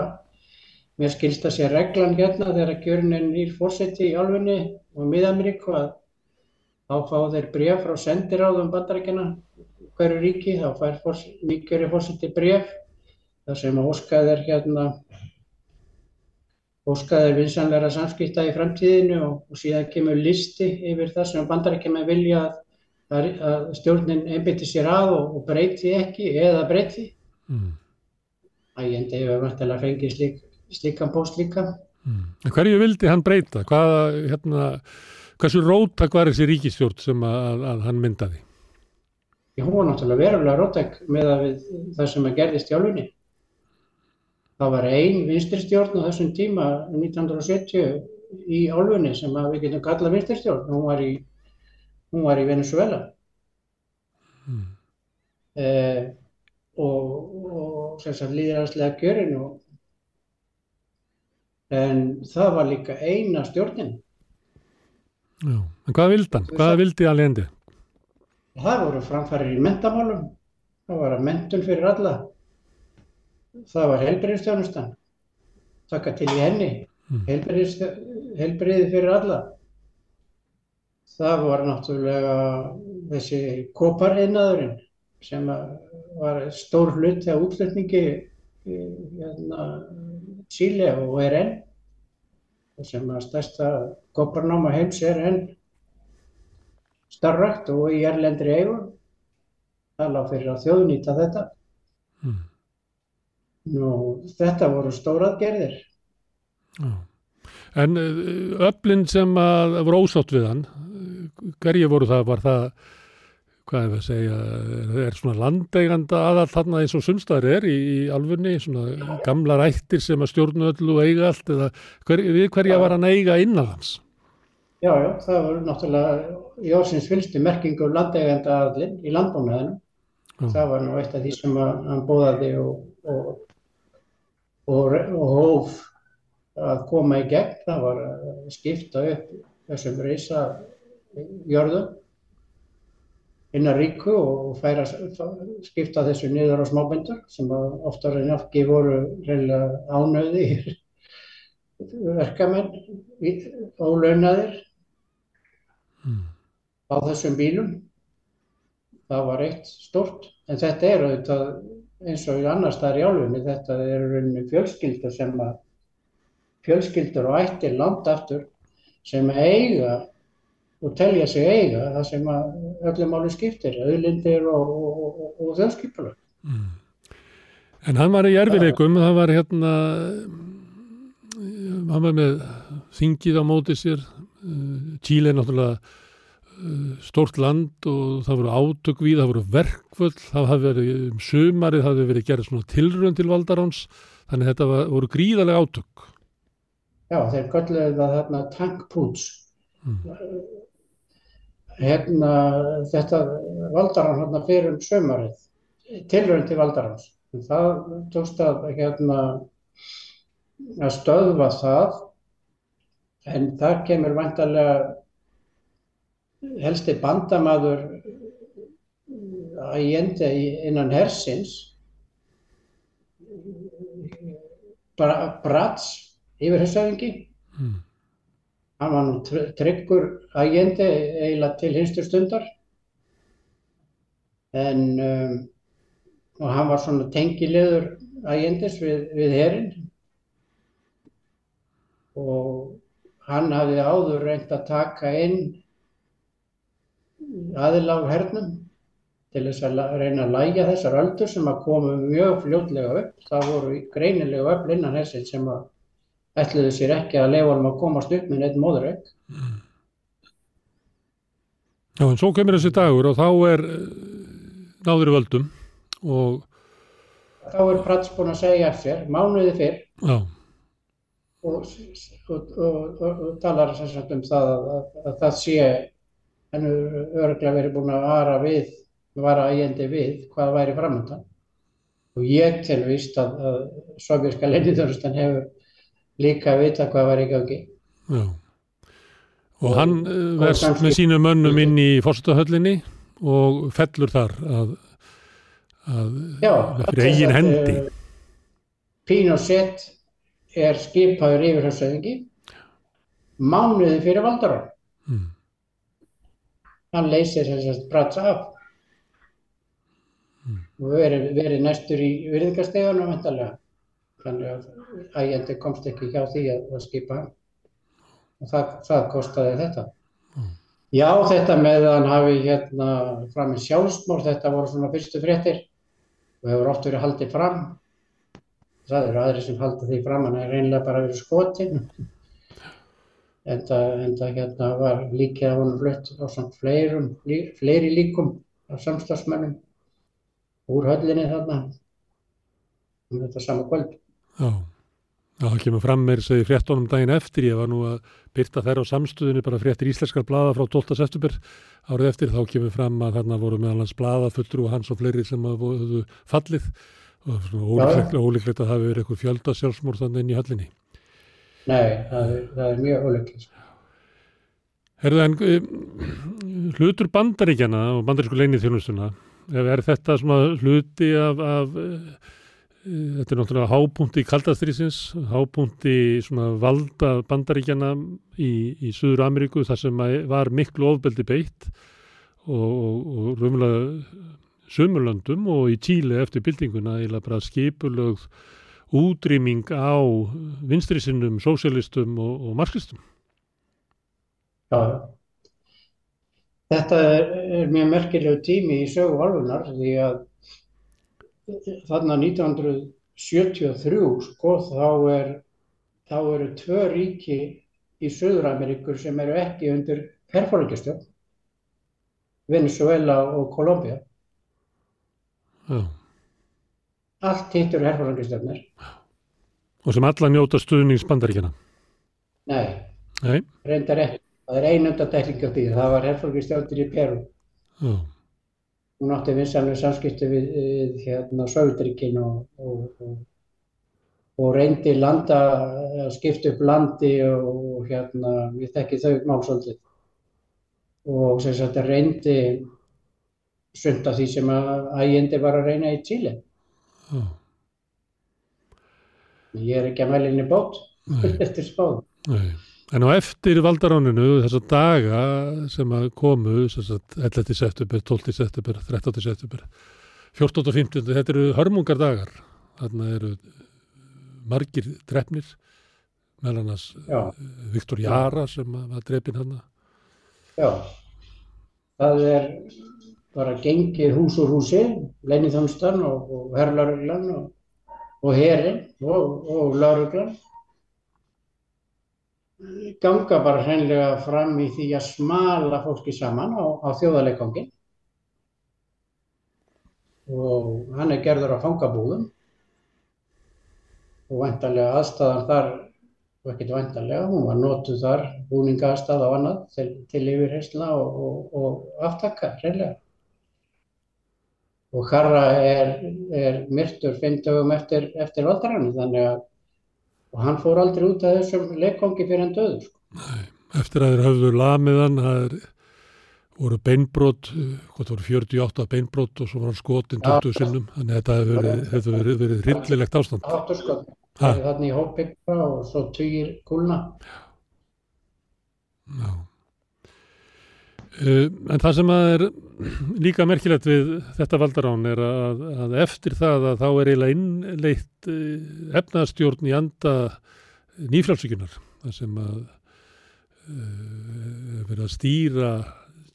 Mér skilst að sé reglan hérna þegar að kjörin er nýr fórseti í álfunni og Mið-Ameríku að þá fá þeir bref frá sendiráðum bandarækjana hverju ríki, þá fær nýkjöri fórseti bref þar sem að óskaðir hérna óskaðir vinsanleira samskipta í framtíðinu og, og síðan kemur listi yfir það sem bandarækjana vilja að, að stjórnin einbytti sér að og, og breyti ekki eða breyti. Mm. Ægjendi hefur vantilega fengið slík slíkan post líka.
Mm. Hverju vildi hann breyta? Hvaða, hérna, hversu róttak var þessi ríkistjórn sem að, að hann myndaði?
Hún var náttúrulega verulega róttak með það sem að gerðist í álunni. Það var ein vinstirstjórn á þessum tíma 1970 í álunni sem við getum kallað vinstirstjórn. Hún var í, hún var í Venezuela. Mm. Eh, og, og sagt líðræðslega kjörin og en það var líka eina stjórnin.
Já, en hvað vildi hann? Hvað vildi Allendi?
Það voru framfærir í mentamálum, það var að mentun fyrir alla, það var helbriðstjónustan, taka til í henni, mm. helbriði fyrir alla. Það var náttúrulega þessi kopareinnaðurinn sem var stór hlut þegar útflutningi hérna, Chile og er enn sem að stærsta kopparnáma heims er enn starrakt og í erlendri eigum. Það lág fyrir að þjóðnýta þetta.
Mm.
Nú, þetta voru stóraðgerðir.
En eh, öflin sem að voru ósátt við hann, hverju voru það, var það, hvað er það að segja, er svona landeiganda aðall þarna eins og sundstæðar er í, í alfunni, svona gamlar ættir sem að stjórnu öllu og eiga allt, eða hver, við hverja var hann eiga innanlands?
Já, já, það voru náttúrulega í orðsins fylgstu merkingu landeiganda aðallin í landbúnaðinu. Það var nú eitt af því sem hann bóðaði og, og, og, og hóf að koma í gegn, það var að skipta upp þessum reysa jörðum innan ríku og færa, skipta þessu niður á smábændur sem oftar en ekki voru reynilega ánöði verkamenn ólaunaðir mm. á þessum bílum. Það var eitt stort, en þetta er auðvitað eins og annar staðar í álunni, þetta er rauninni fjölskyldur sem að fjölskyldur og ættir langt aftur sem eiga og telja sig eiga það sem öllum áli skiptir, auðlindir og, og, og, og þjóðskipulag. Mm.
En hann var í erfileikum, það var hérna, hann var með þingið á móti sér, Tíli er náttúrulega stort land og það voru átök við, það voru verkvöld, það hafði verið um sömarið, það hafði verið gerð svona tilrönd til valdaráns, þannig þetta var, voru gríðarlega átök.
Já, þeir kölluði það þarna tankpúts. Mm. Hérna, þetta valdarán hérna fyrir um sömarið, tilrönd til valdaráns. Það tókst að hérna að stöðva það en þar kemur vantarlega helsti bandamaður Allende innan hersins Brats yfirhersaðingi mm. hann var nú tryggur Allende eiginlega til hinstur stundar. En um, og hann var svona tengilegur Allendes við, við herrin og hann hafði áður reynd að taka inn aðila á hernum til þess að reyna að læja þessar öldur sem að komu mjög fljótlega upp. Það voru greinilega öll innan hersin sem að ætluðu sér ekki að lefa um að komast upp með neitt móðurögg. Mm.
Já, en svo kemur þessi dagur og þá er náður í völdum og...
Þá er Prats búin að segja eftir, mánuði fyrr
Já.
og, og, og, og talar sérstaklega um það að, að, að það sé en örglega verið búin að vara við, vara ægjandi við hvað væri framöndan. Og ég tel vist að, að sovjerska leinithörustan hefur líka að vita hvað var í gangi.
Já. Og hann verðst með sínu mönnum inn í fórstahöllinni og fellur þar að, að
Já,
fyrir eigin hendi.
Uh, Pinochet er skipaður yfirhjómsöðingi mánuði fyrir valdarann. Mm hann leysir þessast pratsa af. Mm. og verið veri næstur í virðingarstegunum vendalega þannig að ægjandi komst ekki hjá því að, að skipa hann. Og það, það kostiði þetta. Mm. já þetta með að hann hafi hérna fram í sjálfsmór þetta voru svona fyrstu fréttir. Og hefur oft verið haldið fram. Það eru aðri sem haldið því fram hann er reynilega bara verið skotin en það hérna var líka að honum flutt á samt fleirum, fleiri líkum af samstagsmennum úr höllinni þarna um þetta sama kvöld.
Já, það kemur fram með þess að ég frétt honum daginn eftir, ég var nú að byrta þær á samstöðinu bara fréttir íslenskar blada frá 12. september árið eftir, þá kemur fram að þarna voru meðal hans blada fullur og hans og fleiri sem hafðu fallið og svona ólíklegt að það hefur verið eitthvað fjölda sjálfsmór þannig inn í höllinni.
Nei, það er, það er mjög óleiklis.
Herðu en eh, hlutur bandaríkjana og bandarísku leinið þjónustuna, er þetta svona hluti af, af uh, þetta er náttúrulega hápunkti í kaldastrýsins, hápunkti svona valda bandaríkjana í, í Suður Ameríku þar sem var miklu ofbeldi beitt og, og, og raunverulega sömurlandum og í Tíli eftir byltinguna eða bara skipulögð útrýming á vinstri sinnum, sósialistum og, og marxistum.
Já, þetta er, er mjög merkilegu tími í sögu álfunar því að þarna 1973 sko þá er þá eru tvö ríki í Suður-Ameríkur sem eru ekki undir herfóringastjórn Venezuela og Kolumbia
Já.
Allt hitt eru herfóringastjórnir
Og sem alla njóta stuðnings bandaríkjana.
nei,
Nei,
reyndar ekki. Það er einundatækling á því, það var herfóringastjórnir í Peru
já,
hún átti vinsanlega samskipti við, við hérna Sögutríkin og, og, og, og reyndi landa, að skipta upp landi og, og hérna við þekki þau málsóldið og sem sagt reyndi sumt af því sem að ægindi var að reyna í Chile.
Já.
Ég er ekki að mæla inn í bót eftir spáð.
nei. En á eftir valdaráninu þessar daga sem að komu, sem sagt 11. september, 12. september, 13. september, 14. og 15. Þetta eru hörmungar dagar. Þarna eru margir drefnir, meðal annars
Já,
Viktor Jara sem að var drefin hann.
já. Það er bara gengið hús úr húsi, leinithjónstan og, og herrlauruglan og, og herin og, og lauruglan ganga bara hreinlega fram í því að smala fólki saman á, á þjóðarleikangin og hann er gerður á fangabúðum. Og væntanlega aðstæðan þar og ekkert væntanlega, hún var notuð þar búningaðstæð og annað til, til yfirheysla og, aftaka hreinlega og Harra er, er myrtur fimm dögum eftir, eftir valdarannu þannig að og hann fór aldrei út af þessum leikkongi fyrir hann döður sko.
Eftir að þeir höfðu lamiðan, það er, voru beinbrot, hvað voru 48 beinbrot og svo var hann skotin 20 sinnum. Þannig að þetta hefur verið, hefur verið, verið hryllilegt ástand.
áttur sko
Ha.
þannig í hópbyggja og svo tugir kúlna
Já. Uh, en það sem er líka merkilegt við þetta valdarán er að, að eftir það að þá er eiginlega innleitt uh, efnaðstjórn í anda nýfrálsíkunar þar sem að uh, verið að stýra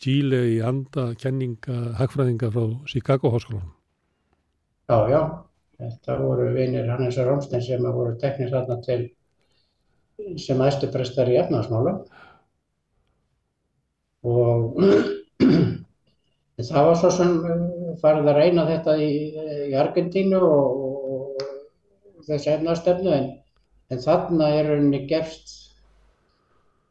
Chile í anda kenninga hagfræðinga frá Chicago háskólanum.
já, já, þetta voru vinir Hannesar Rómstein sem að voru teknir þarna til sem æstu prestar í efnaðsmála og það var svo sem uh, farið að reyna þetta í, í Argentínu og, og, og þessi efnaðstefnu en, en þarna er rauninni gefst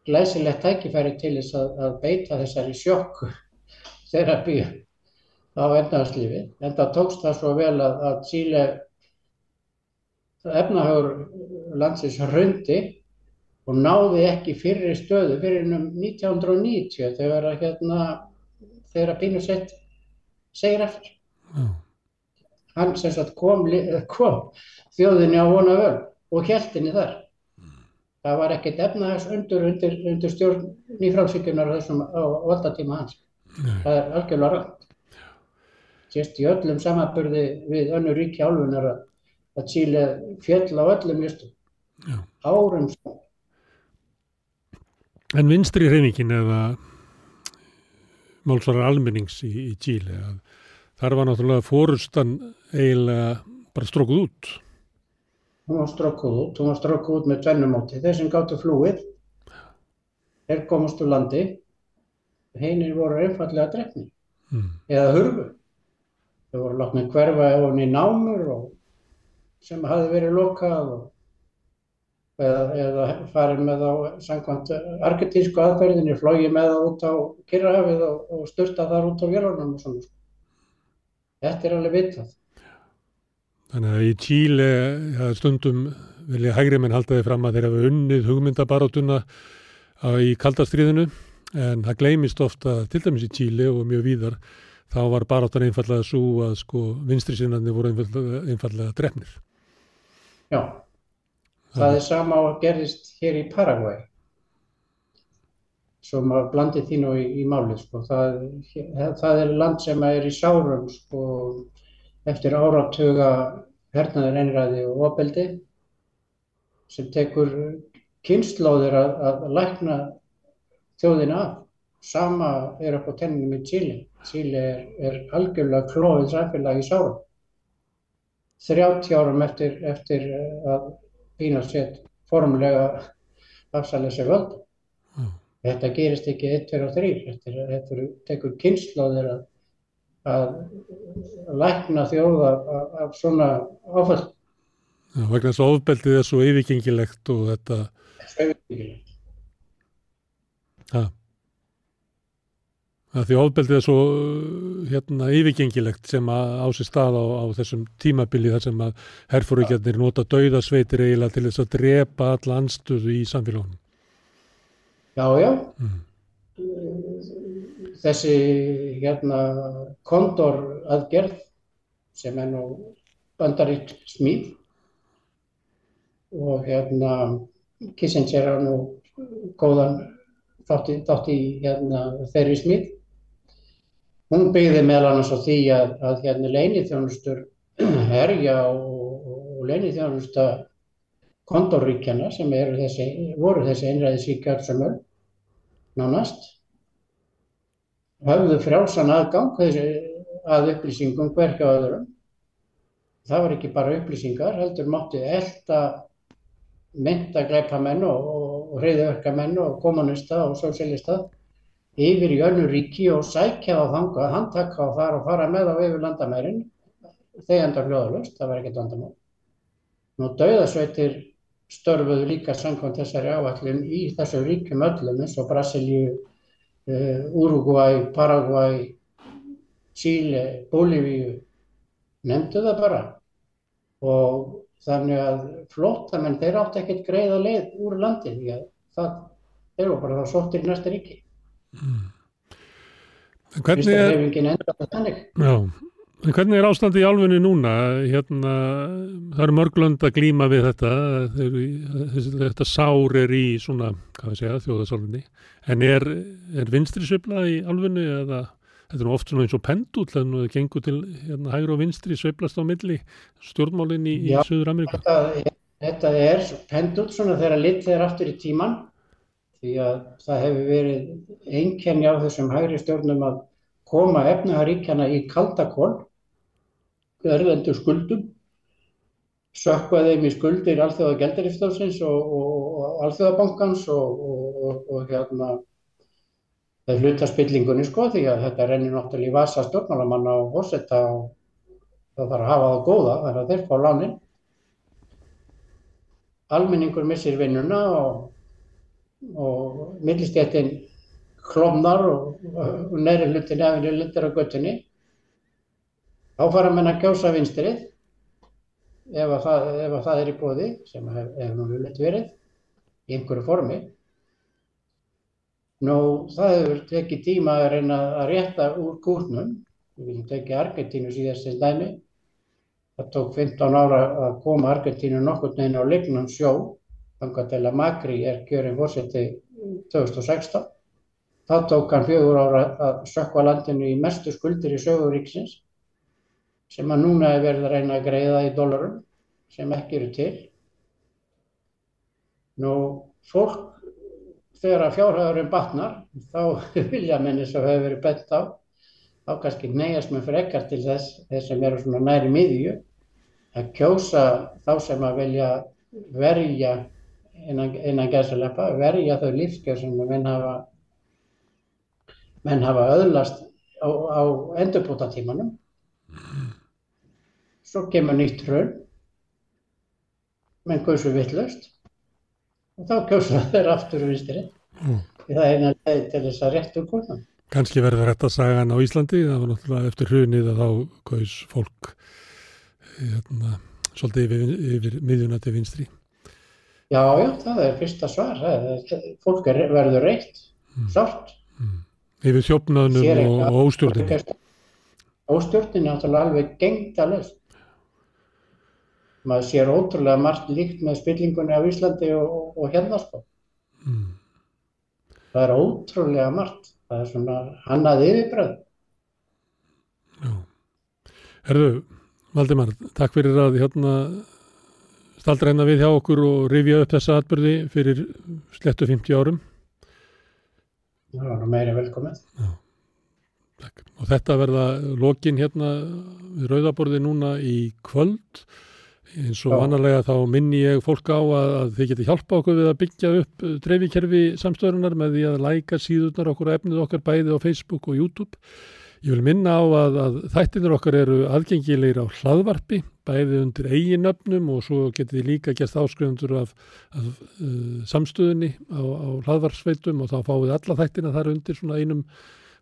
glæsilegt tækifæri til þess að, að beita þessari sjokku þerapíu á efnahagslífi. En það tókst það svo vel að, að Chile efnahagur landsins hrundi og náði ekki fyrri stöðu fyrir um 1990 þegar að hérna þegar að Pinochet segir eftir.
Já,
Hann sem sagt kom, kom þjóðinni á vona völ og hélt henni þar. Það var ekkert efnahags undur, undir, undir stjórn nýfrálsvíkjunar á þessum á valdatíma hans.
Nei.
Það er algjörlega rætt. Sérst í öllum samanburði við önnur ríki álfunar að, Chile fjöll á öllum justum.
Já.
Árum saman.
En vinstri hreyfingin eða málsvarar almennings í, í að þar var náttúrulega fórustan eiginlega bara strókuð út.
Hún var strókuð út, hún var strókuð út með tvennumóti. Þeir sem gáttu flúið, þeir komast úr landi, heinir voru einfallega drefni
Mm.
eða hurfu. Þeir voru látnið hverfa ofan í námur og, sem hafði verið lokað og, eða, eða farið með á samkvæmt argetísku aðferðinni, flogið með það út á Kyrrahafið og, og styrta þar út á vélunum og svona. Þetta er alveg vitað.
Þannig að í Chile ja, stundum vilja hægri menn halda þið fram að þeir hafa unnið hugmyndabarótuna á, í kaldastriðinu en það gleymist ofta til dæmis í Chile og mjög víðar þá var baróttan einfallega svo að sko vinstri sinnandi voru einfallega, einfallega drefnir.
Já, það er sama og gerðist hér í Paraguay. Svo maður blandi því nú í, í málið, sko. Það, það er land sem er í sárum, sko, eftir áratuga hernaður einræði og opeldi sem tekur kynnslóðir að, að lækna þjóðina af. Sama er upp á tennum í Chile. Chile er, er algjörlega klófið samfélag í sárum. 30 árum eftir, eftir að Pínasett formulega afsalið sér völd. Mm. Þetta gerist ekki 1, 2 og 3. Þetta, þetta tekur kynnslóðir að, að lækna þjóða af, af svona áfall.
Já, vegna þess að ofbeldið er svo yfirgengilegt og þetta...
Svo yfirgengilegt.
Já. Því ofbeldið er svo hérna, yfirgengilegt sem á sér stað á, á þessum tímabili þar sem að herfórugjörnir nota dauðasveitir eiginlega til þess að drepa alla anstöðu í samfélagunum.
Já, já. Mm. Þessi hérna kondoraðgerð sem er nú bandaríkt smíð og hérna Kissinger er nú góðan þátti, þátti hérna, þeirri smíð Hún byggði meðal annars á því að, að hérna leinithjónustur herja og, og leinithjónusta kontorríkjana sem þessi, voru þessi einræðisíkjar sem öll, nánast, hafðu frjálsan aðgang að upplýsingum hverja öðrum. Það var ekki bara upplýsingar, heldur mátti elda myndagleipamenn og, og reyðverkamenn og kommunista og sósélista yfir í önnu ríki og sækja á þanga, handtakka á þar og fara með á yfir landamærin þegjandar hljóðalust, það var ekkert vandamál. Nú dauðasveitir störfuðu líka samkvæmt þessari áallin í þessu ríkjum öllum eins og Brasilíu, Uruguay, Paraguay, Chile, Bolívíu, nefndu það bara. Og þannig að flótamenn, þeir átti ekkert greiða leið úr landi því að það, eru bara þá sóttir í næsta ríki. Mm.
Hvernig er, já, hvernig er ástandi í álfunni núna? Hérna, það eru mörglönd að glýma við þetta, þetta sár er í svona, hvað við segja, þjóðasálfunni, en er, er vinstri sveifla í álfunni eða þetta er oft svona eins og pendul, þannig að það gengur til hérna, hægur og vinstri sveiflast á milli stjórnmálinn í, í Suður Ameríka?
Þetta, þetta er pendul svona þegar lit þeir aftur í tíman því að það hefur verið einkenni á þessum hægri stjórnum að koma efnaharíkjana í kaldakól, erlendur skuldum, sökka þeim í skuldir alþjóða geldarifstofsins og, og, og alþjóðabankans og, og hérna það hluta spillingunni sko því að þetta rennir náttúrulega í vasa stjórnmálamanna og fósetta og það þarf að hafa það góða þannig að þeir fá lánin. Almenningur missir vinnuna og og millistjættin klomnar og, næri hlutin efinn er lindir á göttunni þá fara menn að kjósa vinstrið ef að það, ef að það er í bóði sem hefur nú vilja verið í einhverju formi. Nú það hefur tekið tíma að reyna að rétta úr kúrnum við viljum tekið Argentínu síðast til dæmi. Það tók 15 ára að koma Argentínu nokkur neginn á lignum sjó að Magri er kjörinn fórseti 2016. Þá tók hann fjögur ára að sökva landinu í mestu skuldir í söguríksins sem að núna er verið að reyna að greiða í dólarum sem ekki eru til. Nú, fólk þegar að fjárhæðurinn batnar, þá vilja menni sem hefur verið bett á, þá kannski neyjast með frekar til þess, þess sem eru svona næri miðju, að kjósa þá sem að vilja verja innan, innan gæðsaleppa verja þau lífskjör sem menn hafa menn hafa öðlast á, á endurbúta tímanum svo kemur nýtt hrun. Menn gauðsum vittlust og þá kjósa þeir aftur úr vinstri. Mm. það er eina leið til þess að réttu konan
Kanski verður þetta sagan á Íslandi. Það var náttúrulega eftir hrunið að þá gauðs fólk hérna, svolítið yfir, yfir miðjuna til vinstri
Já, já, það er fyrsta svar. Fólk er, verður reitt, mm. sátt. Mm.
Yfir þjófnaðnum og, óstjórninu.
Óstjórninu er náttúrulega alveg gengta löst. Maður sér ótrúlega margt líkt með spillingunni á Íslandi og, og, og hérna sko. Mm. Það er ótrúlega margt. Það er svona hannað yfirbröð.
Já. Herðu, Valdimar, takk fyrir að hérna staldra hérna við hjá okkur og rifja upp þessa atbyrði fyrir slettu 50 árum.
það var meira velkomið.
Takk. Og þetta verða lokin hérna við Rauðaborði núna í kvöld eins og
Já.
vanalega þá minni ég fólk á að, að þið geti hjálpa okkur við að byggja upp dreifikerfi samstöðunar með því að læka síðurnar okkur og efnið okkar bæði á Facebook og YouTube. Ég vil minna á að, að þættinir okkar eru aðgengilegir á hlaðvarpi, bæði undir eiginöfnum og svo getið þið líka gert áskrifundur af, af uh, samstöðunni á, á hlaðvarsveitum og þá fáið alla þættina þar undir svona einum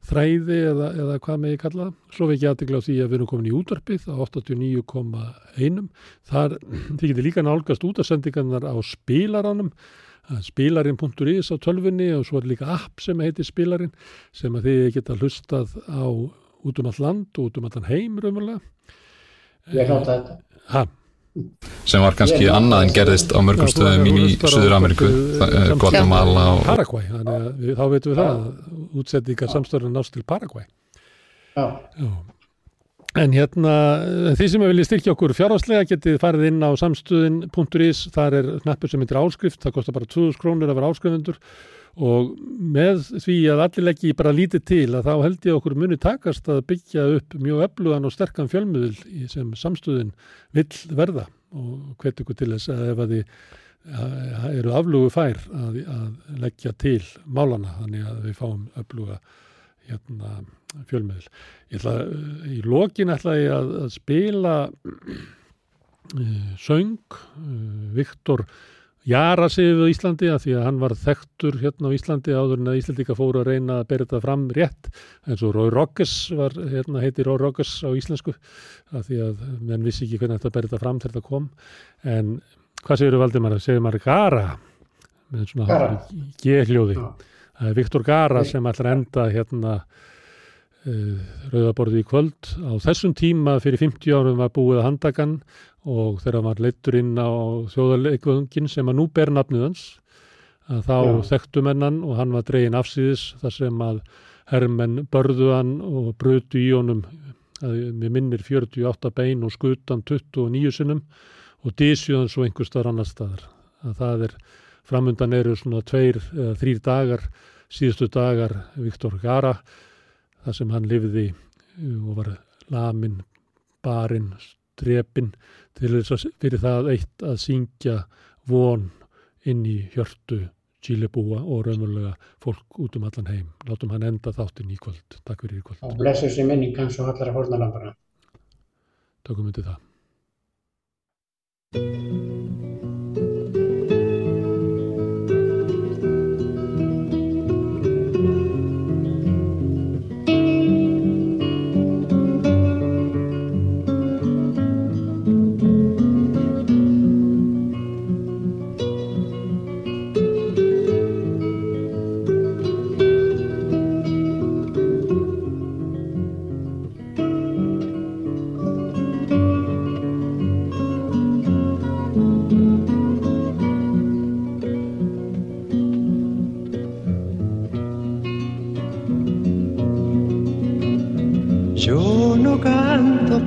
þræði eða, eða hvað með ég kalla. Svo við ekki aðtegla á því að við erum komin í útvarpið á 89,1. Þar þið getur líka nálgast útasendingarnar á spilaranum, spilarinn.is á tölfunni og svo er líka app sem heitir spilarinn sem að þið geta hlustað á út um all land og út um allan heim raunverulega.
Ég hljóta þetta.
Ha,
sem var kannski
Ég-
annað en gerðist á mörgum
Já,
stöðum í Suður-Ameríku,
svolítið,
eh, Guatemala og
Paraguay, þannig að við, þá veitum við það að útsendingar samstörðan nást til Paraguay.
Já,
Já. En hérna, því sem við viljum styrkja okkur fjárhagslega getið farið inn á samstöðin.is, þar er knappur sem heitir áskrift, það kostar bara 2000 krónur að vera áskrifundur og með því að allir leggji bara lítið til að þá held ég okkur muni takast að byggja upp mjög öflugan og sterkan fjölmiðl í- sem samstöðin vill verða og hvet ykkur til þess að ef að þið eru aflugu fær að, að leggja til málana þannig að við fáum öfluga hérna, fjölmiðl. Ég ætla, í lokin ætla ég að, að spila uh, söng uh, Viktor Jara sig á Íslandi að því að hann var þekktur hérna á Íslandi áður en að Íslandika fóru að reyna að bera þetta fram rétt eins og Rói Roggers var, hérna heiti Rói Roggers á íslensku að því að menn vissi ekki hvernig þetta bera þetta fram þegar þetta kom. En hvað segir þú Valdimar? Segir maður Gara? Með svona. G-hljóði það er Viktor Gara sem ætlar enda hérna Rauðaborði í kvöld á þessum tíma fyrir 50 árum var búið að handakan og þegar hann var leittur inn á þjóðarleikvöngin sem að nú ber nafnið hans að þá
Já.
þekktu mennan og hann var dregin afsýðis þar sem að hermenn börðu hann og brutu í honum mér minnir 48 bein og skutan 29 sinnum og dísjuðan svo einhver staðar annar staðar að það er framundan eru svona tveir þrýr dagar síðustu dagar Viktor Gara þar sem hann lifði uh, og var lamin, barinn, drepinn til þess að fyrir það eitt að syngja von inn í hjörtu Chilebúa og raunverulega fólk út um allan heim. Látum hann enda þáttinn í kvöld. Takk fyrir í kvöld.
og blessu sér minning hans og allra fórnalambara.
Tökum undir það.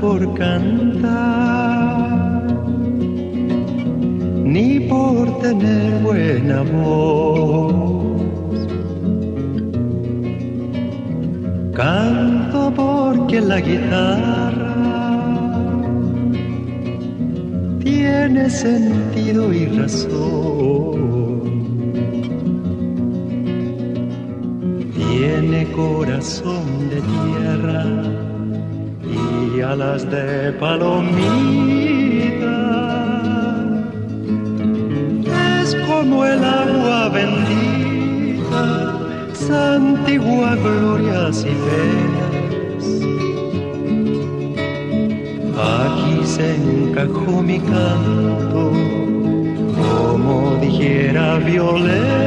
Por cantar, ni por tener buena voz. Canto porque la guitarra tiene sentido y razón. Tiene corazón de tierra y alas de palomita. Es como el agua bendita, santigua glorias y penas. Aquí se encajó mi canto, como dijera Violeta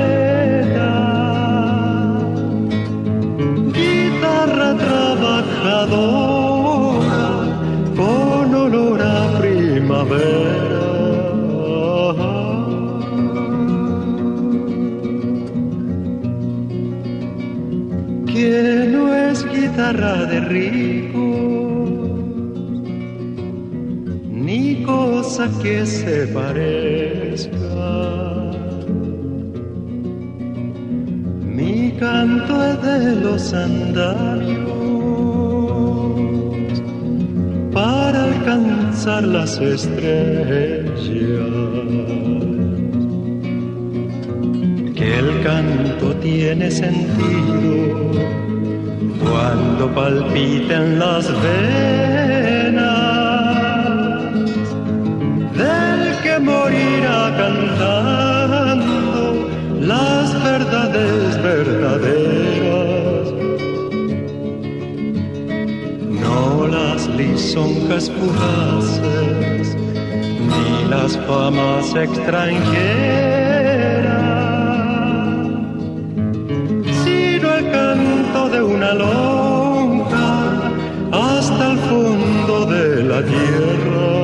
guitarra Que no es guitarra de rico, ni cosa que se parezca. Mi canto es de los andamios alcanzar las estrellas. Que el canto tiene sentido cuando palpiten las venas del que morirá cantando las verdades verdaderas, lisonjas fugaces ni las famas extranjeras, sino el canto de una lonja hasta el fondo de la tierra.